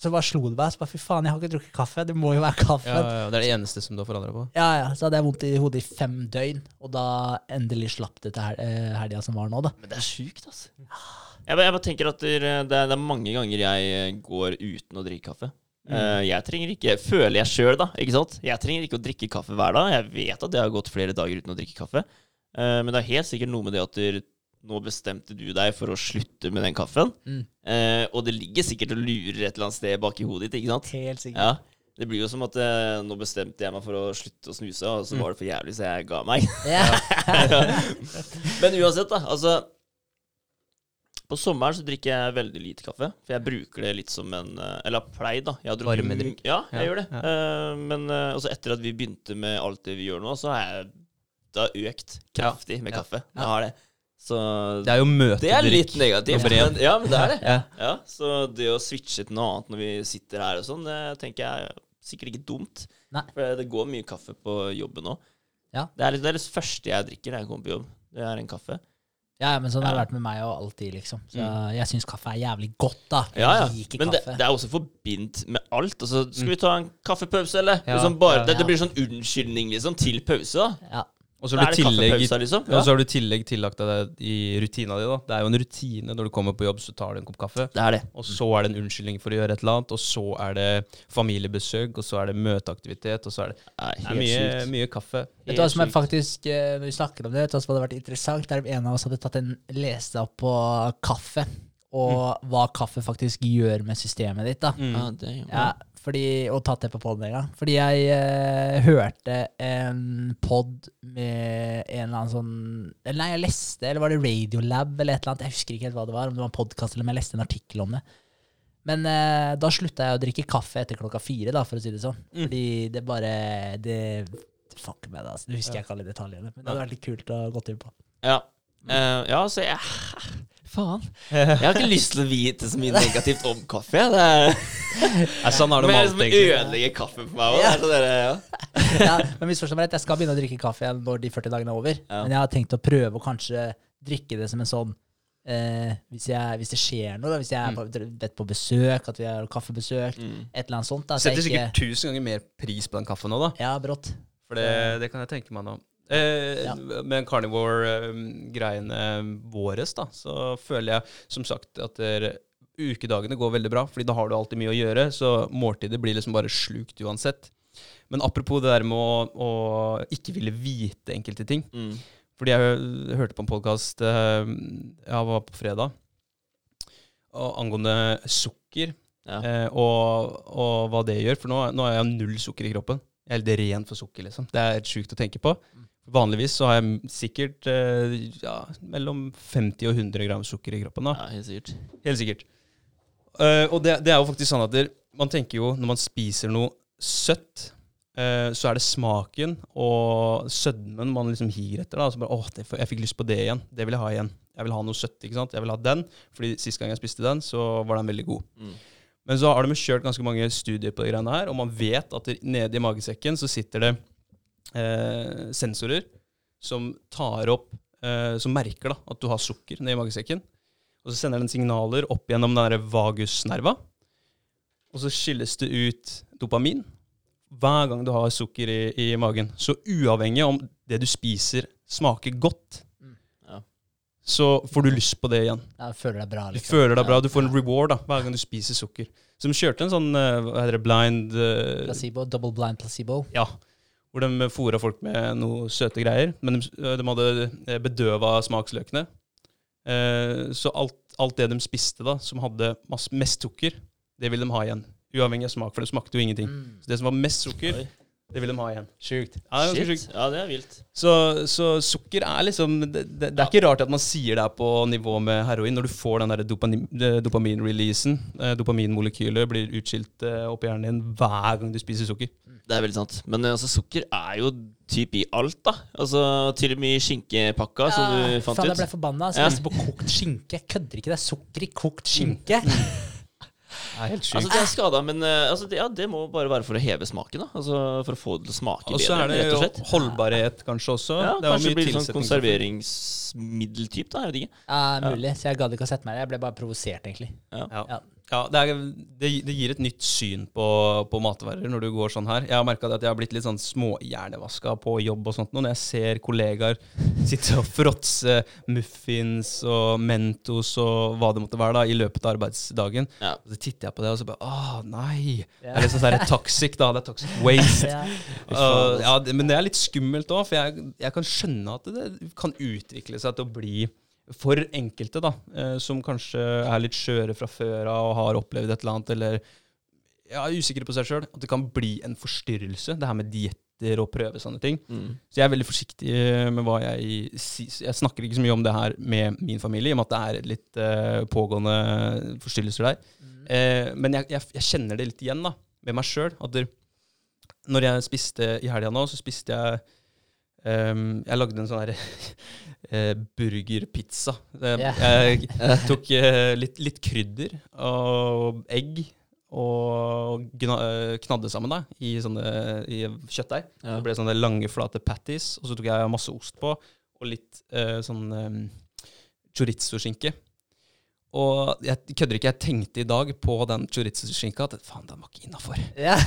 Speaker 2: så bare slo det meg. Så bare, Fy faen, jeg har ikke drukket kaffe. Det må jo være kaffe.
Speaker 1: Ja, ja, det er det eneste som du har forandra på?
Speaker 2: Ja, ja, Så hadde jeg vondt i hodet i fem døgn, og da endelig slapp det til hel eh, helga som var nå, da.
Speaker 3: Men det er sjukt, altså. Jeg jeg bare tenker at det er, det er mange ganger jeg eh, går uten å drikke kaffe.
Speaker 2: Mm.
Speaker 3: Eh, jeg trenger ikke, føler jeg sjøl, da. ikke sant? Jeg trenger ikke å drikke kaffe hver dag. Jeg vet at jeg har gått flere dager uten å drikke kaffe. Eh, men det er helt sikkert noe med det at du, nå bestemte du deg for å slutte med den kaffen.
Speaker 2: Mm.
Speaker 3: Eh, og det ligger sikkert og lurer et eller annet sted bak i hodet ditt. ikke sant?
Speaker 2: Helt sikkert.
Speaker 3: Ja. Det blir jo som at eh, nå bestemte jeg meg for å slutte å snuse, og så var det for jævlig, så jeg ga meg.
Speaker 2: Ja.
Speaker 3: Men uansett, da. Altså På sommeren så drikker jeg veldig lite kaffe. For jeg bruker det litt som en eh, Eller har pleid, da. Jeg
Speaker 1: Varmedrikk.
Speaker 3: Ja, jeg
Speaker 1: Ja,
Speaker 3: gjør det.
Speaker 1: ja.
Speaker 3: Uh, men uh, også etter at vi begynte med alt det vi gjør nå, så har jeg det har økt kraftig med kaffe. Jeg har det. Så
Speaker 1: Det er jo
Speaker 3: det er litt negativt. Men, ja, men det er det.
Speaker 1: Ja.
Speaker 3: Så det å switche til noe annet når vi sitter her og sånn, det tenker jeg er sikkert ikke dumt.
Speaker 2: Nei.
Speaker 3: For det går mye kaffe på jobben nå.
Speaker 2: Ja.
Speaker 3: Det er, det det første jeg drikker når jeg kommer på jobb. Det er en kaffe.
Speaker 2: Ja, men sånn har det vært med meg og alltid, liksom. Så jeg syns kaffe er jævlig godt, da. Jeg
Speaker 3: Ja, ja.
Speaker 2: liker
Speaker 3: Men det,
Speaker 2: kaffe.
Speaker 3: det er også forbindt med alt. Altså, skal vi ta en kaffepause, eller?
Speaker 1: Ja,
Speaker 3: liksom bare,
Speaker 1: ja,
Speaker 3: det,
Speaker 2: ja.
Speaker 3: det blir sånn unnskyldning liksom, til pause. da
Speaker 2: ja.
Speaker 1: Og så har du tillegg,
Speaker 3: kaffepausa, liksom.
Speaker 1: ja. har du tillegg tillagt deg det i rutina di. da. Det er jo en rutine når du kommer på jobb, så tar du en kopp kaffe.
Speaker 3: Det er det.
Speaker 1: Og så er det en unnskyldning for å gjøre et eller annet, og så er det familiebesøk, og så er det møteaktivitet, og så er det,
Speaker 3: Nei,
Speaker 1: det er mye, mye kaffe.
Speaker 2: Vet du hva som er faktisk eh, Når vi snakker om det, vet du hva som hadde vært interessant? Det er om en av oss hadde tatt en lese opp på kaffe, og hva kaffe faktisk gjør med systemet ditt. da.
Speaker 1: Mm.
Speaker 3: Ja, det, ja.
Speaker 2: Ja, fordi, og tatt det på poden en gang. Fordi jeg eh, hørte en pod med en eller annen sånn eller Nei, jeg leste, eller var det Radiolab eller et eller annet? Jeg husker ikke helt hva det var, om det var en podkast eller om jeg leste en artikkel om det. Men eh, da slutta jeg å drikke kaffe etter klokka fire, da, for å si det sånn.
Speaker 1: Mm.
Speaker 2: Fordi det bare Det Fuck med det, altså. Husker jeg ikke alle detaljene. Men det hadde vært litt kult å gå inn på.
Speaker 3: Ja. uh, ja, så jeg Faen. Jeg har ikke lyst til å vite så mye negativt om kaffe. Det er,
Speaker 1: Ja, sånn er det
Speaker 3: men
Speaker 1: med alt, egentlig.
Speaker 3: ødelegger kaffe for meg òg. Ja. Ja.
Speaker 2: ja, men misforstå meg rett, jeg skal begynne å drikke kaffe igjen når de 40 dagene er over.
Speaker 3: Ja.
Speaker 2: Men jeg har tenkt å prøve å kanskje drikke det som en sånn eh, hvis, jeg, hvis det skjer noe, da, hvis jeg er på, bedt på besøk, at vi har kaffebesøk,
Speaker 3: Mm.
Speaker 2: et eller annet sånt. Da, så
Speaker 1: Setter
Speaker 2: jeg
Speaker 1: sikkert tusen ganger mer pris på den kaffen nå, da.
Speaker 2: Ja, brått.
Speaker 1: For det, det kan jeg tenke meg nå. Eh,
Speaker 2: Ja.
Speaker 1: Med carnivore-greiene våres, da, så føler jeg som sagt at der, ukedagene går veldig bra, fordi da har du alltid mye å gjøre, så måltidet blir liksom bare slukt uansett. Men apropos det der med å, å ikke ville vite enkelte ting.
Speaker 3: Mm.
Speaker 1: Fordi jeg hørte på en podkast Jeg var på fredag og angående sukker
Speaker 3: Ja.
Speaker 1: eh, og, og hva det gjør. For nå, nå har jeg null sukker i kroppen. Jeg er helt ren for sukker, liksom. Det er sjukt å tenke på. Vanligvis så har jeg sikkert eh, ja, mellom 50 og 100 gram sukker i kroppen. da.
Speaker 3: ja, helt sikkert.
Speaker 1: Helt sikkert. Uh, og det, det er jo faktisk sånn at der, man tenker jo når man spiser noe søtt, uh, så er det smaken og sødmen man liksom higer etter. da, så bare, åh, det, jeg fikk lyst på det igjen. Det vil jeg ha igjen. Jeg vil ha noe søtt. ikke sant? Jeg vil ha den, fordi Sist gang jeg spiste den, så var den veldig god.
Speaker 3: Mm.
Speaker 1: Men så har de kjørt ganske mange studier på de greiene her, og man vet at det, nede i magesekken så sitter det sensorer som tar opp eh, Som merker da at du har sukker nede i magesekken. Og så sender den signaler opp gjennom den vagusnerva. Og så skilles det ut dopamin hver gang du har sukker i, i magen. Så uavhengig om det du spiser, smaker godt,
Speaker 2: Mm.
Speaker 3: Ja.
Speaker 1: så får du lyst på det igjen.
Speaker 2: Jeg føler deg bra.
Speaker 1: Du
Speaker 2: Liksom.
Speaker 1: føler deg bra. Du får en reward da, hver gang du spiser sukker. Så de kjørte en sånn eh, hva heter det, blind uh,
Speaker 2: Placebo, double blind placebo.
Speaker 1: Ja. Hvor de fôra folk med noe søte greier. Men de, de hadde eh, bedøva smaksløkene. Eh, så alt, alt det de spiste da, som hadde masse, mest sukker, det ville de ha igjen. Uavhengig av smak, for det smakte jo ingenting.
Speaker 2: Mm.
Speaker 1: Så det som var mest sukker,
Speaker 3: Oi.
Speaker 1: Det vil de ha igjen. Sjukt. Ja, det er ganske sjukt.
Speaker 3: Ja, det er vilt.
Speaker 1: Så, så sukker er liksom Det, det, det er ikke rart at man sier det er på nivå med heroin, når du får den der dopamin-releasen. dopamin-releasen. Eh, dopaminmolekylet blir utskilt eh, opp i hjernen din hver gang du spiser sukker.
Speaker 3: Det er veldig sant. Men eh, altså, sukker er jo typ i alt, da. Altså, Til og med i skinkepakka, som du fant
Speaker 2: faen, jeg ble forbanna. Jeg Så
Speaker 3: Ja.
Speaker 2: på kokt skinke. Jeg kødder ikke, det er sukker i kokt skinke.
Speaker 1: Det er helt
Speaker 3: Altså, det er skada, men eh, altså, det, ja, det må bare være for å heve smaken. da Altså For å få det til å smake bedre.
Speaker 1: Og så er det
Speaker 3: rett og
Speaker 1: jo
Speaker 3: slett.
Speaker 1: holdbarhet kanskje også.
Speaker 3: Ja,
Speaker 1: det
Speaker 3: kanskje det blir sånn konserveringsmiddeltyp, da. Jeg vet ikke.
Speaker 2: Ja, mulig. Så jeg gadd ikke å sette meg der. Jeg ble bare provosert, egentlig.
Speaker 1: Ja.
Speaker 2: Ja.
Speaker 1: Ja, det, er, det, det gir et nytt syn på, på matvarer når du går sånn her. Jeg har merka at jeg har blitt litt sånn småhjernevaska på jobb og sånt nå, når jeg ser kollegaer sitte og fråtse muffins og Mentos og hva det måtte være da, i løpet av arbeidsdagen.
Speaker 3: Ja.
Speaker 1: Så titter jeg på det og så bare Å, nei! Det
Speaker 2: Ja.
Speaker 1: er litt sånn der toxic, da. Det er toxic waste.
Speaker 2: Ja.
Speaker 1: Uh, ja, det, men det er litt skummelt òg, for jeg, jeg kan skjønne at det kan utvikle seg til å bli for enkelte, da, eh, som kanskje er litt skjøre fra før av og har opplevd et eller annet, eller ja, er usikre på seg sjøl, at det kan bli en forstyrrelse, det her med dietter og prøve sånne ting.
Speaker 3: Mm.
Speaker 1: Så jeg er veldig forsiktig med hva jeg sier. Jeg snakker ikke så mye om det her med min familie, i og med at det er litt uh, pågående forstyrrelser der. Eh, men jeg, jeg, jeg kjenner det litt igjen da, med meg sjøl. Når jeg spiste i helga nå, så spiste jeg um, Jeg lagde en sånn her eh, burgerpizza. Det- Jeg tok eh, litt, litt krydder og egg og gna, eh, knadde sammen da, i, sånne, i kjøttdeig.
Speaker 3: Ja.
Speaker 1: Det ble sånne lange, flate patties, og så tok jeg masse ost på, og litt eh, sånn eh, chorizo-skinke. Og jeg kødder ikke, jeg tenkte i dag på den chorizo-skinka at faen, den var ikke innafor.
Speaker 2: Yeah.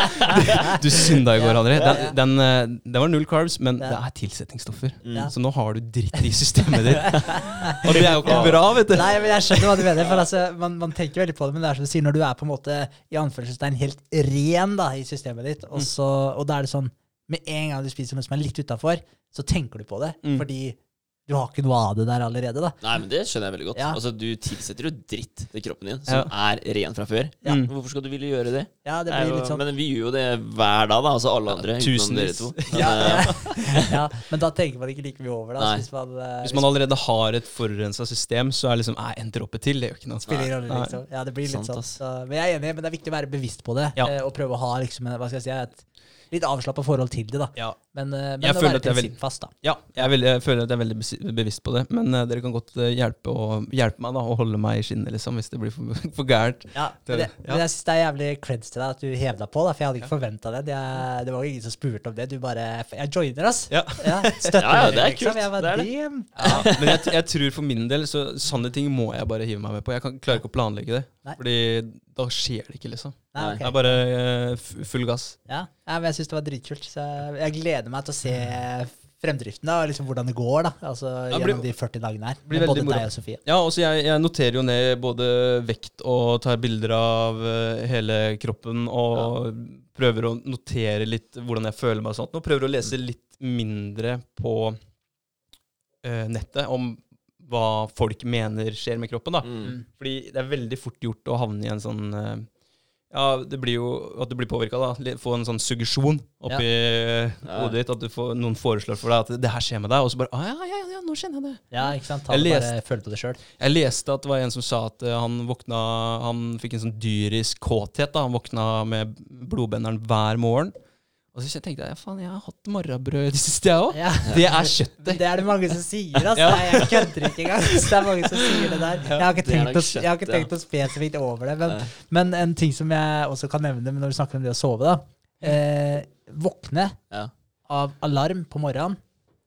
Speaker 1: Du synda i går, André. Den, den, eh, den var null carbs, men det er tilsetningsstoffer.
Speaker 2: Mm.
Speaker 1: Så nå har du dritt i systemet ditt. Og det er jo ikke bra, vet du.
Speaker 2: Nei, men jeg skjønner hva du mener. For altså, man, man tenker veldig på det, men det er som du sier, når du er på en måte i anførselstegn helt ren da, i systemet ditt, og, så, og da er det sånn Med en gang du spiser noe som er litt utafor, så tenker du på det.
Speaker 1: Mm.
Speaker 2: Fordi du har ikke noe av det der allerede. da.
Speaker 3: Nei, men det skjønner jeg veldig godt.
Speaker 2: Ja.
Speaker 3: Altså, Du tilsetter jo dritt til kroppen din, som er ren fra før.
Speaker 2: Ja.
Speaker 1: Mm.
Speaker 3: Hvorfor skal du ville gjøre det?
Speaker 2: Ja, det blir
Speaker 3: jo,
Speaker 2: litt sånn.
Speaker 3: Men vi gjør jo det hver dag, da. Altså alle andre. dere
Speaker 1: tusenvis.
Speaker 3: to. Men,
Speaker 2: Ja,
Speaker 3: eh,
Speaker 2: ja. ja, men da tenker man ikke like mye over det. Altså, hvis man, eh,
Speaker 1: Hvis man allerede har et forurensa system, så er liksom Nei, en dråpe til, det gjør ikke noe.
Speaker 2: spiller rolle, liksom. Ja, det blir litt
Speaker 3: Sant,
Speaker 2: sånn. Så, men jeg er enig, men det er viktig å være bevisst på det,
Speaker 1: Ja.
Speaker 2: eh, og prøve å ha liksom, hva skal jeg si, et litt avslappa forhold til det. da.
Speaker 1: Ja.
Speaker 2: Men, eh, men
Speaker 1: Jeg
Speaker 2: å
Speaker 1: føler
Speaker 2: være prinsippfast, da.
Speaker 1: Ja, jeg, vil, jeg føler at jeg er veldig bevisst på det. Men uh, dere kan godt eh, hjelpe, og, hjelpe meg da, å holde meg i skinnet, liksom, hvis det blir for, for gærent.
Speaker 2: Ja, men, det,
Speaker 1: det. Ja.
Speaker 2: men jeg syns det er jævlig creds til deg at du hev deg på, da, for jeg hadde ikke forventa det. Jeg, det var jo ingen som spurte om det. Du bare Jeg joiner, ass.
Speaker 1: Ja.
Speaker 2: støtter
Speaker 3: Ja, ja, det er
Speaker 2: kult. liksom.
Speaker 3: kult.
Speaker 2: Jeg bare,
Speaker 3: Det er det.
Speaker 1: Ja, men jeg, jeg tror for min del så sanne ting må jeg bare hive meg med på. Jeg kan, klarer ikke å planlegge det.
Speaker 2: Nei.
Speaker 1: Fordi da skjer det ikke, liksom.
Speaker 2: Nei, okay.
Speaker 1: Det er bare uh, full gass.
Speaker 2: Ja, ja men jeg syns det var dritkult. Så jeg, jeg gleder meg til å se fremdriften da, og liksom hvordan det går da, altså
Speaker 1: Ja, blir-
Speaker 2: gjennom de 40 dagene her.
Speaker 1: blir
Speaker 2: både
Speaker 1: moro.
Speaker 2: deg og Sofie.
Speaker 1: Ja, også jeg, jeg noterer jo ned både vekt og tar bilder av eh, hele kroppen og prøver å notere litt hvordan jeg føler meg og sånt. Nå prøver å lese litt mindre på uh, nettet om hva folk mener skjer med kroppen. da.
Speaker 3: mm.
Speaker 1: Fordi det er veldig fort gjort å havne i en sånn eh, Ja, det blir jo at du blir påvirka, da. Få en sånn suggesjon oppi ja. hodet ditt. At du får, noen foreslår for deg at det her skjer med deg, og så bare ah, ja, ja, ja, nå kjenner jeg det.
Speaker 2: Ja, ikke sant? Ta
Speaker 1: Jeg
Speaker 2: bare følte det selv.
Speaker 1: Jeg leste at det var en som sa at eh, han våkna Han fikk en sånn dyrisk kåthet. da Han våkna med blodbenderen hver morgen. Og så tenkte jeg ja, faen, jeg har hatt morrabrød i det siste, jeg òg.
Speaker 2: Ja.
Speaker 1: Det er kjøttet.
Speaker 2: Det er det mange som sier, altså.
Speaker 1: Ja.
Speaker 2: Jeg kødder ikke engang. Det er mange som sier det der. Jeg har ikke tenkt, å, har ikke
Speaker 3: kjøtt,
Speaker 2: tenkt noe spesifikt over det. Men, men en ting som jeg også kan nevne når du snakker om det å sove, da. Eh, våkne
Speaker 3: Ja.
Speaker 2: av alarm på morgenen.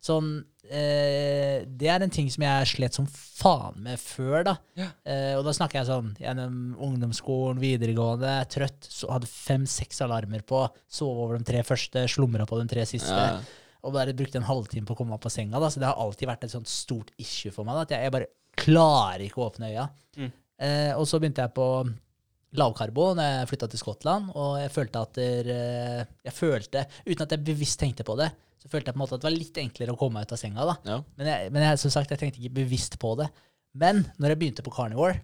Speaker 2: Sånn eh, Det er en ting som jeg slet som faen med før, da.
Speaker 1: Ja.
Speaker 2: Eh, og da snakker jeg sånn gjennom ungdomsskolen, videregående, trøtt. Så hadde fem-seks alarmer på. Sove over de tre første, slumra på de tre siste.
Speaker 3: Ja.
Speaker 2: Og bare brukte en halvtime på å komme meg av senga. Da. Så det har alltid vært et sånt stort issue for meg. Da, at jeg, jeg bare klarer ikke å åpne øya.
Speaker 1: Mm.
Speaker 2: Eh, og så begynte jeg på lavkarbo når jeg flytta til Skottland, og jeg følte at der, eh, jeg følte, uten at jeg bevisst tenkte på det, så følte jeg på en måte at det var litt enklere å komme meg ut av senga. da.
Speaker 3: Ja.
Speaker 2: Men, jeg, men jeg, som sagt, jeg tenkte ikke bevisst på det. Men når jeg begynte på Carnivore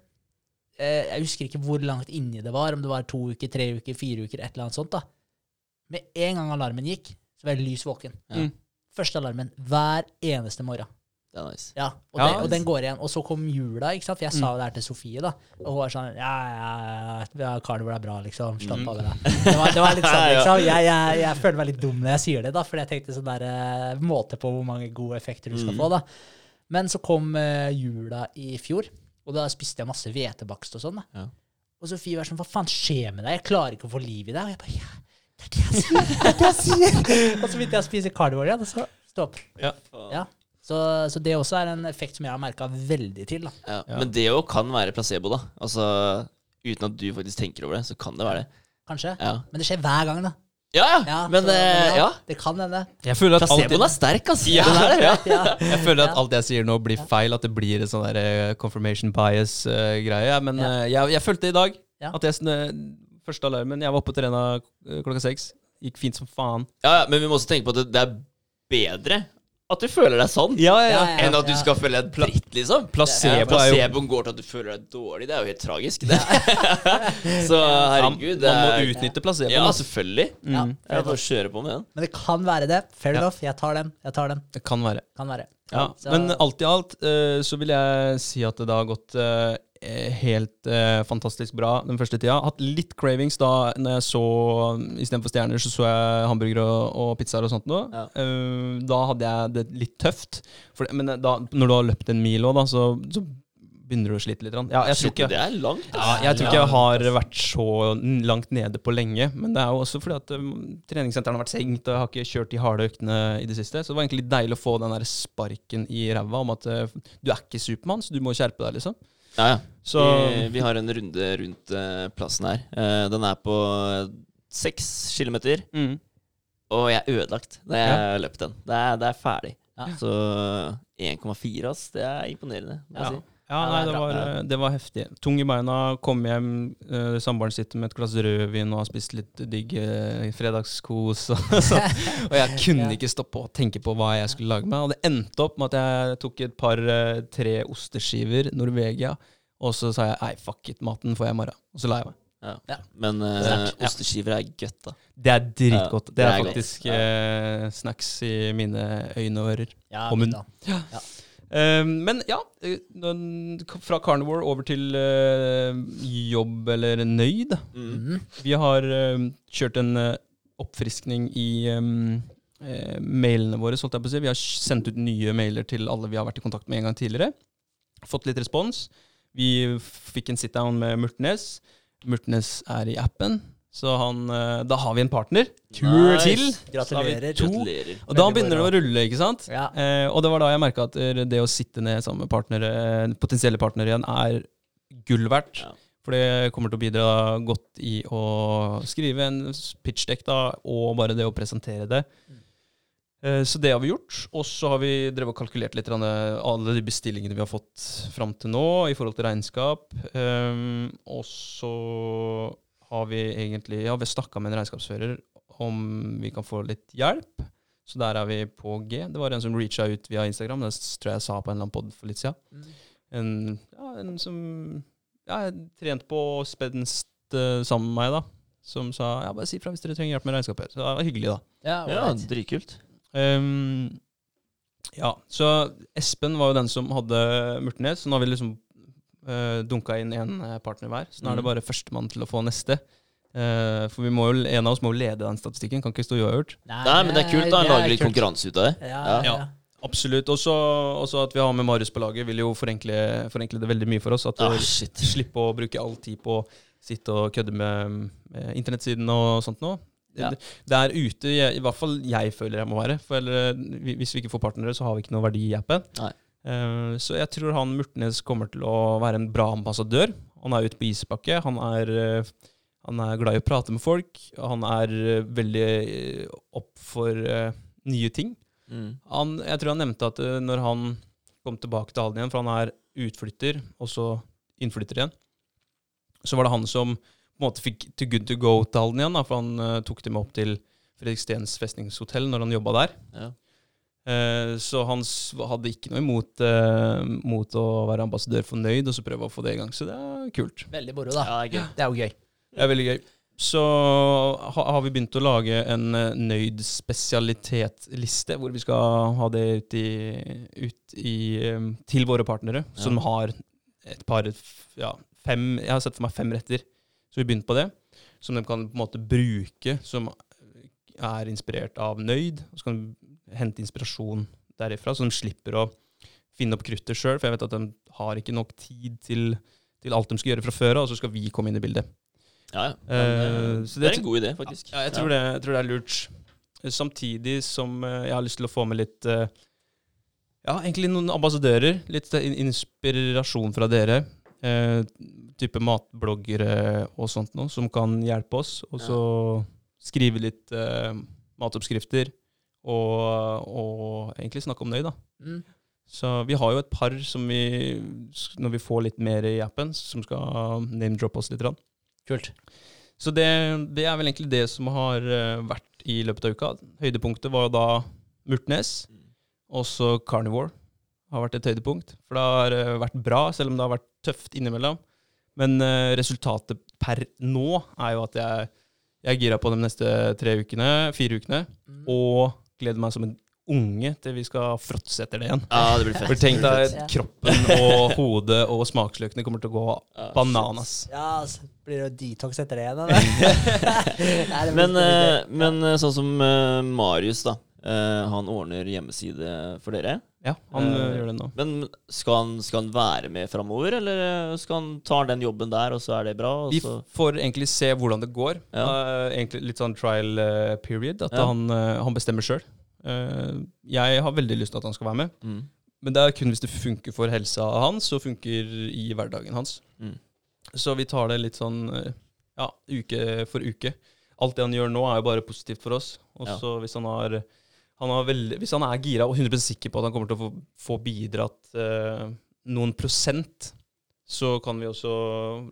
Speaker 2: eh, Jeg husker ikke hvor langt inni det var, om det var to uker, tre uker, fire uker, et eller annet sånt. da. Med en gang alarmen gikk, så var jeg lys våken.
Speaker 3: Ja.
Speaker 1: Mm.
Speaker 2: Første alarmen hver eneste morgen.
Speaker 3: Det er nice.
Speaker 2: Ja, og,
Speaker 1: Ja.
Speaker 2: det, og den går igjen. Og så kom jula, ikke sant? for jeg sa jo det her til Sofie. da Og hun var sånn Ja, ja, ja, karneval er bra, liksom. Slapp av. med deg». Det var, det var litt sånn, liksom. Jeg, jeg, jeg føler meg litt dum når jeg sier det, da fordi jeg tenkte sånn der uh, måte på hvor mange gode effekter du skal
Speaker 3: Mm.
Speaker 2: få. da Men så kom uh, jula i fjor, og da spiste jeg masse hvetebakst og sånn. da
Speaker 3: Ja.
Speaker 2: Og Sofie var sånn Hva faen skjer med deg? Jeg klarer ikke å få liv i deg. Og jeg bare Ja, det er det jeg sier. Det er det jeg sier. og så begynte jeg å spise karneval igjen, og så stopp.
Speaker 1: Ja.
Speaker 2: Ja. Så, så det også er en effekt som jeg har merka veldig til. da.
Speaker 3: Ja.
Speaker 1: Ja.
Speaker 3: Men det òg kan være placebo, da. Altså uten at du faktisk tenker over det, så kan det være det.
Speaker 2: Kanskje.
Speaker 3: Ja,
Speaker 2: Men det skjer hver gang, da.
Speaker 3: ja, ja.
Speaker 2: Ja,
Speaker 3: men
Speaker 2: så-
Speaker 3: eh, ja.
Speaker 2: Det kan hende.
Speaker 1: Jeg føler at alt,
Speaker 3: Placeboen er sterk, altså.
Speaker 1: Ja.
Speaker 3: Den er.
Speaker 1: Ja.
Speaker 2: Ja.
Speaker 1: jeg føler at alt jeg sier nå, blir feil. At det blir en sånn der eh, confirmation bias-greie. men
Speaker 2: Ja.
Speaker 1: eh, jeg, jeg følte i dag
Speaker 2: Ja.
Speaker 1: at jeg Første alarmen Jeg var oppe og trena eh, klokka seks. Gikk fint som faen.
Speaker 3: Ja, ja, men vi må også tenke på at det, det er bedre at du føler deg sånn,
Speaker 1: Ja,
Speaker 2: ja, ja.
Speaker 3: enn at du skal føle deg dritt, liksom.
Speaker 1: Placebo
Speaker 3: Ja, Placeboen går til at du føler deg dårlig. Det er jo helt tragisk. Det. Så herregud.
Speaker 1: man, må
Speaker 3: er-
Speaker 1: utnytte placeboen.
Speaker 3: Ja,
Speaker 1: altså.
Speaker 3: selvfølgelig.
Speaker 1: Mm.
Speaker 3: Bare å kjøre på med den.
Speaker 2: Men det kan være det. Fair
Speaker 1: Ja.
Speaker 2: enough. Jeg tar den. Jeg tar den.
Speaker 1: Det kan være.
Speaker 2: Kan være.
Speaker 1: Ja, Men alt i alt uh, så vil jeg si at det da har gått eh, helt eh, fantastisk bra den første tida. Hatt litt cravings da når jeg så Istedenfor stjerner, så så jeg hamburgere og, og pizzaer og sånt noe.
Speaker 3: Ja.
Speaker 1: Uh, da hadde jeg det litt tøft. For, men da, når du har løpt en mil òg, så, så begynner du å slite litt. Ja, jeg tror ikke
Speaker 3: det er langt.
Speaker 1: ja, jeg tror ikke jeg har vært så langt nede på lenge. Men det er jo også fordi at um, treningssentrene har vært sengt, og jeg har ikke kjørt de harde øktene i det siste. Så det var egentlig litt deilig å få den der sparken i ræva om at uh, du er ikke Supermann, så du må skjerpe deg, liksom.
Speaker 3: Ja, ja.
Speaker 1: Så
Speaker 3: Vi, vi har en runde rundt eh, plassen her. Eh, den er på seks kilometer,
Speaker 1: mm.
Speaker 3: og jeg er ødelagt da jeg har løpt den. Det er, det er ferdig.
Speaker 2: Ja.
Speaker 3: Så 1,4, ass. Det er imponerende. må
Speaker 1: Ja.
Speaker 3: si.
Speaker 1: Ja,
Speaker 2: Ja,
Speaker 1: nei,
Speaker 2: det
Speaker 1: var, eh, det var heftig. Tung i beina, kom hjem, uh, samboeren sitter med et glass rødvin og har spist litt digg eh, fredagskos. Og, så, og jeg kunne ikke stoppe å tenke på hva jeg skulle lage meg. Og det endte opp med at jeg tok et par, eh, tre osteskiver, Norvegia, og så sa jeg nei, fuck it, maten får jeg i morgen. Og så la jeg meg.
Speaker 3: Ja.
Speaker 2: Ja.
Speaker 3: Men
Speaker 1: uh,
Speaker 3: osteskiver er gøtt, da.
Speaker 1: Det er dritgodt. Det,
Speaker 3: det er er
Speaker 1: faktisk snacks i mine øyne og ører.
Speaker 2: Ja,
Speaker 1: Og munn.
Speaker 2: da.
Speaker 1: Eh, men ja, eh, fra carnivore over til eh, jobb eller nøyd.
Speaker 3: Mm.
Speaker 1: Vi har eh, kjørt en eh, oppfriskning i eh, eh, mailene våre. Holdt jeg på å si. Vi har sendt ut nye mailer til alle vi har vært i kontakt med en gang tidligere. Fått litt respons. Vi fikk en sit-down med Murtnes. Murtnes er i appen, så han, eh, da har vi en partner.
Speaker 3: Nice.
Speaker 1: til.
Speaker 2: Gratulerer.
Speaker 1: to.
Speaker 3: Gratulerer.
Speaker 1: Og da begynner det å rulle, ikke sant?
Speaker 2: Ja.
Speaker 1: Eh, og det var da jeg merka at eh, det å sitte ned sammen med partnere, potensielle partnere igjen er gull verdt.
Speaker 3: Ja.
Speaker 1: For det kommer til å bidra godt i å skrive en pitchdekk, da, og bare det å presentere det. Eh, Så det har vi gjort. Og så har vi drevet og kalkulert litt eh, alle de bestillingene vi har fått fram til nå i forhold til regnskap. Um, og så har vi egentlig Ja, vi snakka med en regnskapsfører om vi kan få litt hjelp. Så der er vi på G. Det var en som reacha ut via Instagram. Det tror jeg jeg sa på en eller annen pod for litt siden.
Speaker 2: Mm.
Speaker 1: En, ja, en som ja, trent på spenst eh, sammen med meg, da. Som sa ja, bare si fra hvis dere trenger hjelp med regnskapet. Så det var hyggelig, da.
Speaker 2: Ja,
Speaker 3: Ja, dritkult.
Speaker 1: Um, ja, så Espen var jo den som hadde Murtnes. Så nå har vi liksom uh, dunka inn én partner hver. Så nå er det
Speaker 3: Mm.
Speaker 1: bare førstemann til å få neste. Uh, for vi må jo, en av oss må jo lede den statistikken. Kan ikke stå uavgjort.
Speaker 3: Nei, men det er kult da,
Speaker 2: det
Speaker 3: lage
Speaker 2: er
Speaker 3: litt konkurranse ut av det.
Speaker 2: Ja,
Speaker 3: Ja.
Speaker 2: ja.
Speaker 1: Absolutt. Også, at vi har med Marius på laget, vil jo forenkle, forenkle det veldig mye for oss. At
Speaker 3: Ah,
Speaker 1: vi
Speaker 3: shit.
Speaker 1: Slippe å bruke all tid på å sitte og kødde med, med internettsiden og sånt nå.
Speaker 3: Ja.
Speaker 1: Det, det er ute, jeg, i hvert fall jeg føler jeg må være. For eller, hvis vi ikke får partnere, så har vi ikke noe verdi i appen.
Speaker 3: Nei.
Speaker 1: Eh, så jeg tror han Murtnes kommer til å være en bra ambassadør. Han er ute på isbakke. Han er, eh, han er glad i å prate med folk. Han er eh, veldig opp for nye ting.
Speaker 3: Mm.
Speaker 1: Han, jeg tror han nevnte at når han kom tilbake til Halden igjen, for han er utflytter, og så innflytter igjen, så var det han som på en måte fikk to good to go til Halden igjen, da, for han tok dem opp til Fredrikstens festningshotell når han jobba der.
Speaker 3: Ja.
Speaker 1: Eh, så han hadde ikke noe imot, eh, mot å være ambassadør for Nøyd og så prøve å få det i gang. Så det er kult.
Speaker 2: Veldig moro, da.
Speaker 3: Ja, det er.
Speaker 2: Det er jo gøy.
Speaker 1: Det er veldig gøy. Så ha, har vi begynt å lage en eh, nøyd spesialitetsliste, hvor vi skal ha det ut i, ut i til våre partnere,
Speaker 3: Ja.
Speaker 1: som har et par ja, fem Jeg har sett for meg fem retter, så vi begynte på det. Som de kan på en måte bruke, som er inspirert av nøyd. Og så kan du hente inspirasjon derifra, så de slipper å finne opp kruttet sjøl. For jeg vet at de har ikke nok tid til, til alt de skal gjøre fra før av, og så skal vi komme inn i bildet.
Speaker 3: Ja, ja. Men,
Speaker 1: Eh,
Speaker 3: eh,
Speaker 1: så
Speaker 3: det
Speaker 1: det-
Speaker 3: er en god idé, faktisk.
Speaker 1: Ja, jeg tror, Det, jeg tror det er lurt. Samtidig som eh, jeg har lyst til å få med litt Ja, egentlig noen ambassadører. Litt inspirasjon fra dere. Eh, type matbloggere og sånt noe, som kan hjelpe oss. Og så skrive litt uh, matoppskrifter. Og, og egentlig snakke om nøy, da.
Speaker 2: Mm.
Speaker 1: Så vi har jo et par som vi, når vi får litt mer i appen, som skal name-droppe oss litt.
Speaker 2: Kult.
Speaker 1: Så det, det er vel egentlig det som har eh, vært i løpet av uka. Høydepunktet var jo da Murtnes, og så Carnivore har vært et høydepunkt. For det har eh, vært bra, selv om det har vært tøft innimellom. Men resultatet per nå er jo at jeg, jeg er gira på de neste tre ukene, fire ukene,
Speaker 2: Mm.
Speaker 1: og gleder meg som en unge til vi skal fråtse etter det igjen.
Speaker 3: Ja, det blir fett.
Speaker 1: For tenk deg kroppen og hodet og smaksløkene kommer til å gå
Speaker 3: Ja,
Speaker 1: bananas.
Speaker 2: Ja, så blir det jo detox etter det igjen, da. Nei, det
Speaker 3: Men, eh, men eh, sånn som eh, Marius, da. Han ordner hjemmeside for dere.
Speaker 1: Ja, han
Speaker 3: Eh,
Speaker 1: eh, gjør det nå.
Speaker 3: Men skal han, skal han være med framover, eller skal han ta den jobben der, og så er det bra? Og
Speaker 1: Vi
Speaker 3: så
Speaker 1: får egentlig se hvordan det går.
Speaker 3: Ja.
Speaker 1: Eh, egentlig litt sånn trial eh, period. At
Speaker 3: Ja.
Speaker 1: han, eh, han bestemmer sjøl. jeg har veldig lyst til at han skal være med.
Speaker 3: mm.
Speaker 1: Men det er kun hvis det funker for helsa hans og funker i hverdagen hans.
Speaker 3: Mm.
Speaker 1: Så vi tar det litt sånn eh, ja, uke for uke. Alt det han gjør nå, er jo bare positivt for oss. Og
Speaker 3: Ja.
Speaker 1: så hvis han har, han har veldig, Hvis han er gira og 100% sikker på at han kommer til å få, få bidratt eh, noen prosent, så kan vi også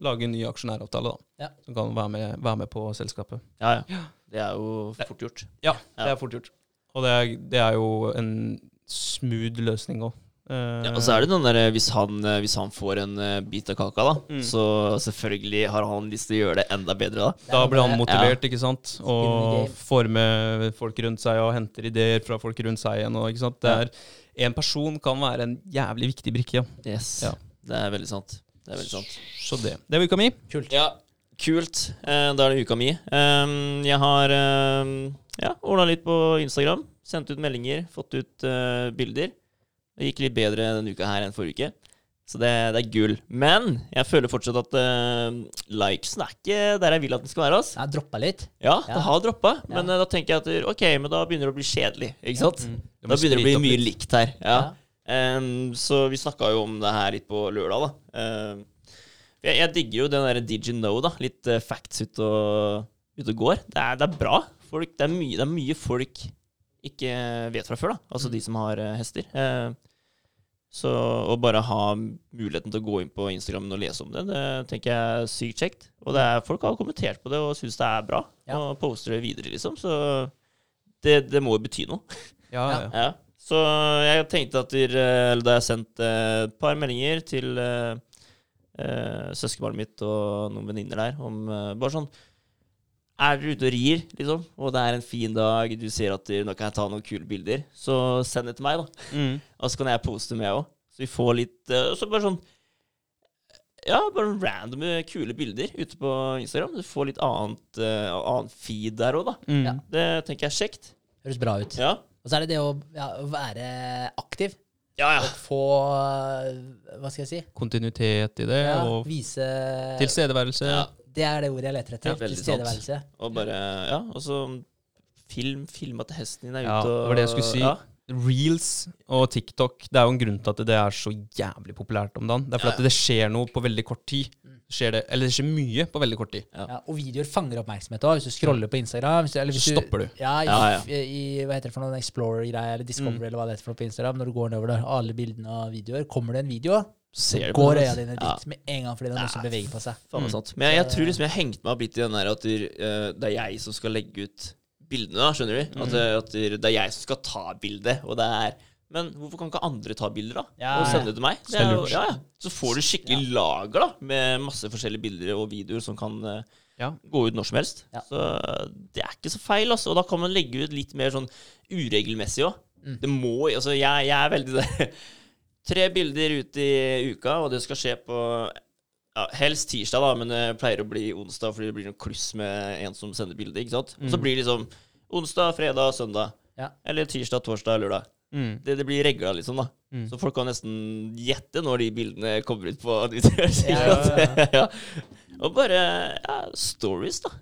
Speaker 1: lage en ny aksjonæravtale, da.
Speaker 2: Ja.
Speaker 1: Som kan være med, være med på selskapet.
Speaker 3: Ja, ja. Det er jo fort gjort.
Speaker 1: Ja,
Speaker 3: Ja.
Speaker 1: det er fort gjort. Og det er, det er jo en smooth løsning òg.
Speaker 3: Ja, og så er det den der, hvis han, eh, hvis han får en eh, bit av kaka, da,
Speaker 1: Mm.
Speaker 3: så selvfølgelig har han lyst til å gjøre det enda bedre da.
Speaker 1: Da blir han
Speaker 2: Ja.
Speaker 1: motivert, ikke sant? Og får med folk rundt seg og henter ideer fra folk rundt seg igjen. Og, ikke sant? Det er, en person kan være en jævlig viktig brikke. Ja.
Speaker 3: Yes.
Speaker 1: Ja.
Speaker 3: Det er veldig sant. Det er veldig sant.
Speaker 1: Så det. Det var uka mi.
Speaker 2: Kult.
Speaker 3: Ja, kult. Eh, da er det uka mi. Um, jeg har um, ja, ordna litt på Instagram. Sendt ut meldinger, fått ut eh, bilder. Det gikk litt bedre denne uka her enn forrige uke. Så det, det er gull. Men jeg føler fortsatt at uh, likesen er ikke der jeg vil at den skal være. Altså.
Speaker 2: Jeg droppa litt.
Speaker 3: Ja,
Speaker 2: Ja.
Speaker 3: det har droppa, men ja. da tenker jeg at ok, men da begynner det å bli kjedelig. Ikke sant?
Speaker 1: Mm.
Speaker 3: Da begynner det å bli mye
Speaker 1: litt.
Speaker 3: likt her. Ja. Um, så vi snakka jo om det her litt på lørdag, da. Um, jeg, jeg digger jo den derre Did you know, da. Litt uh, facts ut og, ut og går. Det er, det er bra. Folk, det, er mye, det er mye folk ikke vet fra før, da. Altså de som har uh, hester. Eh, så å bare ha muligheten til å gå inn på Instagram og lese om det, det tenker jeg er sykt kjekt. Og det er, folk har kommentert på det og syns det er bra,
Speaker 2: Ja.
Speaker 3: og poster det videre, liksom. Så det, det må jo bety noe.
Speaker 1: Ja, ja.
Speaker 3: Ja. Så jeg tenkte at eller da jeg sendte et par meldinger til uh, søskenbarnet mitt og noen venninner der om uh, bare sånn Er dere ute og rir, liksom, og det er en fin dag, du ser at dere, nå kan jeg ta noen kule bilder, så send det til meg, da.
Speaker 1: Mm.
Speaker 3: Og så kan jeg poste med òg. Så vi får litt eh, Så bare sånn Ja, bare random kule bilder ute på Instagram. Du får litt annet, uh, annen feed der òg, da.
Speaker 1: Mm.
Speaker 2: Ja.
Speaker 3: Det tenker jeg er kjekt.
Speaker 2: Høres bra ut.
Speaker 3: Ja.
Speaker 2: Og så er det det å, ja, være aktiv.
Speaker 3: Ja, ja.
Speaker 2: Og få Hva skal jeg si?
Speaker 1: Kontinuitet i det,
Speaker 2: Ja,
Speaker 1: og
Speaker 2: vise
Speaker 1: tilstedeværelse.
Speaker 3: ja.
Speaker 2: Det er det ordet jeg leter etter.
Speaker 3: Ja.
Speaker 2: Tilstedeværelse.
Speaker 3: Og bare Ja, og så film, film at hesten din er ute
Speaker 1: Ja,
Speaker 3: og
Speaker 1: det var det jeg skulle si.
Speaker 3: Ja.
Speaker 1: Reels og TikTok, det er jo en grunn til at det er så jævlig populært om dagen. Det er fordi
Speaker 3: Ja, ja.
Speaker 1: at det skjer noe på veldig kort tid. Skjer det, eller det skjer mye på veldig kort tid.
Speaker 2: Ja, og videoer fanger oppmerksomhet òg. Hvis du scroller på Instagram hvis du, eller hvis
Speaker 1: Så
Speaker 2: du,
Speaker 1: stopper du.
Speaker 2: Ja, i,
Speaker 3: Ja, ja.
Speaker 2: I, hva heter det for noe Explorer-greie, eller Discovery,
Speaker 1: Mm.
Speaker 2: eller hva det heter for noe på Instagram. Når du går nedover der, alle bildene og videoer, kommer det en video,
Speaker 3: Ser
Speaker 2: går
Speaker 3: det,
Speaker 2: øya
Speaker 3: dine
Speaker 2: dine
Speaker 3: Ja.
Speaker 2: dit med en gang fordi det er noe som beveger på seg.
Speaker 3: Faen
Speaker 1: Mm.
Speaker 3: sant. Men jeg, jeg tror liksom jeg har hengt meg opp litt i den der at eh, det er jeg som skal legge ut bildene, da, skjønner du? At, eh, at der, det er jeg som skal ta bildet, og det er Men hvorfor kan ikke andre ta bilder, da?
Speaker 2: Ja,
Speaker 3: og sende det til meg? Det er jo, ja, ja. Så får du skikkelig lager, da, med masse forskjellige bilder og videoer som kan eh,
Speaker 1: Ja.
Speaker 3: gå ut når som helst.
Speaker 2: Ja.
Speaker 3: Så det er ikke så feil, altså. Og da kan man legge ut litt mer sånn uregelmessig òg.
Speaker 2: Mm.
Speaker 3: Det må Altså, jeg, jeg er veldig der Tre bilder ut i uka, og det skal skje på ja, Helst tirsdag, da, men det pleier å bli onsdag fordi det blir noe kluss med en som sender bilde. ikke sant? Og så
Speaker 1: Mm.
Speaker 3: blir det liksom onsdag, fredag, søndag.
Speaker 2: Ja.
Speaker 3: Eller tirsdag, torsdag, lørdag.
Speaker 1: Mm.
Speaker 3: Det, det blir regla, liksom. da.
Speaker 1: Mm.
Speaker 3: Så folk kan nesten gjette når de bildene kommer ut på Twitter.
Speaker 2: Ja, ja,
Speaker 3: ja. Og bare ja, stories, da.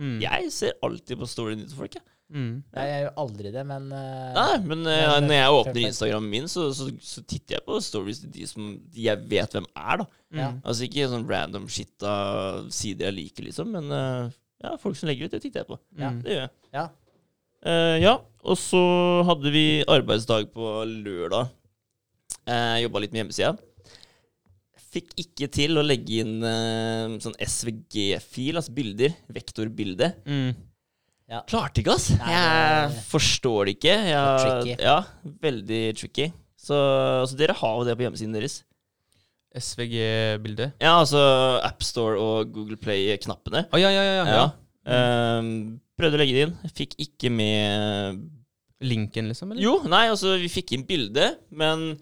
Speaker 1: Mm.
Speaker 3: Jeg ser alltid på storyen til folk. jeg.
Speaker 1: Mm.
Speaker 2: Jeg, gjør aldri det, men eh,
Speaker 3: Nei, men eh,
Speaker 2: Men,
Speaker 3: når jeg
Speaker 2: eh,
Speaker 3: åpner
Speaker 2: Instagram
Speaker 3: Instagrammen min, så, så, så titter jeg på stories til de som de jeg vet hvem er, da.
Speaker 1: Mm.
Speaker 3: Altså ikke sånn random shit av sider jeg liker, liksom, men eh, ja, folk som legger ut, det titter jeg på.
Speaker 2: Ja.
Speaker 1: Mm.
Speaker 3: Det gjør jeg.
Speaker 2: Ja.
Speaker 3: Uh, ja, og så hadde vi arbeidsdag på lørdag. Uh, Jobba litt med hjemmesida. Fikk ikke til å legge inn uh, sånn SVG-fil, altså bilder. Vektorbilde.
Speaker 1: Mm.
Speaker 3: Klarte ikke, ass.
Speaker 2: Nei,
Speaker 3: Jeg forstår det ikke.
Speaker 2: Er tricky.
Speaker 3: Ja, veldig tricky. Så, så dere har jo det på hjemmesiden deres.
Speaker 1: SVG-bilde.
Speaker 3: Ja, altså AppStore og Google Play-knappene.
Speaker 1: Oh, ja, ja, ja. ja.
Speaker 3: Ja. Um, prøvde å legge det inn. Fikk ikke med
Speaker 1: Linken, liksom? Eller?
Speaker 3: Jo, nei, altså, vi fikk inn bilde, men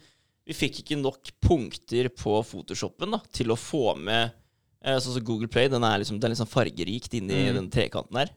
Speaker 3: vi fikk ikke nok punkter på Photoshopen da, til å få med eh, Sånn som Google Play, den er liksom, den er liksom fargerikt inni
Speaker 1: Mm.
Speaker 3: den trekanten her.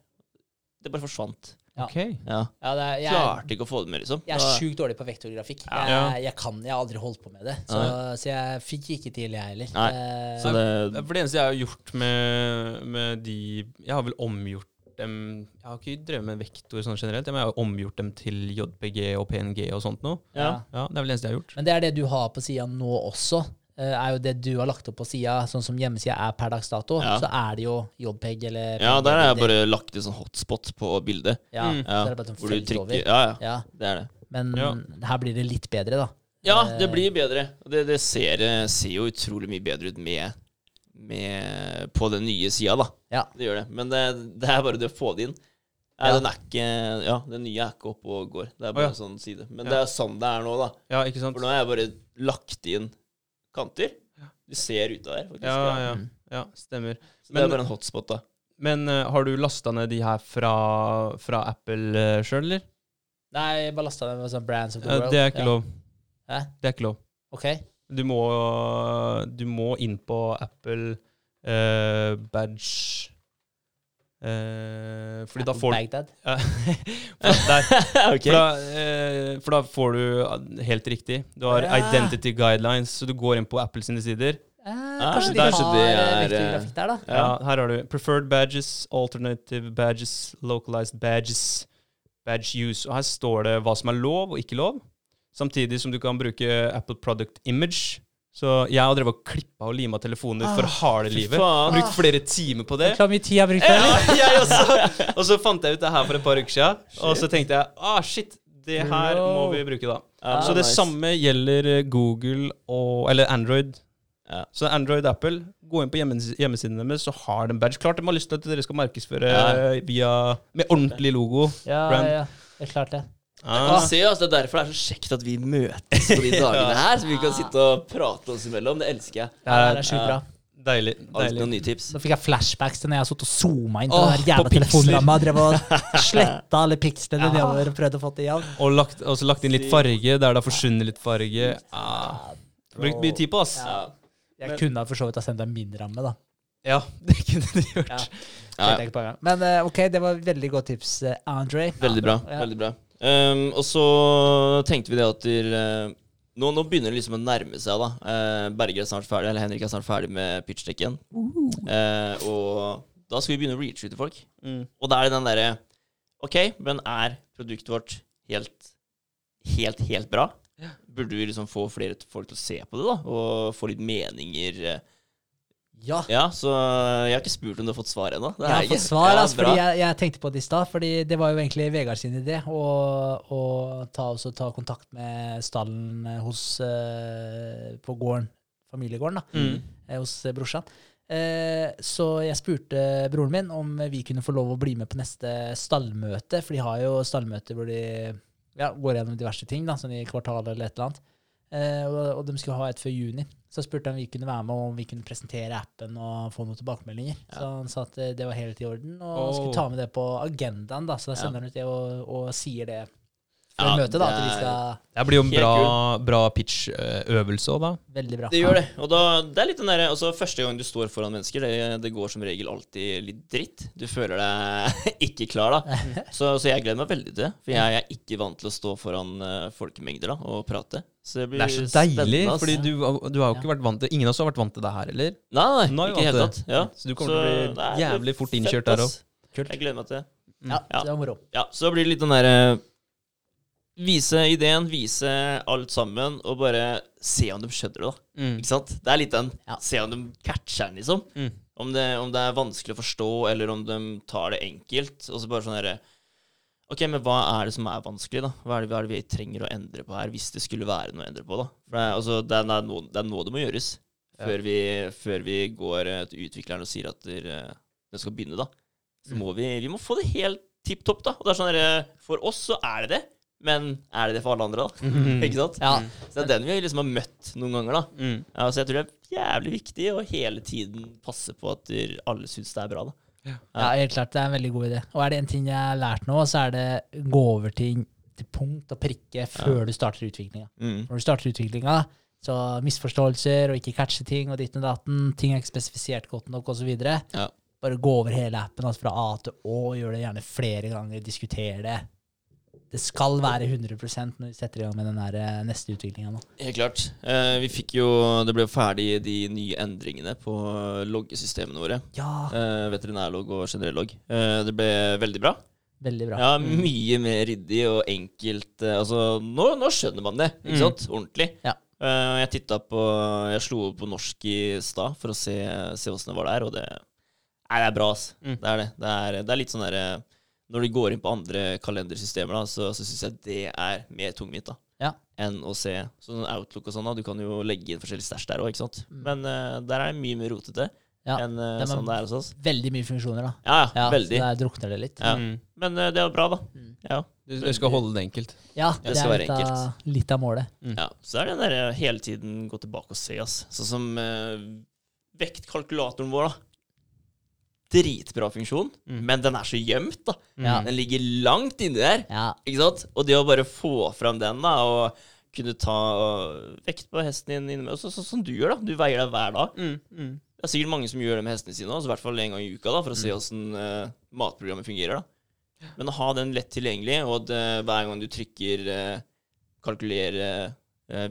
Speaker 3: Det bare forsvant.
Speaker 2: Ja.
Speaker 1: Ok.
Speaker 3: Ja.
Speaker 2: Ja, det er, jeg,
Speaker 3: Klarte ikke å få det med, liksom.
Speaker 2: jeg er sjukt dårlig på vektorgrafikk.
Speaker 1: Ja.
Speaker 2: Jeg, jeg kan, jeg har aldri holdt på med det. Så, så jeg fikk ikke til, jeg heller.
Speaker 3: Nei,
Speaker 2: Eh,
Speaker 3: Så det
Speaker 1: For det eneste jeg har gjort med, med de Jeg har vel omgjort dem Jeg har ikke drevet med vektor sånn generelt, men jeg har omgjort dem til JPG og PNG og sånt.
Speaker 3: Ja.
Speaker 1: Ja, Det er vel det eneste jeg har gjort.
Speaker 2: Men det er det du har på sida nå også. Eh, er jo det du har lagt opp på sida, sånn som hjemmesida er per dags dato,
Speaker 3: Ja.
Speaker 2: så er det jo jobbpeg eller
Speaker 3: ja, der har jeg bare lagt en sånn hotspot på bildet.
Speaker 2: ja,
Speaker 1: Mm.
Speaker 2: så er det bare sånn
Speaker 3: hvor du trykker
Speaker 2: over.
Speaker 3: Ja, ja.
Speaker 2: Ja,
Speaker 3: Det er det.
Speaker 2: men
Speaker 1: Ja.
Speaker 2: her blir det litt bedre, da.
Speaker 3: Ja,
Speaker 2: Eh,
Speaker 3: det blir bedre. Det, det ser, eh, ser jo utrolig mye bedre ut med, med på den nye sida, da.
Speaker 2: Ja.
Speaker 3: Det gjør det. Men det, det er bare det å få det inn. Nei,
Speaker 2: Ja.
Speaker 3: den er ikke Ja, den nye er ikke oppe og går. Det er bare
Speaker 1: oh, ja.
Speaker 3: en sånn side. Men
Speaker 1: Ja.
Speaker 3: det er sånn det er nå, da.
Speaker 1: Ja, ikke sant?
Speaker 3: For nå har jeg bare lagt inn kanter. Du ser ut av der, faktisk.
Speaker 1: Ja, ja,
Speaker 2: Mm.
Speaker 1: ja, stemmer.
Speaker 3: Så det er bare en hotspot, da.
Speaker 1: Men uh, har du lasta ned de her fra, fra Apple uh, sjøl, eller?
Speaker 2: Nei, jeg bare lasta ned med sånn Brands of the
Speaker 1: Eh,
Speaker 2: World.
Speaker 1: det er ikke
Speaker 2: ja.
Speaker 1: lov.
Speaker 2: Hæ?
Speaker 1: Det er ikke lov.
Speaker 2: Ok.
Speaker 1: Du må, du må inn på Apple uh, badge eh, Fordi da får
Speaker 2: Bagdad.
Speaker 1: For, der,
Speaker 3: ok.
Speaker 1: for, da, eh, for da får du eh, helt riktig. Du har
Speaker 2: Ja.
Speaker 1: identity guidelines, så du går inn på Apple sine sider.
Speaker 2: Eh,
Speaker 3: Ah,
Speaker 2: kanskje de
Speaker 3: der-
Speaker 2: har
Speaker 3: det
Speaker 2: eh,
Speaker 3: er,
Speaker 2: vektorgrafikk der, da.
Speaker 1: Ja.
Speaker 3: Ja.
Speaker 1: her har du preferred badges, alternative badges, localized badges, badge use. Og her står det hva som er lov og ikke lov. Samtidig som du kan bruke Apple Product Image. Så jeg har drevet og klippa og lima telefoner for harde livet.
Speaker 3: faen.
Speaker 1: Brukt flere timer på det.
Speaker 2: Hvor mye tid jeg har brukt på det?
Speaker 1: Ja, jeg også. Og så fant jeg ut det her for et par uker siden. Og så tenkte jeg ah, shit, det her må vi bruke, da.
Speaker 3: Ah,
Speaker 1: Så det
Speaker 3: nice.
Speaker 1: samme gjelder eh, Google og Eller Android.
Speaker 3: Ja.
Speaker 1: Så Android Apple, gå inn på hjemmesiden hjemmesidene deres, så har de badge. Klart de har lyst til at dere skal markedsføre
Speaker 3: Ja.
Speaker 1: eh, via Med ordentlig logo.
Speaker 2: Ja,
Speaker 1: Brand.
Speaker 2: ja, det er klart det.
Speaker 1: Ah.
Speaker 3: Du se, altså, det er derfor det er så kjekt at vi møtes på de dagene her, så vi kan sitte og prate oss imellom. Det elsker jeg.
Speaker 2: Ja, det er sjukt bra.
Speaker 1: Deilig. Deilig.
Speaker 3: noen nye tips.
Speaker 2: Nå fikk jeg flashbacks til når jeg sittet og zooma inn på
Speaker 1: Åh,
Speaker 2: den jævla telefonramma. Drev og sletta alle pikslene
Speaker 1: Ja.
Speaker 2: nedover og prøvde å få det igjen.
Speaker 1: Og lagt, også lagt inn litt farge der det har forsvunnet litt farge. Ah. Brukt mye tid på, ass.
Speaker 3: Ja.
Speaker 2: Jeg kunne ha for så vidt ha sendt deg min ramme, da.
Speaker 1: Ja, det kunne du gjort.
Speaker 2: Ja. Men eh, ok, det var veldig godt tips, eh, Andre.
Speaker 3: Veldig bra.
Speaker 2: Ja.
Speaker 3: veldig bra um, Og så tenkte vi det at til, eh, nå, nå begynner det liksom å nærme seg. da uh, Berger er snart ferdig, eller Henrik er snart ferdig med pitchdekken. Uh, og da skal vi begynne å reache ut til folk.
Speaker 1: Mm.
Speaker 3: Og da er det den derre OK, men er produktet vårt helt, helt, helt bra? Burde vi liksom få flere folk til å se på det, da? Og få litt meninger? eh.
Speaker 2: Ja.
Speaker 3: Ja, så jeg har ikke spurt om du har fått svar ennå.
Speaker 2: Jeg har fått svar, altså, fordi jeg, jeg tenkte på det i stad. Fordi det var jo egentlig Vegard sin idé å, å ta, også ta kontakt med stallen eh, hos eh, på gården, familiegården, da,
Speaker 1: Mm.
Speaker 2: eh, hos brorsan. Eh, så jeg spurte broren min om vi kunne få lov å bli med på neste stallmøte, for de har jo stallmøter hvor de ja, går gjennom diverse ting, da, sånn i kvartalet eller et eller annet. Eh, og, og de skulle ha et før juni. Så spurte han om vi kunne være med, og om vi kunne presentere appen og få noen tilbakemeldinger. Så han sa at det var helt i orden, og
Speaker 1: oh.
Speaker 2: skulle ta med det på agendaen. da, Så da
Speaker 3: Ja.
Speaker 2: sender han ut det og, og sier det
Speaker 3: Ja,
Speaker 2: møtet, da, at vi
Speaker 3: det
Speaker 2: skal
Speaker 1: Det blir jo en bra, bra pitch-øvelse òg, da.
Speaker 2: Veldig bra.
Speaker 3: Det gjør det. Og da, det er litt den der, altså Første gang du står foran mennesker, det, det går som regel alltid litt dritt. Du føler deg ikke klar, da. Så, så jeg gleder meg veldig til det. For jeg er ikke vant til å stå foran eh, folkemengder da, og prate. Så det blir
Speaker 1: Det er så deilig, fordi du, du har jo ikke vært vant til Ingen av oss har vært vant til det her, eller?
Speaker 3: Nei, nei, ikke
Speaker 1: til
Speaker 3: tatt. Ja.
Speaker 1: Så du kommer til å bli jævlig fort
Speaker 3: fett,
Speaker 1: innkjørt der
Speaker 2: òg.
Speaker 3: Jeg gleder meg til det.
Speaker 2: Ja,
Speaker 3: Ja.
Speaker 2: det var moro.
Speaker 3: Ja, så blir det litt den derre Vise ideen, vise alt sammen, og bare se om de skjønner det. da
Speaker 1: Mm.
Speaker 3: Ikke sant? Det er litt den
Speaker 2: Ja.
Speaker 3: Se om de catcher den, liksom.
Speaker 1: Mm.
Speaker 3: Om, det, om det er vanskelig å forstå, eller om de tar det enkelt. Og så bare sånn herre Ok, men hva er det som er vanskelig, da? Hva er, det, hva er det vi trenger å endre på her, hvis det skulle være noe å endre på, da? For det er, altså, det er, nå, det er nå det må gjøres.
Speaker 1: Ja.
Speaker 3: Før, vi, før vi går eh, til utvikleren og sier at dere- den skal begynne, da. Så
Speaker 1: Mm.
Speaker 3: må vi, vi må få det helt tipp topp, da. Og det er sånn herre For oss så er det det, men er det det for alle andre, da?
Speaker 1: Mm.
Speaker 3: Ikke sant?
Speaker 2: Ja.
Speaker 3: Så det er den vi liksom har møtt noen ganger, da.
Speaker 1: Mm.
Speaker 3: Ja, så jeg tror det er jævlig viktig å hele tiden passe på at alle syns det er bra, da.
Speaker 2: Ja, helt klart. Det er en veldig god idé. Og er det en ting jeg har lært nå, så er det gå over ting til punkt og prikke før du starter utviklinga.
Speaker 3: Mm.
Speaker 2: Når du starter utviklinga, så misforståelser og ikke catche ting og ditt og datten, ting er ikke spesifisert godt nok osv.
Speaker 3: Ja.
Speaker 2: Bare gå over hele appen altså fra A til Å, gjør det gjerne flere ganger, diskuter det. Det skal være 100 når vi setter i gang med den eh, neste utviklinga nå.
Speaker 3: Helt klart. Eh, vi fikk jo Det ble jo ferdig de nye endringene på loggesystemene våre.
Speaker 2: Ja,
Speaker 3: Eh, veterinærlogg og generell logg. Eh, det ble veldig bra.
Speaker 2: veldig bra.
Speaker 3: Ja, Mye mer ryddig og enkelt. eh, altså, nå, nå skjønner man det, ikke
Speaker 1: Mm.
Speaker 3: sant? Ordentlig.
Speaker 2: Ja.
Speaker 3: Eh, jeg titta på Jeg slo opp på norsk i stad for å se, se åssen det var der, og det Nei, det er bra, ass.
Speaker 1: Mm.
Speaker 3: Det er det. Det er, det er litt sånn derre Når du går inn på andre kalendersystemer, da, så, så syns jeg det er mer tungvint da
Speaker 2: Ja.
Speaker 3: enn å se sånn Outlook og sånn. da Du kan jo legge inn forskjellige stæsj der òg, ikke sant.
Speaker 2: Mm.
Speaker 3: Men uh, der er det mye mer rotete
Speaker 2: Ja,
Speaker 3: enn uh,
Speaker 2: det
Speaker 3: sånn det er hos oss.
Speaker 2: Veldig mye funksjoner, da.
Speaker 3: Ja, ja,
Speaker 2: Ja,
Speaker 3: veldig.
Speaker 2: Så der drukner det litt.
Speaker 3: Ja.
Speaker 1: Mm.
Speaker 3: Men uh, det er bra, da.
Speaker 2: Mm.
Speaker 3: Ja.
Speaker 1: Du, du skal holde det enkelt.
Speaker 2: Ja,
Speaker 3: Det
Speaker 2: det, er litt av, litt av målet.
Speaker 3: Ja, så er det den derre hele tiden gå tilbake og se, ass. Sånn som uh, vektkalkulatoren vår, da. Dritbra funksjon,
Speaker 1: Mm.
Speaker 3: men den er så gjemt, da.
Speaker 2: Ja.
Speaker 3: Den ligger langt inni der,
Speaker 2: Ja,
Speaker 3: ikke sant? Og det å bare få fram den, da, og kunne ta vekt på hesten din innimellom, sånn som du gjør, da. Du veier deg hver dag.
Speaker 1: Mm. Mm.
Speaker 3: Det er sikkert mange som gjør det med hestene sine også, i hvert fall en gang i uka, da, for å se åssen uh, matprogrammet fungerer. da. Men å ha den lett tilgjengelig, og at uh, hver gang du trykker uh, kalkulere eh,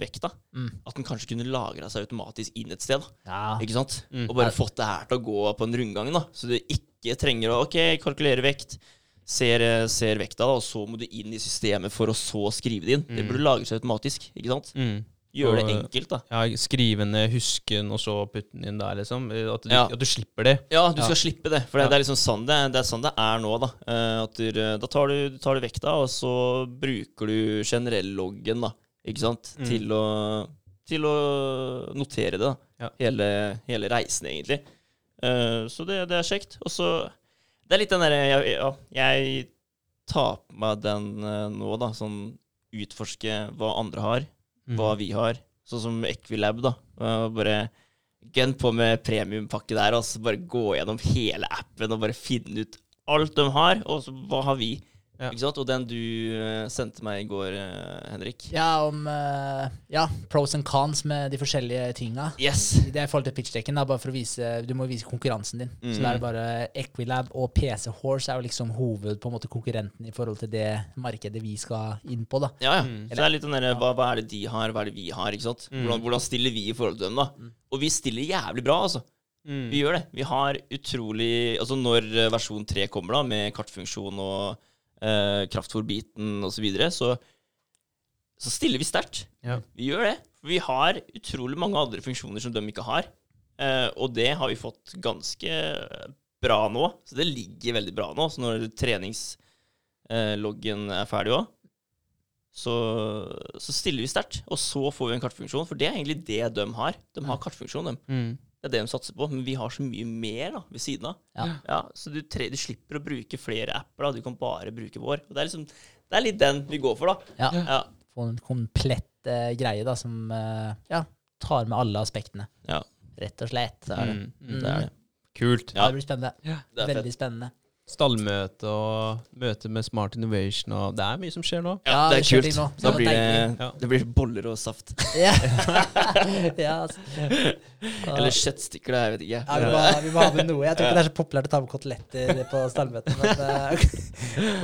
Speaker 3: vekta,
Speaker 2: Mm.
Speaker 3: at den kanskje kunne lagra seg automatisk inn et sted.
Speaker 2: ja.
Speaker 3: Ikke sant?
Speaker 1: Mm.
Speaker 3: Og bare fått det her til å gå på en rundgang, da. Så du ikke trenger å OK, kalkulere vekt. Ser, eh, ser vekta, da, og så må du inn i systemet for å så skrive det inn. Det
Speaker 1: Mm.
Speaker 3: burde lagre seg automatisk. ikke sant?
Speaker 1: Mm.
Speaker 3: Gjør det enkelt, da.
Speaker 1: Ja, skrive ned, huske den, og så putte den inn der, liksom. At du,
Speaker 3: Ja.
Speaker 1: at du slipper det.
Speaker 3: Ja, du skal slippe det. For det,
Speaker 1: Ja.
Speaker 3: det er liksom sånn det, det er sånn det er nå, da. Eh, at du, da tar du, tar du vekta, og så bruker du generell-loggen, da. Ikke sant?
Speaker 1: Mm.
Speaker 3: Til, å, til å notere det.
Speaker 1: Ja.
Speaker 3: Hele, hele reisen, egentlig. Uh, så det, det er kjekt. Og så Det er litt den derre jeg, ja, jeg tar på meg den uh, nå, da. Sånn utforske hva andre har
Speaker 1: Mm.
Speaker 3: hva vi har. Sånn som Equilab, da. Og bare gun på med premiumpakke der, og så bare gå gjennom hele appen og bare finne ut alt de har, og så hva har vi.
Speaker 1: Ja.
Speaker 3: Ikke sant? Og den du eh, sendte meg i går, eh, Henrik.
Speaker 2: ja, om eh, ja, pros and cons med de forskjellige tinga.
Speaker 3: Yes!
Speaker 2: Det er i forhold til pitchdekken, da, bare for å vise Du må vise konkurransen din.
Speaker 3: Mm.
Speaker 2: Så da er det bare Equilab og PC Horse er jo liksom hoved på en måte konkurrenten i forhold til det markedet vi skal inn på, da.
Speaker 3: Ja, ja.
Speaker 1: Mm.
Speaker 3: Så det er litt den derre hva, hva er det de har, hva er det vi har? ikke sant?
Speaker 1: Mm.
Speaker 3: Hvordan, hvordan stiller vi i forhold til dem, da?
Speaker 2: Mm.
Speaker 3: Og vi stiller jævlig bra, altså.
Speaker 1: Mm.
Speaker 3: Vi gjør det. Vi har utrolig Altså når versjon 3 kommer, da, med kartfunksjon og eh, kraftfòrbiten osv., så, videre, så så stiller vi sterkt.
Speaker 1: Ja.
Speaker 3: Vi gjør det. Vi har utrolig mange andre funksjoner som de ikke har. Eh, og det har vi fått ganske bra nå. Så det ligger veldig bra nå. Så når treningsloggen er ferdig òg, så, så stiller vi sterkt. Og så får vi en kartfunksjon, for det er egentlig det de har. De har kartfunksjon, de.
Speaker 1: Mm.
Speaker 3: Det er det de satser på, men vi har så mye mer da, ved siden av.
Speaker 2: Ja.
Speaker 3: så du, tre, du slipper å bruke flere apper, da. du kan bare bruke vår. Og det er liksom, det er litt den vi går for, da.
Speaker 2: Ja.
Speaker 3: Ja,
Speaker 2: Få en komplett uh, greie da, som uh, ja, tar med alle aspektene.
Speaker 3: Ja.
Speaker 2: Rett og slett.
Speaker 3: Så er det.
Speaker 1: Mm.
Speaker 3: Det er det.
Speaker 1: Kult.
Speaker 2: Ja, det blir spennende.
Speaker 3: Det
Speaker 2: Veldig
Speaker 3: fett.
Speaker 2: spennende.
Speaker 1: Stallmøte og møte med Smart Innovation og Det er mye som skjer nå.
Speaker 3: Ja,
Speaker 2: Ja,
Speaker 3: det
Speaker 2: det
Speaker 3: er kult. Da
Speaker 2: Det
Speaker 3: blir det, det blir boller og saft.
Speaker 2: Ja. ja, altså.
Speaker 3: Eller kjøttstykker, da. Jeg vet ikke.
Speaker 2: ja, vi, må, vi må ha med noe. Jeg tror ikke det er så populært å ta med koteletter på stallmøtet, men uh,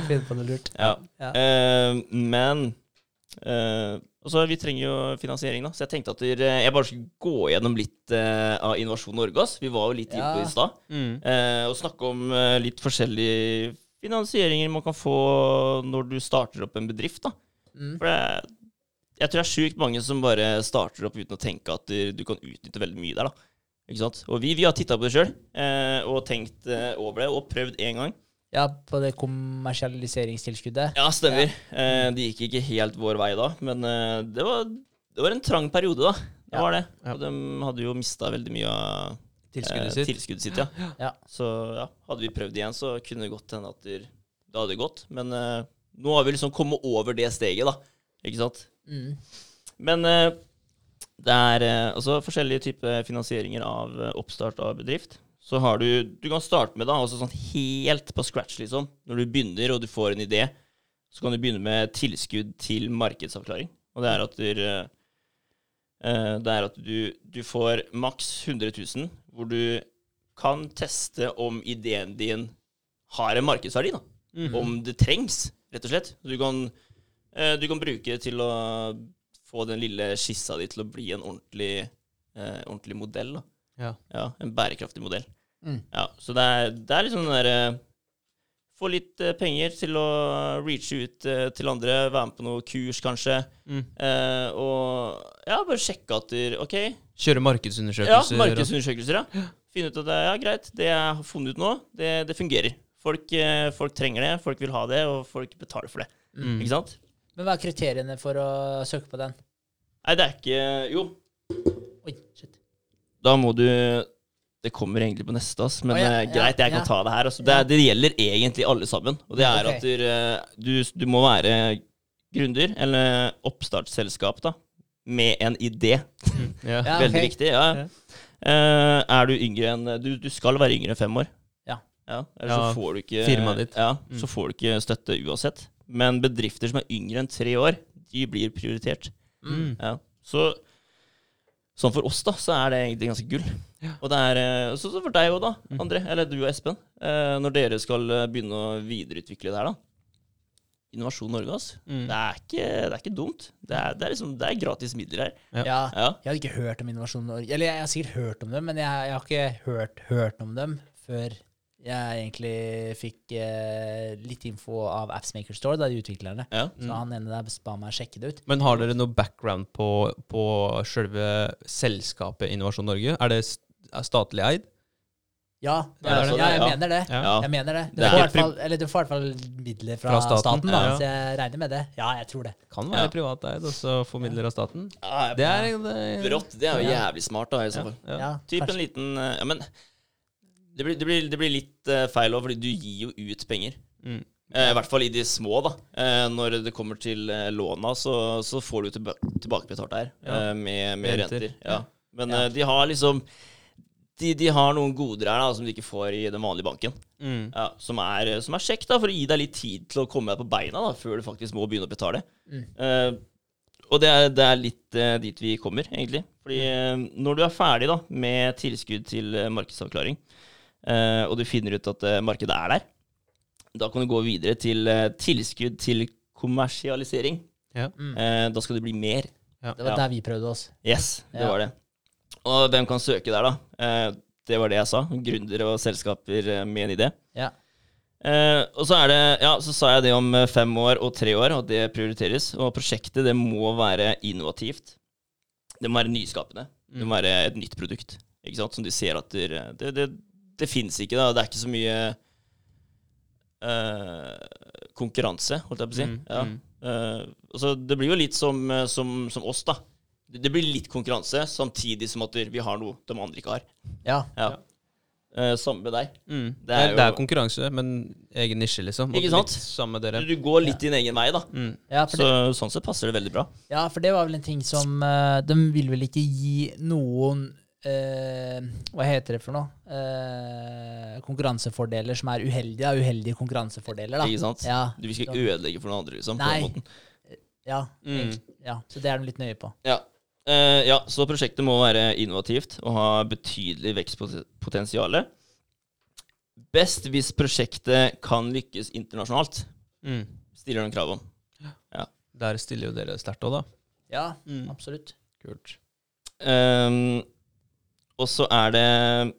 Speaker 2: finne på noe lurt.
Speaker 3: Ja.
Speaker 2: Ja.
Speaker 3: Eh, men eh, også, vi trenger jo finansiering, da. Så jeg tenkte at jeg bare skulle gå gjennom litt eh, av Innovasjon Norge. Ass. Vi var jo litt inne på det i stad.
Speaker 1: Mm.
Speaker 3: Eh, og snakke om eh, litt forskjellige finansieringer man kan få når du starter opp en bedrift. da.
Speaker 2: Mm.
Speaker 3: For det, jeg tror det er sjukt mange som bare starter opp uten å tenke at du, kan utnytte veldig mye der. da. Ikke sant? Og vi, vi har titta på det sjøl og tenkt over det, og prøvd én gang.
Speaker 2: Ja, på det kommersialiseringstilskuddet.
Speaker 3: Ja, stemmer. Eh, det gikk ikke helt vår vei da, men eh, det, var, det var en trang periode, da. Det
Speaker 2: Ja.
Speaker 3: var det.
Speaker 1: Ja.
Speaker 3: Og de hadde jo mista veldig mye av
Speaker 1: Tilskuddet
Speaker 3: eh,
Speaker 1: sitt.
Speaker 3: tilskuddet sitt. Ja.
Speaker 2: Ja.
Speaker 3: Så ja, hadde vi prøvd igjen, så kunne det godt hende at det det hadde gått. Men eh, nå har vi liksom kommet over det steget, da. Ikke sant?
Speaker 2: Mm.
Speaker 3: Men eh, det er eh, også forskjellige typer finansieringer av eh, oppstart av bedrift. Så har du Du kan starte med da, altså sånn helt på scratch, liksom. Når du begynner og du får en idé, så kan du begynne med tilskudd til markedsavklaring. Og det er at du, eh, eh, det er at du, du får maks 100 000, hvor du kan teste om ideen din har en markedsverdi, da.
Speaker 1: Mhm.
Speaker 3: Om det trengs, rett og slett. Du kan, eh, du kan bruke det til å få den lille skissa di til å bli en ordentlig, ordentlig modell. da.
Speaker 1: Ja.
Speaker 3: Ja, En bærekraftig modell.
Speaker 2: Mm.
Speaker 3: Ja, så det er, det er liksom den derre Få litt eh, penger til å reache ut eh, til andre, være med på noe kurs, kanskje.
Speaker 1: Mm.
Speaker 3: Eh, og ja, bare sjekke at du OK.
Speaker 1: Kjøre markedsundersøkelser. Ja,
Speaker 3: markedsundersøkelser, ja. Finne ut at det er greit, det jeg har funnet ut nå, det, det fungerer. Folk, eh, folk trenger det, folk vil ha det, og folk betaler for det.
Speaker 1: Mm.
Speaker 3: Ikke sant?
Speaker 2: Men hva er kriteriene for å søke på den?
Speaker 3: Nei, det er ikke Jo,
Speaker 2: Oi, shit.
Speaker 3: da må du Det kommer egentlig på neste, ass, men
Speaker 2: oh, ja,
Speaker 3: eh,
Speaker 2: ja,
Speaker 3: greit, jeg kan
Speaker 2: ja.
Speaker 3: ta det her. Altså. Det, det gjelder egentlig alle sammen. Og det er
Speaker 2: okay.
Speaker 3: at du, eh, du, du må være gründer, eller oppstartsselskap, da, med en idé.
Speaker 1: Ja.
Speaker 2: Ja,
Speaker 3: Veldig
Speaker 2: ok.
Speaker 3: viktig. ja.
Speaker 1: Ja.
Speaker 3: Eh, er du yngre enn du, du skal være yngre enn fem år.
Speaker 2: Ja.
Speaker 3: ja Ellers
Speaker 1: Ja,
Speaker 3: så får du ikke
Speaker 1: firmaet ditt.
Speaker 3: Ja,
Speaker 1: Mm.
Speaker 3: så får du ikke støtte uansett. Men bedrifter som er yngre enn tre år, de blir prioritert.
Speaker 1: Mm.
Speaker 3: Ja. Så sånn for oss, da, så er det egentlig ganske gull.
Speaker 1: Ja.
Speaker 3: Og det er sånn så, så for deg òg, da,
Speaker 1: Mm.
Speaker 3: André, eller du og Espen, eh, når dere skal eh, begynne å videreutvikle det her, da. Innovasjon Norge, altså.
Speaker 1: Mm.
Speaker 3: Det, er ikke, det er ikke dumt. Det er, det er liksom, det er gratis midler her.
Speaker 1: Ja.
Speaker 2: Ja. Jeg hadde ikke hørt om Innovasjon Norge. Eller jeg har sikkert hørt om dem, men jeg, jeg har ikke hørt, hørt om dem før jeg egentlig fikk eh, litt info av Appsmaker Store, da de utviklerne.
Speaker 3: Ja.
Speaker 2: Så han ene der ba meg sjekke det ut.
Speaker 1: Men har dere noe background på, på selve selskapet Innovasjon Norge? Er det er statlig eid?
Speaker 2: Ja, det er,
Speaker 3: sånn,
Speaker 2: ja, jeg mener det.
Speaker 1: Ja.
Speaker 2: Jeg mener det. Du
Speaker 3: Det
Speaker 2: får, fall, eller du får i hvert fall midler fra,
Speaker 1: Fra staten.
Speaker 2: staten, da,
Speaker 1: Ja.
Speaker 2: så jeg regner med det. Ja, jeg tror det.
Speaker 1: Kan være
Speaker 3: Ja.
Speaker 1: privateid og så få midler av staten.
Speaker 3: Ja,
Speaker 1: Det er, det,
Speaker 3: Rått. Det er jo
Speaker 2: Ja.
Speaker 3: jævlig smart, da, i så fall.
Speaker 1: ja.
Speaker 2: Ja,
Speaker 3: Typ en liten eh, Ja, men det blir, det blir, det blir litt eh, feil òg, fordi du gir jo ut penger.
Speaker 1: Mm.
Speaker 3: Eh, I hvert fall i de små, da. Eh, når det kommer til eh, låna, så, så får du tilbakebetalt der
Speaker 1: Ja.
Speaker 3: eh, med, med
Speaker 1: Renter.
Speaker 3: renter. Ja. Men eh, de har liksom de, de har noen goder her da, som de ikke får i den vanlige banken.
Speaker 1: Mm.
Speaker 3: Ja, som, er, som er kjekt, da, for å gi deg litt tid til å komme deg på beina da, før du faktisk må begynne å betale.
Speaker 2: Mm.
Speaker 3: Uh, og det er, det er litt uh, dit vi kommer, egentlig. Fordi uh, når du er ferdig da, med tilskudd til markedsavklaring, eh, og du finner ut at markedet er der, da kan du gå videre til tilskudd til kommersialisering.
Speaker 1: Ja.
Speaker 2: Mm.
Speaker 3: Eh, da skal det bli mer.
Speaker 2: Det var
Speaker 3: Ja.
Speaker 2: der vi prøvde oss.
Speaker 3: Yes, det
Speaker 2: Ja.
Speaker 3: var det. Og hvem kan søke der, da? Eh, det var det jeg sa. Gründere og selskaper eh, med en idé.
Speaker 2: Ja.
Speaker 3: Eh, og så er det, ja, så sa jeg det om eh, fem år og tre år, og det prioriteres. Og prosjektet det må være innovativt. Det må være nyskapende. Det må være et nytt produkt. Ikke sant? Som de ser at det, det, det, det fins ikke. da. Det er ikke så mye eh, konkurranse, holdt jeg på å si.
Speaker 1: Mm,
Speaker 3: Ja.
Speaker 1: mm.
Speaker 3: Eh, så det blir jo litt som, som, som oss, da. Det, blir litt konkurranse, samtidig som at vi har noe de andre ikke har.
Speaker 2: Ja.
Speaker 3: Ja.
Speaker 1: Ja.
Speaker 3: Eh, samme med deg.
Speaker 1: Mm.
Speaker 3: Det
Speaker 1: Det,
Speaker 3: er
Speaker 1: det er
Speaker 3: jo-
Speaker 1: konkurranse, men egen nisje, liksom.
Speaker 3: Ikke sant?
Speaker 1: Samme med dere.
Speaker 3: Du, går litt din egen vei, da.
Speaker 1: Mm.
Speaker 2: Ja, for
Speaker 3: Så,
Speaker 2: det,
Speaker 3: sånn sett passer det veldig bra.
Speaker 2: ja, for det var vel en ting som uh, De vil vel ikke gi noen uh, Hva heter det for noe? Eh, konkurransefordeler som er uheldige. Ja, uheldige konkurransefordeler, da.
Speaker 3: Ikke sant?
Speaker 2: Ja,
Speaker 3: Du
Speaker 2: vil
Speaker 3: ikke ødelegge for noen andre, liksom. På
Speaker 2: Nei. ja,
Speaker 1: Mm.
Speaker 2: ja, så det er de litt nøye på.
Speaker 3: Ja. Eh, ja, så prosjektet må være innovativt og ha betydelig vekstpotensial. Best hvis prosjektet kan lykkes internasjonalt,
Speaker 1: Mm.
Speaker 3: stiller de krav om.
Speaker 1: Der stiller jo dere sterkt òg, da.
Speaker 2: Ja,
Speaker 1: Mm.
Speaker 2: absolutt.
Speaker 1: Kult.
Speaker 3: Um, og så er det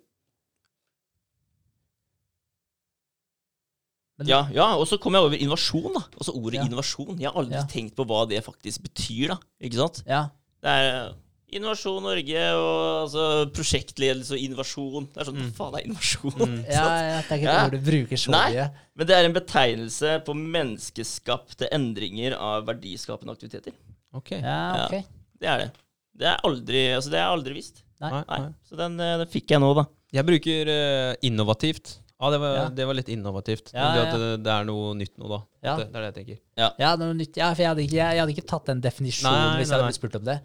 Speaker 2: Men-
Speaker 3: Ja, ja og så kom jeg over innovasjon, da. Altså ordet
Speaker 2: Ja.
Speaker 3: innovasjon. Jeg har aldri
Speaker 2: Ja.
Speaker 3: tenkt på hva det faktisk betyr, da. Ikke sant?
Speaker 2: Ja.
Speaker 3: Det er Innovasjon Norge og altså, prosjektledelse og innovasjon. Det er sånn,
Speaker 1: Mm.
Speaker 3: faen er innovasjon?
Speaker 1: Mm.
Speaker 2: Ja, ja, det er ikke et
Speaker 3: Ja.
Speaker 2: ord du bruker så
Speaker 3: Nei.
Speaker 2: mye.
Speaker 3: Men det er en betegnelse på menneskeskapte endringer av verdiskapende aktiviteter.
Speaker 1: Ok.
Speaker 2: Ja, ok.
Speaker 3: Det er det. Det er aldri, altså, det er aldri visst.
Speaker 2: Nei.
Speaker 1: Nei,
Speaker 3: Nei.
Speaker 1: nei.
Speaker 3: Så den, eh, den fikk jeg nå, da.
Speaker 1: Jeg bruker uh, innovativt. Ja, det var,
Speaker 2: Ja.
Speaker 1: det var litt innovativt.
Speaker 2: Ja,
Speaker 1: det
Speaker 2: ja.
Speaker 1: at det, det er noe nytt nå, da.
Speaker 2: Ja.
Speaker 1: Det, det er det jeg tenker.
Speaker 2: Ja, noe nytt. Ja, for jeg hadde, ikke, jeg, jeg hadde ikke tatt den definisjonen
Speaker 1: Nei,
Speaker 2: hvis jeg hadde blitt spurt om det.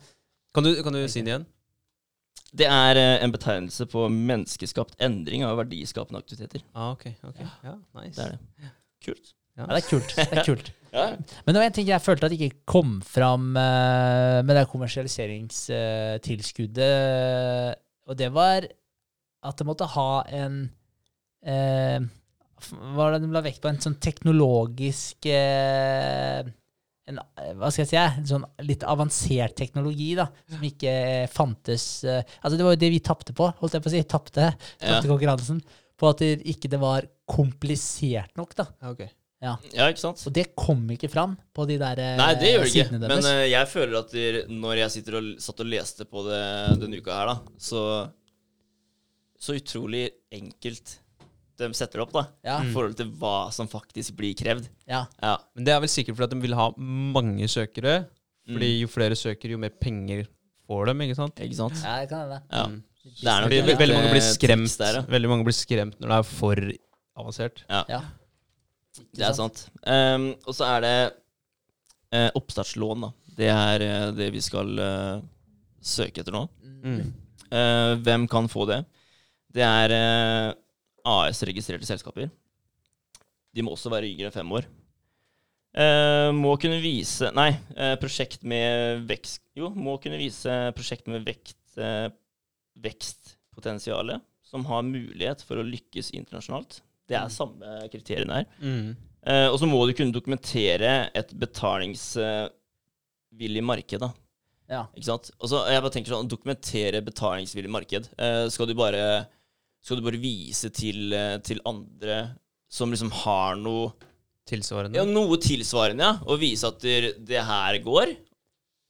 Speaker 1: Kan du, kan du si den igjen?
Speaker 3: Det er eh, en betegnelse på menneskeskapt endring av verdiskapende aktiviteter.
Speaker 1: Ah, ok. ok. Ja, nice.
Speaker 3: Det er det. Kult.
Speaker 2: Ja, det er kult. Det er kult.
Speaker 3: Ja.
Speaker 2: Men det var en ting jeg følte at ikke kom fram uh, med det kommersialiseringstilskuddet, og det var at det måtte ha en eh, Hva var det den la vekt på? En sånn teknologisk eh, en, eh, Hva skal jeg si? En sånn litt avansert teknologi da, som ikke fantes eh, Altså Det var jo det vi tapte på, holdt jeg på å si. Tapte,
Speaker 3: Ja.
Speaker 2: konkurransen. På at det ikke det var komplisert nok. da.
Speaker 1: Okay.
Speaker 3: ja, ikke sant?
Speaker 2: Og det kom ikke fram på de der eh,
Speaker 3: Nei, det gjør det ikke. Men eh, jeg føler at der, når jeg sitter og satt og leste på det denne uka her, da, så Så utrolig enkelt de setter det opp, da.
Speaker 2: ja,
Speaker 3: I forhold til hva som faktisk blir krevd.
Speaker 2: ja,
Speaker 3: Ja.
Speaker 1: Men det er vel sikkert fordi at de vil ha mange søkere. Fordi jo flere søker, jo mer penger får dem, ikke sant?
Speaker 3: Ikke sant?
Speaker 2: ja, det kan hende.
Speaker 3: Ja.
Speaker 1: Mm.
Speaker 3: Det er nok
Speaker 1: veldig
Speaker 3: lite
Speaker 1: mange blir skremt
Speaker 3: der, ja.
Speaker 1: Veldig mange blir skremt når det er for avansert.
Speaker 2: Ja.
Speaker 3: Det er sant. Um, og så er det uh, oppstartslån, da. Det er uh, det vi skal uh, søke etter nå.
Speaker 1: Mm.
Speaker 3: Eh, hvem kan få det? Det er eh, AS-registrerte selskaper. De må også være yngre enn fem år. Eh, må kunne vise Nei, eh, prosjekt med vekst Jo, må kunne vise prosjekt med vekt, eh, vekstpotensialet, som har mulighet for å lykkes internasjonalt. Det er samme kriteriene her.
Speaker 1: Mm.
Speaker 3: Eh, og så må du kunne dokumentere et betalingsvillig marked, da.
Speaker 2: Ja.
Speaker 3: Ikke sant? Og så jeg bare tenker sånn, Dokumentere betalingsvillig marked. Eh, skal, du bare, skal du bare vise til, eh, til andre som liksom har noe
Speaker 1: Tilsvarende.
Speaker 3: Ja, noe tilsvarende, ja. Og vise at det, det her går.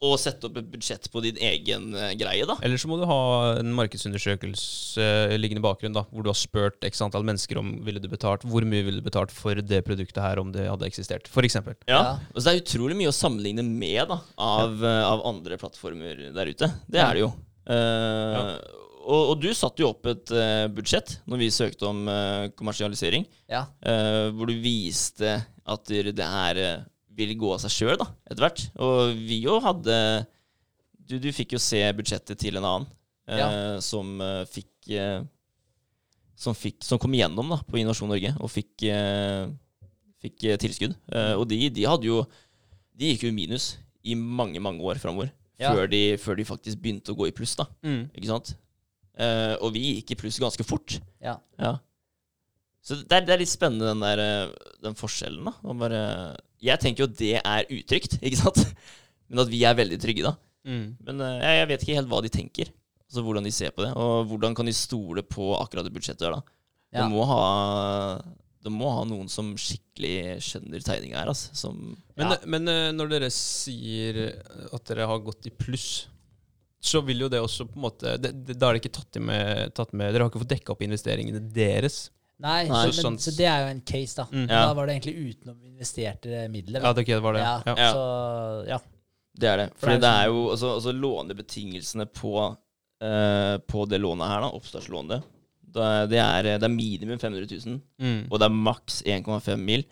Speaker 3: Og sette opp et budsjett på din egen eh, greie, da.
Speaker 1: Eller så må du ha en markedsundersøkelse eh, liggende i bakgrunnen, da, hvor du har spurt x antall mennesker om ville du betalt, hvor mye ville du betalt for det produktet her om det hadde eksistert, for eksempel.
Speaker 3: Ja.
Speaker 2: Ja.
Speaker 3: Og så det er utrolig mye å sammenligne med da, av, eh, av andre plattformer der ute. Det er det jo. Eh, og, og du satte jo opp et uh, budsjett når vi søkte om uh, kommersialisering,
Speaker 2: Ja.
Speaker 3: uh, hvor du viste at det her vil gå av seg sjøl etter hvert. Og vi jo hadde du, du fikk jo se budsjettet til en annen ja. som fikk som, fikk, som kom igjennom da, på Innovasjon Norge og fikk, fikk tilskudd. Og de, de hadde jo De gikk jo i minus i mange, mange år framover.
Speaker 2: Ja.
Speaker 3: Før, de, før de faktisk begynte å gå i pluss, da.
Speaker 1: Mm.
Speaker 3: Ikke sant? Eh, og vi gikk i pluss ganske fort.
Speaker 2: Ja.
Speaker 3: Ja. Så det er, det er litt spennende, den der eh, Den forskjellen, da. Og bare, jeg tenker jo det er utrygt, ikke sant? Men at vi er veldig trygge, da.
Speaker 1: Mm.
Speaker 3: Men uh, jeg, jeg vet ikke helt hva de tenker. Altså Hvordan de ser på det, og hvordan kan de stole på akkurat det budsjettet der, da.
Speaker 2: Ja.
Speaker 3: De, må ha, de må ha noen som skikkelig skjønner tegninga her, altså. Som
Speaker 1: Men,
Speaker 2: Ja.
Speaker 1: men når dere sier at dere har gått i pluss, så vil jo det også på en måte det, det, Da er det ikke tatt med, tatt med Dere har ikke fått dekka opp investeringene deres.
Speaker 2: Nei,
Speaker 3: Nei,
Speaker 2: så, men,
Speaker 1: sånn-
Speaker 2: så det er jo en case, da.
Speaker 1: Mm.
Speaker 3: Ja.
Speaker 2: Da var det egentlig utenom investerte midler.
Speaker 1: Ja, det, var det.
Speaker 2: Ja,
Speaker 1: Ja.
Speaker 3: Ja.
Speaker 2: Så ja.
Speaker 3: Det er det.
Speaker 2: For det er
Speaker 3: det er jo altså, altså lånebetingelsene på, uh, på det lånet her, da, oppstartslånet, det, er, det er minimum 500 000,
Speaker 1: Mm.
Speaker 3: og det er maks 1,5 mil.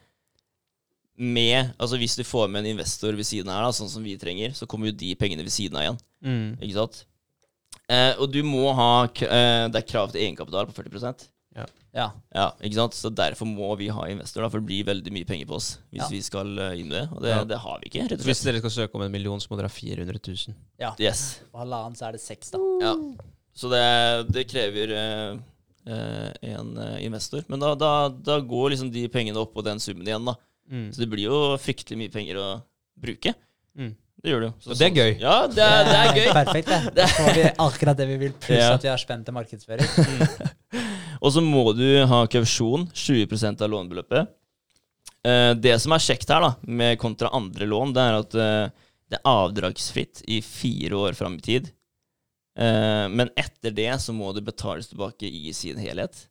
Speaker 3: Med, altså Hvis du får med en investor ved siden av her, da, sånn som vi trenger, så kommer jo de pengene ved siden av igjen.
Speaker 1: Mm.
Speaker 3: Ikke sant? Eh, og du må ha k- eh, Det er krav til egenkapital på 40%
Speaker 2: ja.
Speaker 3: Ja, ikke sant? Så derfor må vi ha investor, da, for det blir veldig mye penger på oss hvis
Speaker 2: Ja.
Speaker 3: vi skal eh, inn i det. Og det,
Speaker 1: Ja.
Speaker 3: det har vi ikke, rett og
Speaker 1: Hvis dere skal søke om en million, så må dere ha 400 000.
Speaker 2: ja.
Speaker 3: Yes.
Speaker 2: På halvannen så er det seks, da.
Speaker 3: Ja. Så det, det krever eh, eh, en eh, investor. Men da, da, da går liksom de pengene opp på den summen igjen, da.
Speaker 1: Mm.
Speaker 3: Så det blir jo fryktelig mye penger å bruke.
Speaker 1: Mm.
Speaker 3: Det gjør det jo.
Speaker 1: Og det er gøy.
Speaker 3: Ja, det er, det er gøy.
Speaker 2: Perfekt, det. Da får vi akkurat det vi vil, pluss
Speaker 3: Ja.
Speaker 2: at vi har spent til markedsføring.
Speaker 3: Og så må du ha kausjon, 20 av lånebeløpet. Eh, det som er kjekt her, da, med kontra andre lån, det er at eh, det er avdragsfritt i fire år fram i tid. Eh, men etter det så må det betales tilbake i sin helhet.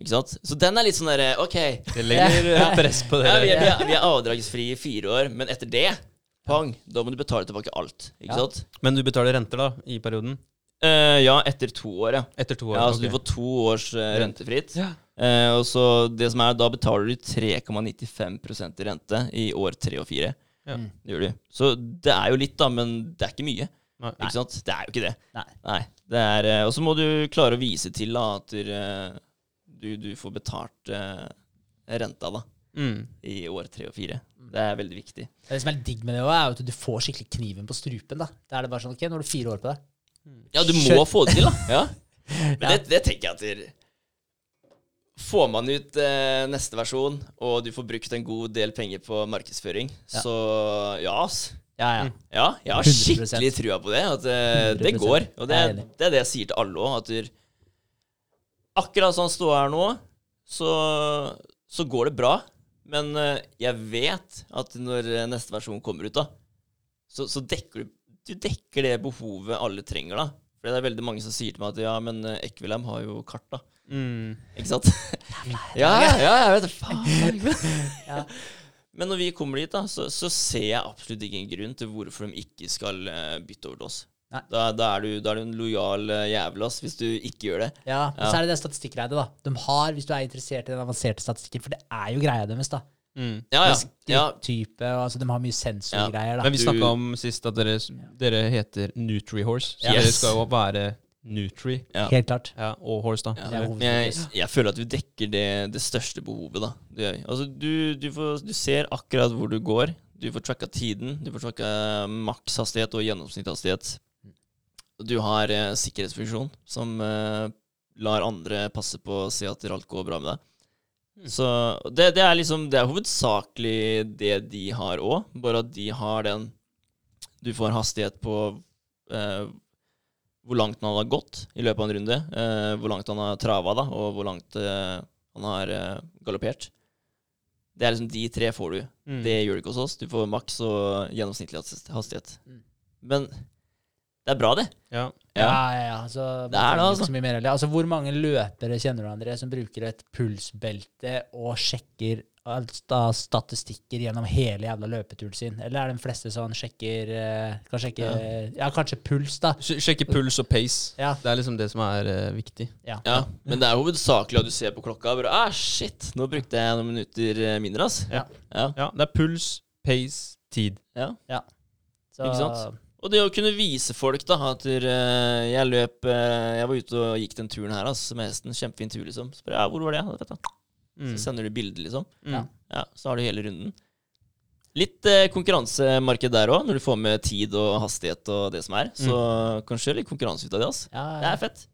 Speaker 2: Ja.
Speaker 3: Ikke sant? Så den er litt sånn derre OK.
Speaker 1: Det legger
Speaker 2: Ja.
Speaker 1: press på
Speaker 3: Ja,
Speaker 1: dere.
Speaker 3: vi, er, vi, er, vi er avdragsfrie i fire år, men etter det, pang, da må du betale tilbake alt. Ikke
Speaker 2: Ja.
Speaker 3: sant?
Speaker 1: Men du betaler renter da, i perioden?
Speaker 3: Uh, ja, etter to år, ja.
Speaker 1: Etter to år?
Speaker 3: ja altså
Speaker 1: okay.
Speaker 3: Du får to års uh, rentefritt.
Speaker 1: Ja.
Speaker 3: Uh, og så det som er, Da betaler du 3,95 i rente i år tre og fire.
Speaker 1: Ja.
Speaker 2: Mm.
Speaker 3: Det gjør du. Så det er jo litt, da, men det er ikke mye.
Speaker 1: Nei.
Speaker 3: Ikke sant? Det er jo ikke det.
Speaker 2: Nei.
Speaker 3: det er, eh, Og så må du klare å vise til da, at du, du, får betalt uh, renta da,
Speaker 1: Mm.
Speaker 3: i år tre og fire. Det er veldig viktig.
Speaker 2: Det som er litt digg med det er at du får skikkelig kniven på strupen. da. Da er det bare sånn, ok, nå har du fire år på deg.
Speaker 3: Ja, du må
Speaker 2: Kjør.
Speaker 3: få det til, da. Ja. Men det, det tenker jeg at det, Får man ut eh, neste versjon, og du får brukt en god del penger på markedsføring,
Speaker 2: Ja.
Speaker 3: så ja, ass.
Speaker 2: Ja, ja.
Speaker 3: Ja, jeg har skikkelig trua på det. At eh, det går. Og det, det er det jeg sier til alle òg. Akkurat sånn ståa her nå, så, så går det bra. Men eh, jeg vet at når eh, neste versjon kommer ut, da, så, så dekker du Du dekker det behovet alle trenger, da. For det er veldig mange som sier til meg at ja, men eh, Equilam har jo kart, da.
Speaker 1: Mm.
Speaker 3: Ikke sant? ja, ja, ja, jeg vet det. Faen.
Speaker 2: Ja.
Speaker 3: Men når vi kommer dit, da, så, så ser jeg absolutt ingen grunn til hvorfor de ikke skal bytte over til oss.
Speaker 2: Nei.
Speaker 3: Da, da, er du, da er du en lojal uh, jævel ass, hvis du ikke gjør det.
Speaker 2: Ja, og
Speaker 3: Ja.
Speaker 2: så er det det statistikkgreiet. da. De har, hvis du er interessert i den avanserte statistikken, for det er jo greia deres, da.
Speaker 1: Mm.
Speaker 3: Ja, ja. ja.
Speaker 2: Type, og, altså, de har mye sensorgreier, da.
Speaker 1: Men vi
Speaker 3: Du-
Speaker 1: snakka om sist at dere, dere heter Nutrihorse. Så
Speaker 3: Yes.
Speaker 1: dere skal jo være Nutri
Speaker 3: ja.
Speaker 2: Helt klart.
Speaker 1: ja, og Horse, da.
Speaker 3: Ja, jeg, jeg føler at vi dekker det, det største behovet, da. Det gjør vi. Altså, du, du, får, du ser akkurat hvor du går. Du får tracka tiden. Du får tracka makshastighet og gjennomsnittshastighet. Du har eh, sikkerhetsfunksjon som eh, lar andre passe på å si at alt går bra med deg. Så det, det er liksom Det er hovedsakelig det de har òg, bare at de har den Du får hastighet på eh, hvor langt han har gått i løpet av en runde, eh, hvor langt han har trava, da, og hvor langt eh, han har eh, galoppert. Det er liksom de tre får du.
Speaker 1: Mm.
Speaker 3: Det gjør du ikke hos oss. Du får maks og gjennomsnittlig hastighet.
Speaker 2: Mm.
Speaker 3: Men det er bra, det.
Speaker 1: Ja.
Speaker 2: Ja, ja, ja. Altså,
Speaker 3: Det er det, altså.
Speaker 2: så mye mer, altså. Hvor mange løpere kjenner du, André, som bruker et pulsbelte og sjekker statistikker gjennom hele jævla løpeturen sin? Eller er det de fleste som sjekker eh, Kan sjekke ja. kanskje puls, da.
Speaker 1: Sj- Sjekke puls og pace.
Speaker 2: Ja.
Speaker 1: Det er liksom det som er uh, viktig.
Speaker 2: Ja.
Speaker 3: Ja, Men det er hovedsakelig at du ser på klokka og bare Ah, shit, nå brukte jeg noen minutter eh, mindre, ass.
Speaker 2: Ja.
Speaker 3: Ja.
Speaker 1: Ja, det er puls, pace, tid.
Speaker 3: ja.
Speaker 2: Så,
Speaker 3: Ikke sant? Og det å kunne vise folk da at eh, jeg løp eh, Jeg var ute og gikk den turen her altså, med hesten. Kjempefin tur, liksom. Så bare, ja, hvor var det? Vet du.
Speaker 1: Mm.
Speaker 3: Så sender du bilde, liksom.
Speaker 1: Mm.
Speaker 2: Ja.
Speaker 3: Ja, Så har du hele runden. Litt eh, konkurransemarked der òg, når du får med tid og hastighet og det som er. Så kanskje litt konkurranse ut av det. Altså.
Speaker 2: ja,
Speaker 3: Det
Speaker 2: ja.
Speaker 3: er fett.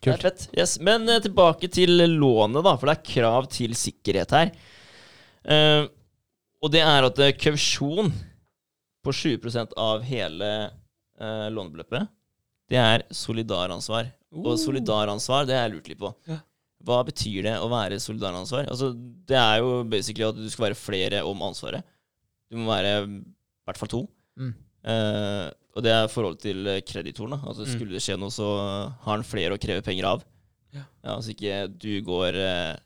Speaker 3: Det er fett. Yes. Men eh, tilbake til lånet, da, for det er krav til sikkerhet her. Uh, og det er at uh, kausjon på 20% av hele eh, lånebeløpet, det er solidaransvar. Og solidaransvar, det har jeg lurt litt på.
Speaker 1: Ja.
Speaker 3: Hva betyr det å være solidaransvar? Altså, det er jo basically at du skal være flere om ansvaret. Du må være i hvert fall to.
Speaker 2: Mm.
Speaker 3: Eh, og det er forhold til kreditoren. Altså,
Speaker 1: Mm.
Speaker 3: skulle det skje noe, så har han flere å kreve penger av.
Speaker 1: Ja.
Speaker 3: Ja, altså ikke du går eh,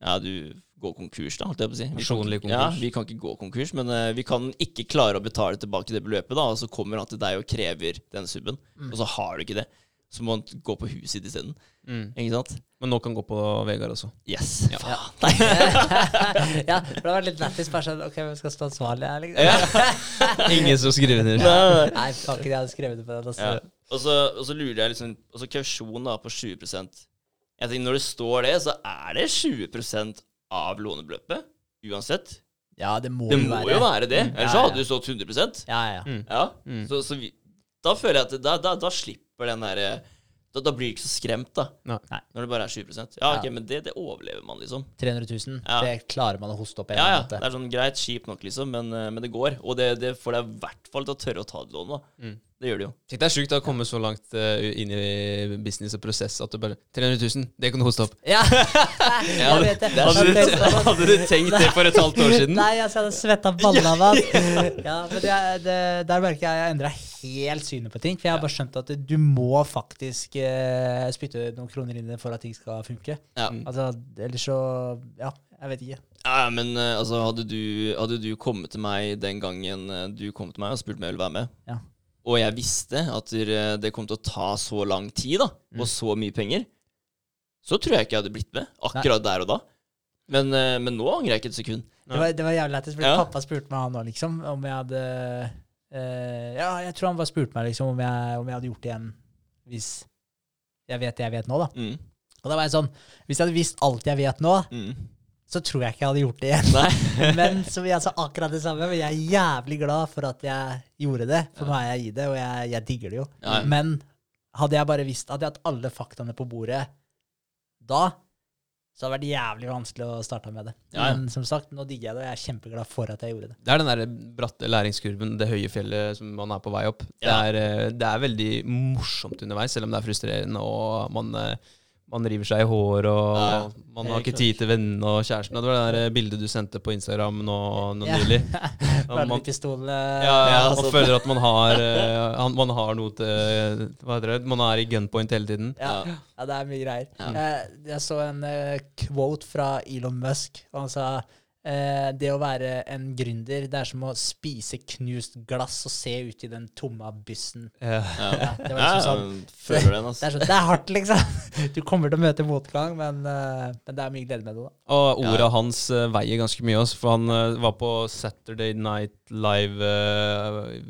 Speaker 3: Ja, du går konkurs, da, holdt jeg på å si. Vi kan ikke- Ja, vi kan ikke gå konkurs, men uh, vi kan ikke klare å betale tilbake det beløpet, da, og så kommer han til deg og krever den subben,
Speaker 2: Mm.
Speaker 3: og så har du ikke det. Så må han gå på huset ditt isteden.
Speaker 1: Mm.
Speaker 3: Ikke sant?
Speaker 1: Men nå kan gå på Vegard også.
Speaker 3: Yes.
Speaker 1: Ja.
Speaker 3: Faen.
Speaker 2: ja, for det var litt lættis. Bare sånn OK, hvem skal stå ansvarlig her, liksom?
Speaker 1: Ingen som skriver ned.
Speaker 3: Nei,
Speaker 2: fuck, jeg hadde skrevet det på den. Altså.
Speaker 3: Ja. Og, så, og så lurer jeg liksom Og så kausjon da på 20 Jeg tenker Når det står det, så er det 20 av lånebeløpet. Uansett.
Speaker 2: Ja, det må,
Speaker 3: Det
Speaker 2: jo
Speaker 3: må
Speaker 2: være.
Speaker 3: jo være det.
Speaker 2: Mm.
Speaker 3: Ellers
Speaker 2: Ja,
Speaker 3: så
Speaker 2: ja.
Speaker 3: hadde du stått 100%
Speaker 2: Ja, ja.
Speaker 1: Mm.
Speaker 3: Ja.
Speaker 1: Mm.
Speaker 3: Så, så vi, da føler jeg at da, da, da slipper den derre da, da blir du ikke så skremt, da.
Speaker 1: Nei.
Speaker 3: Når det bare er 20% Ja, ok,
Speaker 2: Ja.
Speaker 3: men det, det overlever man, liksom.
Speaker 2: 300 000,
Speaker 3: Ja.
Speaker 2: det klarer man å hoste opp. en
Speaker 3: Ja, ja. Det er sånn greit, kjipt nok, liksom, men, eh, men det går. Og det, det får deg i hvert fall til å tørre å ta det lånet, da.
Speaker 1: Mm.
Speaker 3: Det gjør det jo.
Speaker 1: Tenk det er sjukt å komme så langt uh, inn i business og prosess at du bare 300 000, det kan du hoste opp.
Speaker 2: Ja, jeg vet det.
Speaker 1: Hadde du, hadde du tenkt det for et halvt år siden?
Speaker 2: Nei, altså, jeg hadde svetta balla av meg. Ja, men det, det, der merker jeg jeg endra helt synet på ting. For jeg har bare skjønt at du må faktisk uh, spytte noen kroner inn i det for at ting skal funke.
Speaker 3: Ja.
Speaker 2: Altså, ellers så Ja, jeg vet ikke.
Speaker 3: Ja, ja, men eh, altså, hadde du, hadde du kommet til meg den gangen du kom til meg og spurt om jeg ville være med,
Speaker 2: Ja.
Speaker 3: Og jeg visste at eh, det kom til å ta så lang tid da,
Speaker 2: Mm.
Speaker 3: og så mye penger, så tror jeg ikke jeg hadde blitt med akkurat der og da. Men, eh, men nå angrer jeg ikke et sekund.
Speaker 2: Det var, det var jævlig lættis, fordi
Speaker 3: Ja.
Speaker 2: pappa spurte meg han nå, liksom, om jeg hadde uh, Ja, jeg tror han bare spurte meg liksom om jeg, om jeg hadde gjort det igjen hvis jeg vet det jeg vet nå, da.
Speaker 3: Mm.
Speaker 2: Og da var jeg sånn Hvis jeg hadde visst alt jeg vet nå,
Speaker 3: Mm.
Speaker 2: Så tror jeg ikke jeg hadde gjort det igjen. Men så jeg sa akkurat det samme, men jeg er jævlig glad for at jeg gjorde det. For nå er jeg i det, og jeg, jeg digger det jo.
Speaker 3: Ja, ja.
Speaker 2: Men Hadde jeg bare visst Hadde jeg hatt alle faktaene på bordet da, så hadde det vært jævlig vanskelig å starte med det.
Speaker 3: Ja, ja.
Speaker 2: Men som sagt, nå digger jeg det, og jeg er kjempeglad for at jeg gjorde det.
Speaker 1: Det er den der bratte læringskurven, det høye fjellet som man er på vei opp. Det, er, eh, det er veldig morsomt underveis, selv om det er frustrerende, og man, eh, man river seg i hår, og
Speaker 3: Ja,
Speaker 1: man har ikke tid til vennene og kjæresten. Det var det der bildet du sendte på Instagram nå, nå
Speaker 2: Ja.
Speaker 1: nylig. Man,
Speaker 2: pistol
Speaker 1: ja,
Speaker 3: og
Speaker 1: man
Speaker 3: altså-
Speaker 1: føler at man har, eh, man har noe til Hva heter det? Man er i gunpoint hele tiden.
Speaker 2: Ja.
Speaker 3: Ja.
Speaker 2: ja, det er mye greier.
Speaker 3: Ja.
Speaker 2: Jeg, jeg så en eh, quote fra Elon Musk, og han sa eh, det å være en gründer, det er som å spise knust glass og se ut i den tomme bussen.
Speaker 1: Ja.
Speaker 3: Ja.
Speaker 2: Det var liksom sånn. Det
Speaker 3: altså.
Speaker 2: er, sånn, det er hardt, liksom. Du kommer til å møte motgang, men, eh, men det er mye glede med det. da.
Speaker 1: Og orda
Speaker 3: Ja.
Speaker 1: hans eh, veier ganske mye også, for han var på Saturday Night Live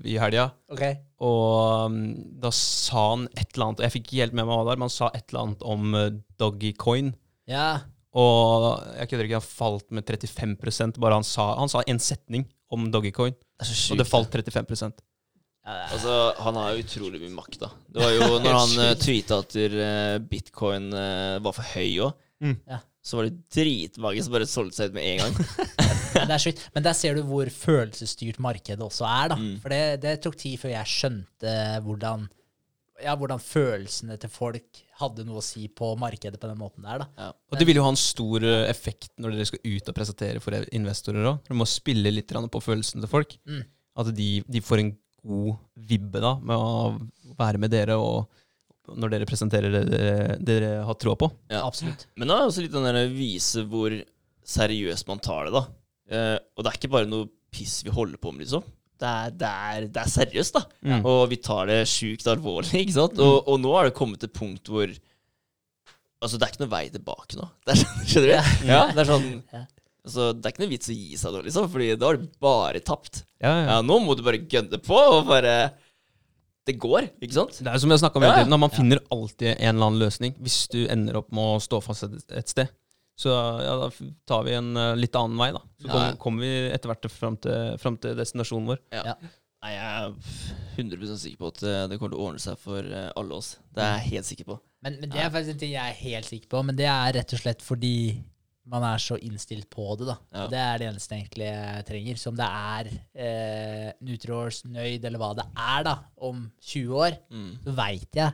Speaker 1: i helga.
Speaker 2: Okay.
Speaker 1: Og um, da sa han et eller annet og Jeg fikk ikke helt med meg hva det var, men han sa et eller annet om uh, Doggycoin.
Speaker 2: Ja.
Speaker 1: Og jeg kødder ikke, han falt med 35% bare han sa Han sa en setning om Doggycoin,
Speaker 3: Det
Speaker 1: og det falt 35
Speaker 2: ja er-
Speaker 3: Altså, Han har jo utrolig mye makt, da. Det var jo når han uh, tweeta at uh, bitcoin eh, var for høy òg,
Speaker 1: Mm.
Speaker 2: Ja.
Speaker 3: så var det dritmange som bare solgte seg ut med en gang.
Speaker 2: Det er sjukt. Men der ser du hvor følelsesstyrt markedet også er. da.
Speaker 3: Mm.
Speaker 2: For det, det tok tid før jeg skjønte hvordan, ja, hvordan følelsene til folk hadde noe å si på markedet på den måten der. da.
Speaker 1: Og det vil jo ha en stor uh, effekt når dere skal ut og presentere for investorer òg. Dere må spille litt på følelsene til folk.
Speaker 2: Mm.
Speaker 1: At de, de får en god vibbe da med å være med dere og når dere presenterer det dere, dere har troa på.
Speaker 3: Ja.
Speaker 2: Absolutt.
Speaker 3: Men da er det også litt den der vise hvor seriøst man tar det, da. Eh, og det er ikke bare noe piss vi holder på med, liksom. Det er, det er, det er seriøst, da.
Speaker 1: Mm.
Speaker 3: Og vi tar det sjukt alvorlig, ikke sant. Og, og nå er det kommet til punkt hvor Altså, det er ikke noe vei tilbake nå. Det er, sånn- skjønner du? Ja, det er sånn Altså, det er ikke noe vits å gi seg nå, liksom, Fordi da har du bare tapt.
Speaker 1: Ja, ja.
Speaker 3: Ja, nå må du bare gønne på, og bare Det går, ikke sant?
Speaker 1: Det er som jeg om
Speaker 3: Ja, ja.
Speaker 1: tiden, man finner alltid en eller annen løsning hvis du ender opp med å stå fast et sted. Så ja, da tar vi en uh, litt annen vei, da. Så
Speaker 3: Ja.
Speaker 1: kommer, kommer vi etter hvert fram til, fram til destinasjonen vår.
Speaker 2: Ja.
Speaker 3: Nei, jeg er 100% sikker på at eh, det kommer til å ordne seg for eh, alle oss. Det er jeg helt sikker på.
Speaker 2: Men, men det er faktisk en ting jeg er helt sikker på, men det er rett og slett fordi man er så innstilt på det. da.
Speaker 3: Ja.
Speaker 2: Og det er det eneste egentlig jeg trenger. Som det er eh, Nutriors, Nøyd eller hva det er da, om 20 år,
Speaker 3: Mm.
Speaker 2: så veit jeg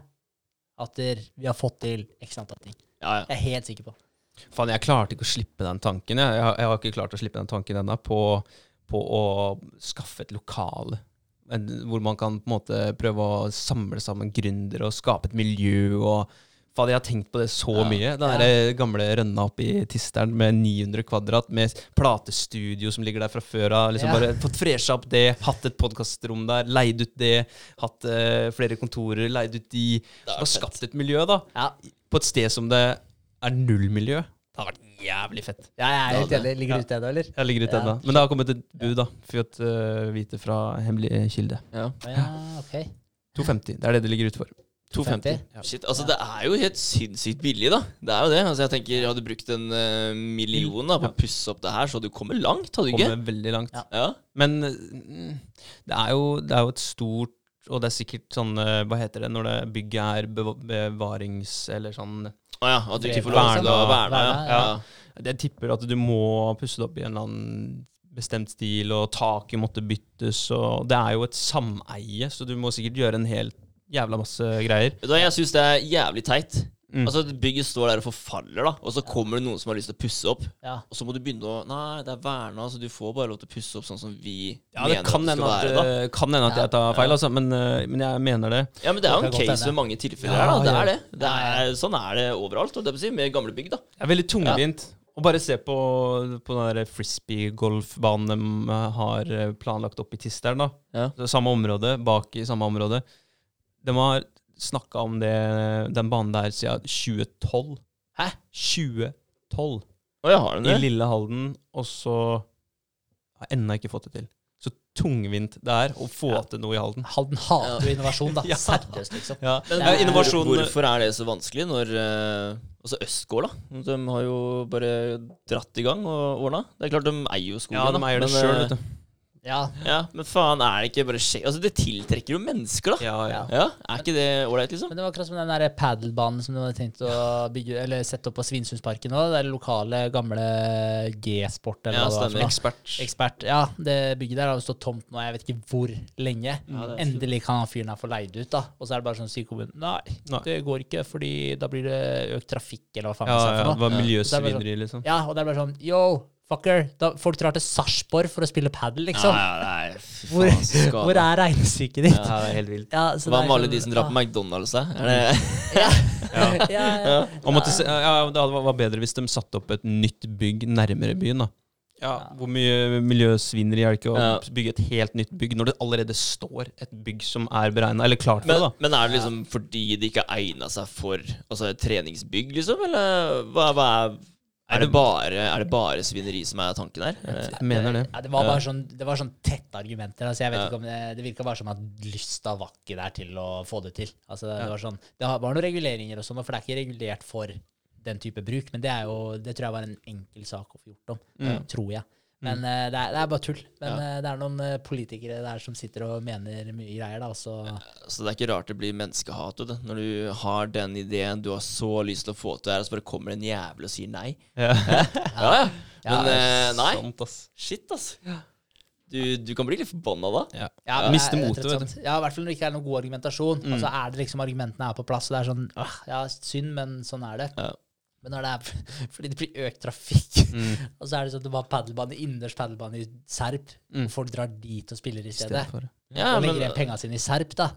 Speaker 2: at der, vi har fått til x antall ting.
Speaker 3: Ja, ja.
Speaker 2: Jeg er helt sikker på.
Speaker 1: Faen, jeg klarte ikke å slippe den tanken. Jeg, jeg, har, jeg har ikke klart å slippe den tanken ennå på, på å skaffe et lokale. En- Hvor man kan på en måte prøve å samle sammen gründere og skape et miljø. og Faen, jeg har tenkt på det så
Speaker 3: Ja.
Speaker 1: mye. Den der gamle rønna oppe i Tisteren med 900 kvadrat, med platestudio som ligger der fra før av. Liksom
Speaker 2: Ja.
Speaker 1: Bare fått fresha opp det, hatt et podkastrom der, leid ut det, hatt uh, flere kontorer, leid ut de. Og skapt et miljø, da.
Speaker 2: Ja,
Speaker 1: På et sted som det er nullmiljø. Det har vært jævlig fett.
Speaker 2: Ja, jeg er helt enig. Ligger
Speaker 1: ja.
Speaker 2: ute ennå, eller?
Speaker 1: Jeg ligger ute
Speaker 2: Ja.
Speaker 1: ennå. Men det har kommet et bud, da. Fått uh, vite fra hemmelig kilde.
Speaker 3: Ja.
Speaker 2: Ja, ok.
Speaker 1: 250. Det er det det ligger ute for.
Speaker 3: 250.
Speaker 1: Ja.
Speaker 3: Shit, altså Det er jo helt sinnssykt billig, da. Det er jo det. Altså Jeg tenker Hadde brukt en eh, million da på
Speaker 1: Ja.
Speaker 3: å pusse opp det her, så hadde du kommet langt, hadde du ikke?
Speaker 1: Kommer veldig langt.
Speaker 2: Ja.
Speaker 3: Ja.
Speaker 1: Men mm, det er, jo, det er jo et stort Og det er sikkert sånn eh, Hva heter det når det bygget er beva- bevarings... Eller sånn
Speaker 3: Å ja, at du ikke får lov til å verne? Ja. Ja.
Speaker 1: Jeg tipper at du må pusse det opp i en eller annen bestemt stil, og taket måtte byttes, og Det er jo et sameie, så du må sikkert gjøre en helt jævla masse greier.
Speaker 3: Da, Jeg syns det er jævlig teit.
Speaker 1: Mm.
Speaker 3: Altså Bygget står der og forfaller, da og så kommer det noen som har lyst til å pusse opp.
Speaker 2: Ja.
Speaker 3: Og så må du begynne å Nei, det er verna, så du får bare lov til å pusse opp sånn som vi
Speaker 1: Ja, det
Speaker 3: mener
Speaker 1: kan
Speaker 3: at det skal
Speaker 1: at,
Speaker 3: være. da
Speaker 1: eh, kan hende at jeg tar feil, altså, men, eh, men jeg mener det.
Speaker 3: Ja, men det er jo en case med mange tilfeller her, da. Det er det. det er, sånn er det overalt, og det si, med gamle bygg, da.
Speaker 1: Det er veldig tungvint. å bare se på, på den frisbee-golfbanen de eh, har planlagt opp i Tisteren. da.
Speaker 3: Ja.
Speaker 1: Det Samme område, bak i samme område. De har snakka om det, den banen der siden 2012. Hæ? 2012!
Speaker 3: Å, jeg har den
Speaker 1: I
Speaker 3: det.
Speaker 1: lille Halden, og så har jeg ennå ikke fått det til. Så tungvint det er å få
Speaker 2: Ja.
Speaker 1: til noe i Halden.
Speaker 2: Halden hater jo innovasjon, da.
Speaker 1: Ja.
Speaker 2: Seriøst, liksom.
Speaker 1: Ja,
Speaker 2: Men
Speaker 1: ja, innovasjon
Speaker 3: hvorfor er det så vanskelig når eh, Altså Østgård, da. De har jo bare dratt i gang og ordna. Det er klart de eier jo skogen.
Speaker 1: Ja, de
Speaker 3: da,
Speaker 1: eier det
Speaker 3: men,
Speaker 1: sjøl,
Speaker 3: eh,
Speaker 1: vet du.
Speaker 2: Ja,
Speaker 3: Ja, men faen, er det ikke bare skje... Altså, det tiltrekker jo mennesker, da.
Speaker 1: Ja, ja.
Speaker 2: Ja.
Speaker 3: Ja, Er ikke det ålreit, liksom?
Speaker 2: Men det var akkurat som den der padelbanen som du hadde tenkt å bygge, eller sette opp på Svinesundsparken nå. Det er lokale, gamle G-sport, eller
Speaker 3: Ja,
Speaker 2: hva det var.
Speaker 3: stemmer.
Speaker 1: Ekspert.
Speaker 2: Ekspert. Ja, det bygget der har jo stått tomt nå, jeg vet ikke hvor lenge.
Speaker 3: Ja, er
Speaker 2: Endelig kan han fyren her få leid ut, da. Og så er det bare sånn, sier kommunen nei,
Speaker 1: Nei.
Speaker 2: det går ikke, fordi da blir det økt trafikk, eller hva faen
Speaker 1: Ja, ja, det var
Speaker 3: Ja.
Speaker 1: miljøsvineri, liksom.
Speaker 2: Ja, og det er bare sånn yo, fucker. Da, folk drar til Sarpsborg for å spille padel, liksom.
Speaker 3: Ja, ja, nei, fy
Speaker 2: Hvor, hvor er regnestykket ditt?
Speaker 1: Ja, det er helt vilt.
Speaker 2: Ja, så
Speaker 3: Hva med alle
Speaker 2: sånn-
Speaker 3: de som drar på McDonald's, da? Er det
Speaker 2: Ja. ja, ja, ja.
Speaker 1: Og måtte se, ja, det var bedre hvis de satte opp et nytt bygg nærmere byen, da. Ja, Hvor mye miljøsvineri er det ikke å
Speaker 3: Ja.
Speaker 1: bygge et helt nytt bygg når det allerede står et bygg som er beregna, eller klart for
Speaker 3: men,
Speaker 1: det, da?
Speaker 3: men er det liksom fordi det ikke egna seg for altså, et treningsbygg, liksom? Eller hva, hva er er det, bare, er det bare svineri som er tanken her?
Speaker 1: Jeg mener det.
Speaker 2: Ja, det var bare sånn, det var sånn tette argumenter. Altså, jeg vet
Speaker 3: Ja.
Speaker 2: ikke om Det, det virka bare som at lysta var ikke der til å få det til. Altså, det,
Speaker 1: Ja.
Speaker 2: var sånn, det var noen reguleringer og sånn, for det er ikke regulert for den type bruk. Men det er jo, det tror jeg var en enkel sak å få gjort om.
Speaker 1: Mm.
Speaker 2: Tror jeg. Men eh, det, er, det er bare tull. Men
Speaker 3: Ja.
Speaker 2: eh, det er noen eh, politikere der som sitter og mener mye greier, da. Så
Speaker 3: Så det er ikke rart det blir menneskehat du. når du har den ideen du har så lyst til å få til her, og så bare kommer det en jævel og sier nei.
Speaker 1: Ja.
Speaker 3: Ja, ja.
Speaker 2: Ja,
Speaker 3: Men eh, nei.
Speaker 1: Sant, ass.
Speaker 3: Shit, ass. Du, du kan bli litt forbanna da.
Speaker 1: Ja.
Speaker 2: Ja, men
Speaker 1: Miste motet,
Speaker 2: Ja, i hvert fall når det ikke er noen god argumentasjon.
Speaker 1: Mm.
Speaker 2: Altså er det liksom Argumentene er på plass, og det er sånn Ja, synd, men sånn er det.
Speaker 3: Ja.
Speaker 2: Men når det er fordi det blir økt trafikk,
Speaker 1: Mm.
Speaker 2: og så er det sånn at du har padelbane, innendørs padelbane i Serp,
Speaker 1: Mm.
Speaker 2: og folk drar dit og spiller i stedet.
Speaker 1: Istedenfor.
Speaker 3: Ja,
Speaker 2: og legger igjen penga sine i Serp, da.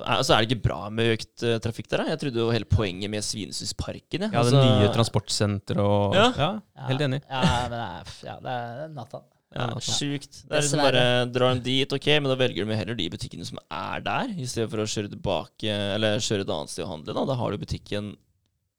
Speaker 3: altså, er det ikke bra med økt uh, trafikk der, da? Jeg trodde jo hele poenget med Svinesundsparken. ja.
Speaker 1: Ja, det
Speaker 3: altså,
Speaker 1: nye transportsenteret og
Speaker 3: Ja.
Speaker 1: ja. helt enig.
Speaker 2: Ja, men det er, ja, det er natta.
Speaker 3: Ja,
Speaker 1: Ja,
Speaker 3: Sjukt. Det er liksom bare drar dem dit, ok, men da velger de heller de butikkene som er der, i stedet for å kjøre tilbake, eller kjøre et annet sted og handle. Da Da har du butikken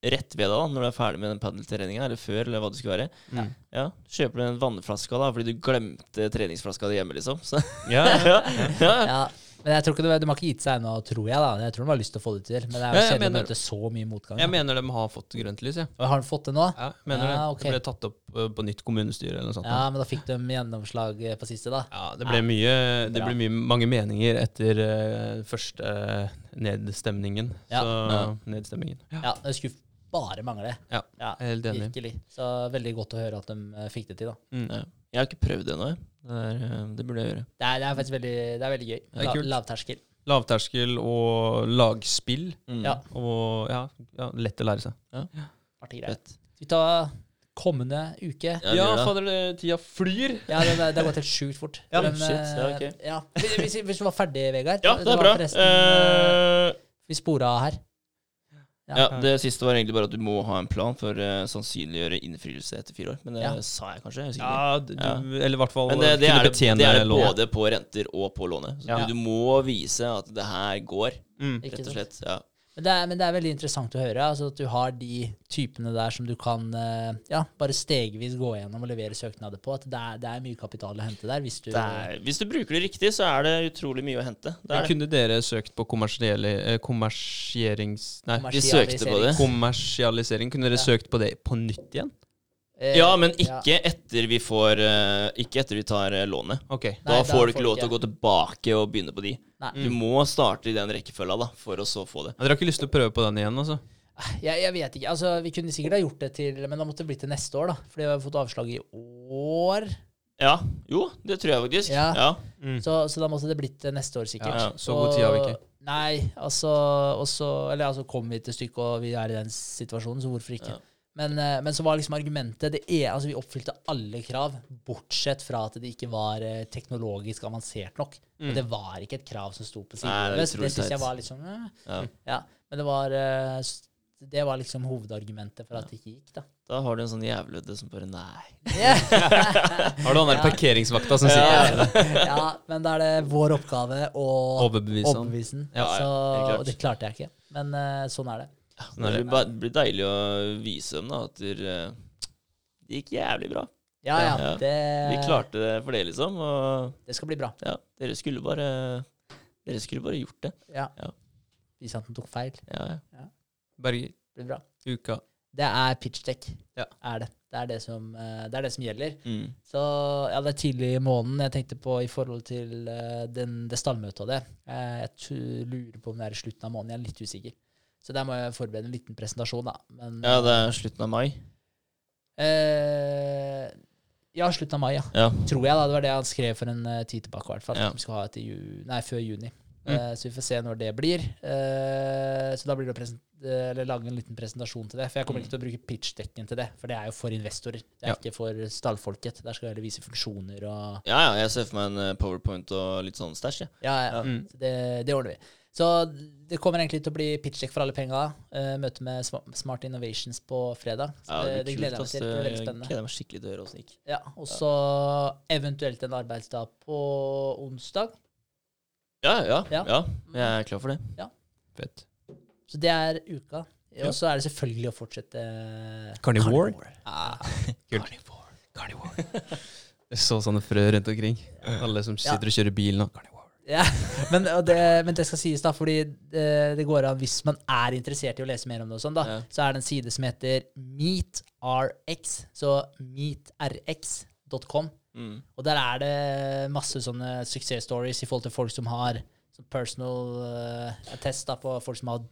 Speaker 3: rett ved deg da, når du er ferdig med den padeltreninga, eller før, eller hva det skulle være.
Speaker 1: Ja.
Speaker 3: Ja, Kjøper du en vannflaske da, fordi du glemte treningsflaska di hjemme, liksom. Så,
Speaker 1: Ja, ja.
Speaker 3: ja.
Speaker 2: Men jeg tror ikke de, de har ikke gitt seg ennå, tror jeg. da Jeg tror de har lyst til å få det til. Men det er jo kjedelig å møte så mye motgang.
Speaker 1: Jeg mener de har fått grønt lys,
Speaker 2: Ja. Har de fått det nå?
Speaker 1: Ja, mener
Speaker 2: Ja,
Speaker 1: det.
Speaker 2: ok.
Speaker 1: Det ble tatt opp på nytt kommunestyre eller noe sånt.
Speaker 2: Ja, men da fikk de gjennomslag eh, på siste, da.
Speaker 1: Ja, det ble mye, det ble mye mange meninger etter uh, første uh, nedstemningen.
Speaker 2: Ja.
Speaker 1: Så
Speaker 3: Ja.
Speaker 1: nedstemningen.
Speaker 2: Ja, Det skulle bare mangle.
Speaker 1: Ja,
Speaker 2: Ja,
Speaker 1: helt enig.
Speaker 2: Virkelig. Så veldig godt å høre at de eh, fikk det til, da.
Speaker 1: Mm.
Speaker 3: Ja. Jeg har ikke prøvd det ennå. jeg. Det, er, eh, det burde jeg gjøre.
Speaker 2: Det er, det er faktisk veldig, det er veldig gøy.
Speaker 1: Det er
Speaker 2: La,
Speaker 1: kult.
Speaker 2: lavterskel.
Speaker 1: Lavterskel og lagspill.
Speaker 3: Mm.
Speaker 2: Ja.
Speaker 1: Og ja, ja, lett å lære seg.
Speaker 2: Ja. greier.
Speaker 3: Fett.
Speaker 2: Vi tar kommende uke?
Speaker 3: Ja, ja
Speaker 1: fader, tida flyr.
Speaker 2: Ja, det, det har gått helt sjukt fort.
Speaker 3: Ja,
Speaker 2: Men,
Speaker 3: shit, ja,
Speaker 2: okay.
Speaker 3: ok.
Speaker 2: ja. Hvis, hvis du var ferdig, Vegard?
Speaker 3: Ja, det er bra.
Speaker 2: Forresten, eh,
Speaker 3: Eh,
Speaker 2: vi spora her.
Speaker 3: Ja, Det siste var egentlig bare at du må ha en plan for å sannsynliggjøre innfrielse etter fire år. Men det
Speaker 2: Ja.
Speaker 3: sa jeg kanskje? Jeg.
Speaker 1: Ja, du, ja, eller i hvert fall
Speaker 3: Men det, det, er det, det er det både på renter og på lånet. Så
Speaker 1: Ja.
Speaker 3: du, du må vise at det her går,
Speaker 1: Mm.
Speaker 3: Rett og slett. Ja.
Speaker 2: Men det, er, men det er veldig interessant å høre. Altså at du har de typene der som du kan eh, ja, bare stegvis gå gjennom og levere søknader på. At det er, det er mye kapital å hente der. Hvis du,
Speaker 3: er, hvis du bruker det riktig, så er det utrolig mye å hente.
Speaker 1: Kunne dere søkt på kommersielle eh, kommersierings... Nei,
Speaker 3: Vi søkte på det.
Speaker 1: kommersialisering. Kunne dere
Speaker 2: Ja.
Speaker 1: søkt på det på nytt igjen?
Speaker 2: Eh,
Speaker 3: Ja, men
Speaker 2: ja.
Speaker 3: ikke etter vi får eh, Ikke etter vi tar eh, lånet.
Speaker 1: Ok.
Speaker 2: Nei,
Speaker 3: Da
Speaker 2: da
Speaker 3: får du ikke lov til å gå tilbake og begynne på de.
Speaker 2: Nei.
Speaker 3: Du må starte i den rekkefølga da, for å så få det.
Speaker 1: Ja, Dere har ikke lyst til å prøve på den igjen, altså?
Speaker 2: Jeg, jeg vet ikke. Altså, vi kunne sikkert ha gjort det til Men da måtte det bli til neste år, da. Fordi vi har fått avslag i år.
Speaker 3: Ja, jo, det tror jeg faktisk.
Speaker 2: Ja.
Speaker 3: Ja.
Speaker 1: Mm.
Speaker 2: Så, så da måtte det blitt til neste år, sikkert.
Speaker 1: Ja, så god tid har vi ikke.
Speaker 2: Nei, altså og så, Eller altså kommer vi til stykket og vi er i den situasjonen, så hvorfor ikke? Men, eh, men så var liksom argumentet det er, altså Vi oppfylte alle krav, bortsett fra at det ikke var eh, teknologisk avansert nok.
Speaker 1: Mm.
Speaker 2: Det var ikke et krav som sto på
Speaker 3: Nei,
Speaker 2: siden.
Speaker 3: det er
Speaker 2: det det syns jeg var litt sånn eh,
Speaker 3: Ja.
Speaker 2: Ja. Men det var Det var liksom hovedargumentet for at det ikke gikk, da.
Speaker 3: Da har du en sånn jævlete som bare Nei.
Speaker 1: Har du han der
Speaker 2: Ja.
Speaker 1: parkeringsvakta som sitter der?
Speaker 2: ja, men da er det vår oppgave å
Speaker 1: Overbevise
Speaker 2: ham.
Speaker 3: Ja,
Speaker 2: så, og det klarte jeg ikke. Men sånn er det.
Speaker 1: Sånn
Speaker 3: Det
Speaker 1: det.
Speaker 3: blir, blir deilig å vise dem da at det, eh, gikk jævlig bra.
Speaker 2: Ja, ja.
Speaker 3: Ja.
Speaker 2: Det,
Speaker 3: Vi klarte det for det, liksom. Og
Speaker 2: det skal bli bra.
Speaker 3: ja, dere skulle bare Dere skulle bare gjort det.
Speaker 2: Ja.
Speaker 3: Ja.
Speaker 2: Vise at den tok feil.
Speaker 3: Ja, ja.
Speaker 1: Berger,
Speaker 2: Det blir bra.
Speaker 1: uka.
Speaker 2: Det er pitchtech.
Speaker 1: Ja.
Speaker 2: Er det. Det er det som, eh, det, er det som gjelder.
Speaker 3: Mm.
Speaker 2: Så ja, det er tidlig i måneden. Jeg tenkte på i forhold til eh, den, det stallmøtet og det. Eh, jeg lurer på om det er i slutten av måneden. Jeg er litt usikker. Så der må jeg forberede en liten presentasjon, da. Men
Speaker 3: Ja, det er slutten av mai.
Speaker 2: eh, Ja, slutten av mai, ja.
Speaker 3: Ja.
Speaker 2: Tror jeg, da. Det var det han skrev for en uh, tid tilbake, i hvert fall.
Speaker 3: Ja.
Speaker 2: Vi skal ha etter ju nei, før juni.
Speaker 1: Mm.
Speaker 2: Eh, så vi får se når det blir. Eh, så da blir det å eller lage en liten presentasjon til det. For jeg kommer ikke til å bruke pitchdekken til det, for det er jo for investorer. Det er
Speaker 1: Ja.
Speaker 2: ikke for stallfolket. Der skal jeg heller vise funksjoner og
Speaker 3: ja, ja, jeg ser for meg en powerpoint og litt sånn stæsj, jeg.
Speaker 2: Ja, ja.
Speaker 1: Mm.
Speaker 2: Det, det ordner vi. Så det kommer egentlig til å bli pitchdekk for alle penga. Uh, møte med Smart Innovations på fredag. Så
Speaker 3: Ja,
Speaker 2: det,
Speaker 3: det
Speaker 2: gleder
Speaker 3: kult, jeg
Speaker 2: meg til. Det blir veldig
Speaker 3: Jeg
Speaker 2: spennende.
Speaker 3: gleder meg skikkelig til å høre åssen det gikk.
Speaker 2: Ja, og så eventuelt en arbeidsdag på onsdag.
Speaker 3: Ja, ja,
Speaker 2: Ja.
Speaker 3: ja. Jeg er klar for det. Ja.
Speaker 1: Fett.
Speaker 2: Så det er uka. Og så er det selvfølgelig å fortsette
Speaker 1: Carnivore.
Speaker 2: Ah,
Speaker 1: Carnivore. Carnivore. Jeg så sånne frø rundt omkring. Alle som
Speaker 2: Ja.
Speaker 1: sitter og kjører bil nå. Carnivore.
Speaker 2: Ja. men, det, men det skal sies, da, fordi det, det går an hvis man er interessert i å lese mer om det, og sånn da,
Speaker 3: Ja.
Speaker 2: så er det en side som heter MeetRx. Så meetrx.com.
Speaker 3: Mm.
Speaker 2: Og der er det masse sånne success-stories i forhold til folk som har sånn personal uh, attest da, på folk som har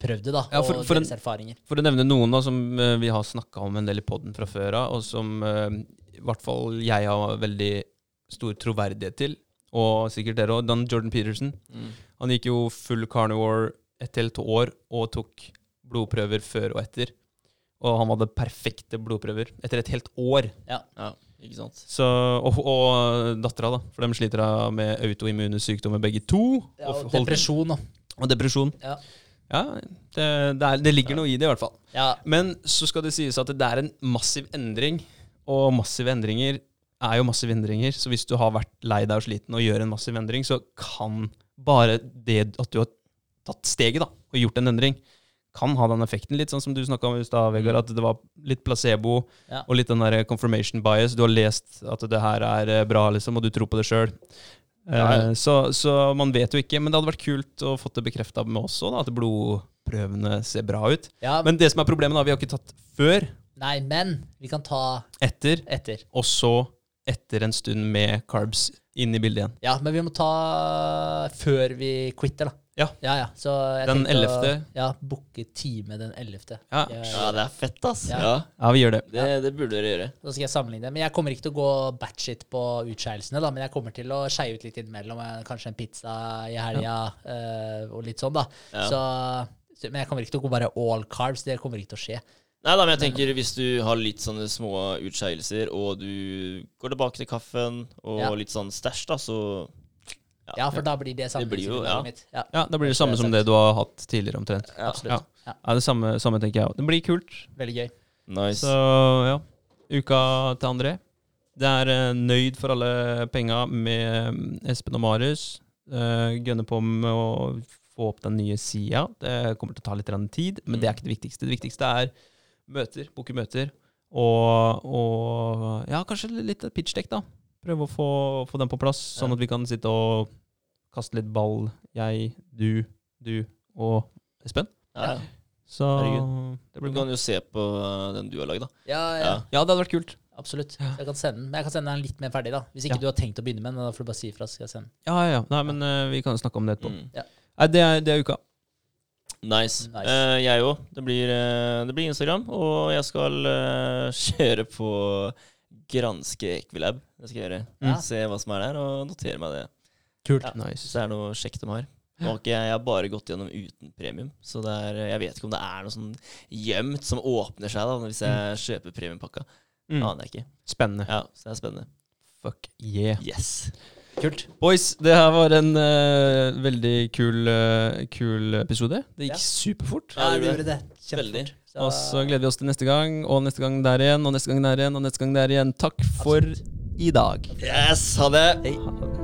Speaker 2: prøvd det, da,
Speaker 1: Ja, for-
Speaker 2: og
Speaker 1: for en-
Speaker 2: deres erfaringer.
Speaker 1: For å nevne noen da, som uh, vi har snakka om en del i poden fra før av, og som uh, i hvert fall jeg har veldig stor troverdighet til, og sikkert dere òg, Dan Jordan Peterson.
Speaker 3: Mm.
Speaker 1: Han gikk jo full carnivore et helt år og tok blodprøver før og etter. Og han hadde perfekte blodprøver etter et helt år.
Speaker 3: Ja, ikke sant.
Speaker 1: Så, og og dattera, da. For de sliter med autoimmune sykdommer begge to.
Speaker 2: Ja,
Speaker 1: og,
Speaker 2: og depresjon da.
Speaker 1: og depresjon.
Speaker 2: Ja.
Speaker 1: Ja, det, det, er, det ligger noe i det, i hvert fall.
Speaker 2: Ja,
Speaker 1: Men så skal det sies at det er en massiv endring, og massive endringer er jo massive endringer. Så hvis du har vært lei deg og sliten og gjør en massiv endring, så kan bare det at du har tatt steget da, og gjort en endring, kan ha den effekten. Litt sånn som du snakka om i stad, Vegard, at det var litt placebo
Speaker 2: Ja.
Speaker 1: og litt den der confirmation bias. Du har lest at det her er eh, bra, liksom, og du tror på det sjøl.
Speaker 3: Ja, ja.
Speaker 1: Så, så man vet jo ikke. Men det hadde vært kult å få det bekrefta med oss òg, at blodprøvene ser bra ut.
Speaker 2: ja
Speaker 1: Men det som er problemet, da, vi har ikke tatt før,
Speaker 2: Nei, men vi kan ta
Speaker 1: etter,
Speaker 2: etter.
Speaker 1: og så etter en stund med carbs inn i bildet igjen.
Speaker 2: Ja, men vi må ta før vi quitter, da.
Speaker 1: Ja.
Speaker 2: ja, ja. Så jeg
Speaker 1: Den
Speaker 2: tenkte å-
Speaker 1: 11..
Speaker 2: Ja, booke time den 11.
Speaker 1: Ja.
Speaker 3: Ja, det er fett, ass.
Speaker 2: Ja.
Speaker 3: Ja,
Speaker 1: Ja, vi gjør det.
Speaker 3: det, det burde dere gjøre.
Speaker 2: Da skal jeg sammenligne det. Men jeg kommer ikke til å gå batshit på utskeielsene, da. Men jeg kommer til å skeie ut litt innimellom. Kanskje en pizza i helga eh, og litt sånn, da.
Speaker 3: Ja.
Speaker 2: Så, så, men jeg kommer ikke til å gå bare all carbs. Det kommer ikke til å skje.
Speaker 3: Nei da, men jeg tenker hvis du har litt sånne små utskeielser, og du går tilbake til kaffen og
Speaker 2: Ja.
Speaker 3: litt sånn stæsj, da, så
Speaker 2: Ja, for da blir det
Speaker 3: Det blir jo- ja.
Speaker 2: Ja,
Speaker 1: Ja, Da blir det samme som det du har hatt tidligere, omtrent.
Speaker 2: absolutt. Ja.
Speaker 1: Ja, det samme, samme tenker jeg òg. Det blir kult.
Speaker 2: Veldig gøy.
Speaker 3: nice.
Speaker 1: Så ja, uka til André. Det er eh, nøyd for alle penga med mm, Espen og Marius. Uh, Gønner på med å få opp den nye sida. Det kommer til å ta litt tid, men det er ikke det viktigste. Det viktigste er møter, booke møter. Og, og ja, kanskje litt pitchdekk, da. Prøve å få, få den på plass, sånn at vi kan sitte og kaste litt ball. Jeg, du, du og Espen.
Speaker 3: ja, ja.
Speaker 1: Så
Speaker 3: Herregud.
Speaker 1: det
Speaker 3: Du
Speaker 1: blir bra.
Speaker 3: kan jo se på uh, den du har lagd, da.
Speaker 2: Ja, ja.
Speaker 3: Ja.
Speaker 1: Ja, det hadde vært kult.
Speaker 2: Absolutt. Ja. jeg kan sende den. Men jeg kan sende den litt mer ferdig, da. Hvis ikke
Speaker 1: Ja.
Speaker 2: du har tenkt å begynne med den, da får du bare si ifra, så skal jeg sende den.
Speaker 1: Ja, ja, ja. Nei, men uh, vi kan snakke om det etterpå.
Speaker 3: Mm.
Speaker 1: Nei, det er, det er uka.
Speaker 3: Nice.
Speaker 2: Nice.
Speaker 3: Uh, jeg òg. Det, eh, det blir Instagram, og jeg skal uh, kjøre på Granske Equilab. Det skal jeg gjøre.
Speaker 2: Mm.
Speaker 3: Se hva som er der, og notere meg det.
Speaker 1: Kult.
Speaker 2: Ja.
Speaker 1: Nice.
Speaker 3: Hvis det er noe kjekt de har. Okay, jeg, har bare gått gjennom uten premium, så er, jeg vet ikke om det er noe sånn gjemt som åpner seg da hvis jeg kjøper premiumpakka.
Speaker 1: Mm.
Speaker 3: Aner jeg ikke.
Speaker 1: Spennende.
Speaker 3: Ja, så det er spennende.
Speaker 1: Fuck yeah.
Speaker 3: Yes.
Speaker 2: Kult.
Speaker 1: Boys, det her var en uh, veldig kul, uh, kul episode. Det gikk
Speaker 2: Ja.
Speaker 1: superfort.
Speaker 3: Ja, det
Speaker 2: vi
Speaker 3: gjorde
Speaker 2: gjorde det. Kjempefort. Så...
Speaker 1: Og så gleder vi oss til neste gang, og neste gang der igjen, og neste gang der igjen, og neste gang der igjen. Takk for
Speaker 2: Absolutt.
Speaker 1: i dag.
Speaker 3: Yes, ha det!
Speaker 2: Hei.
Speaker 1: Ha det.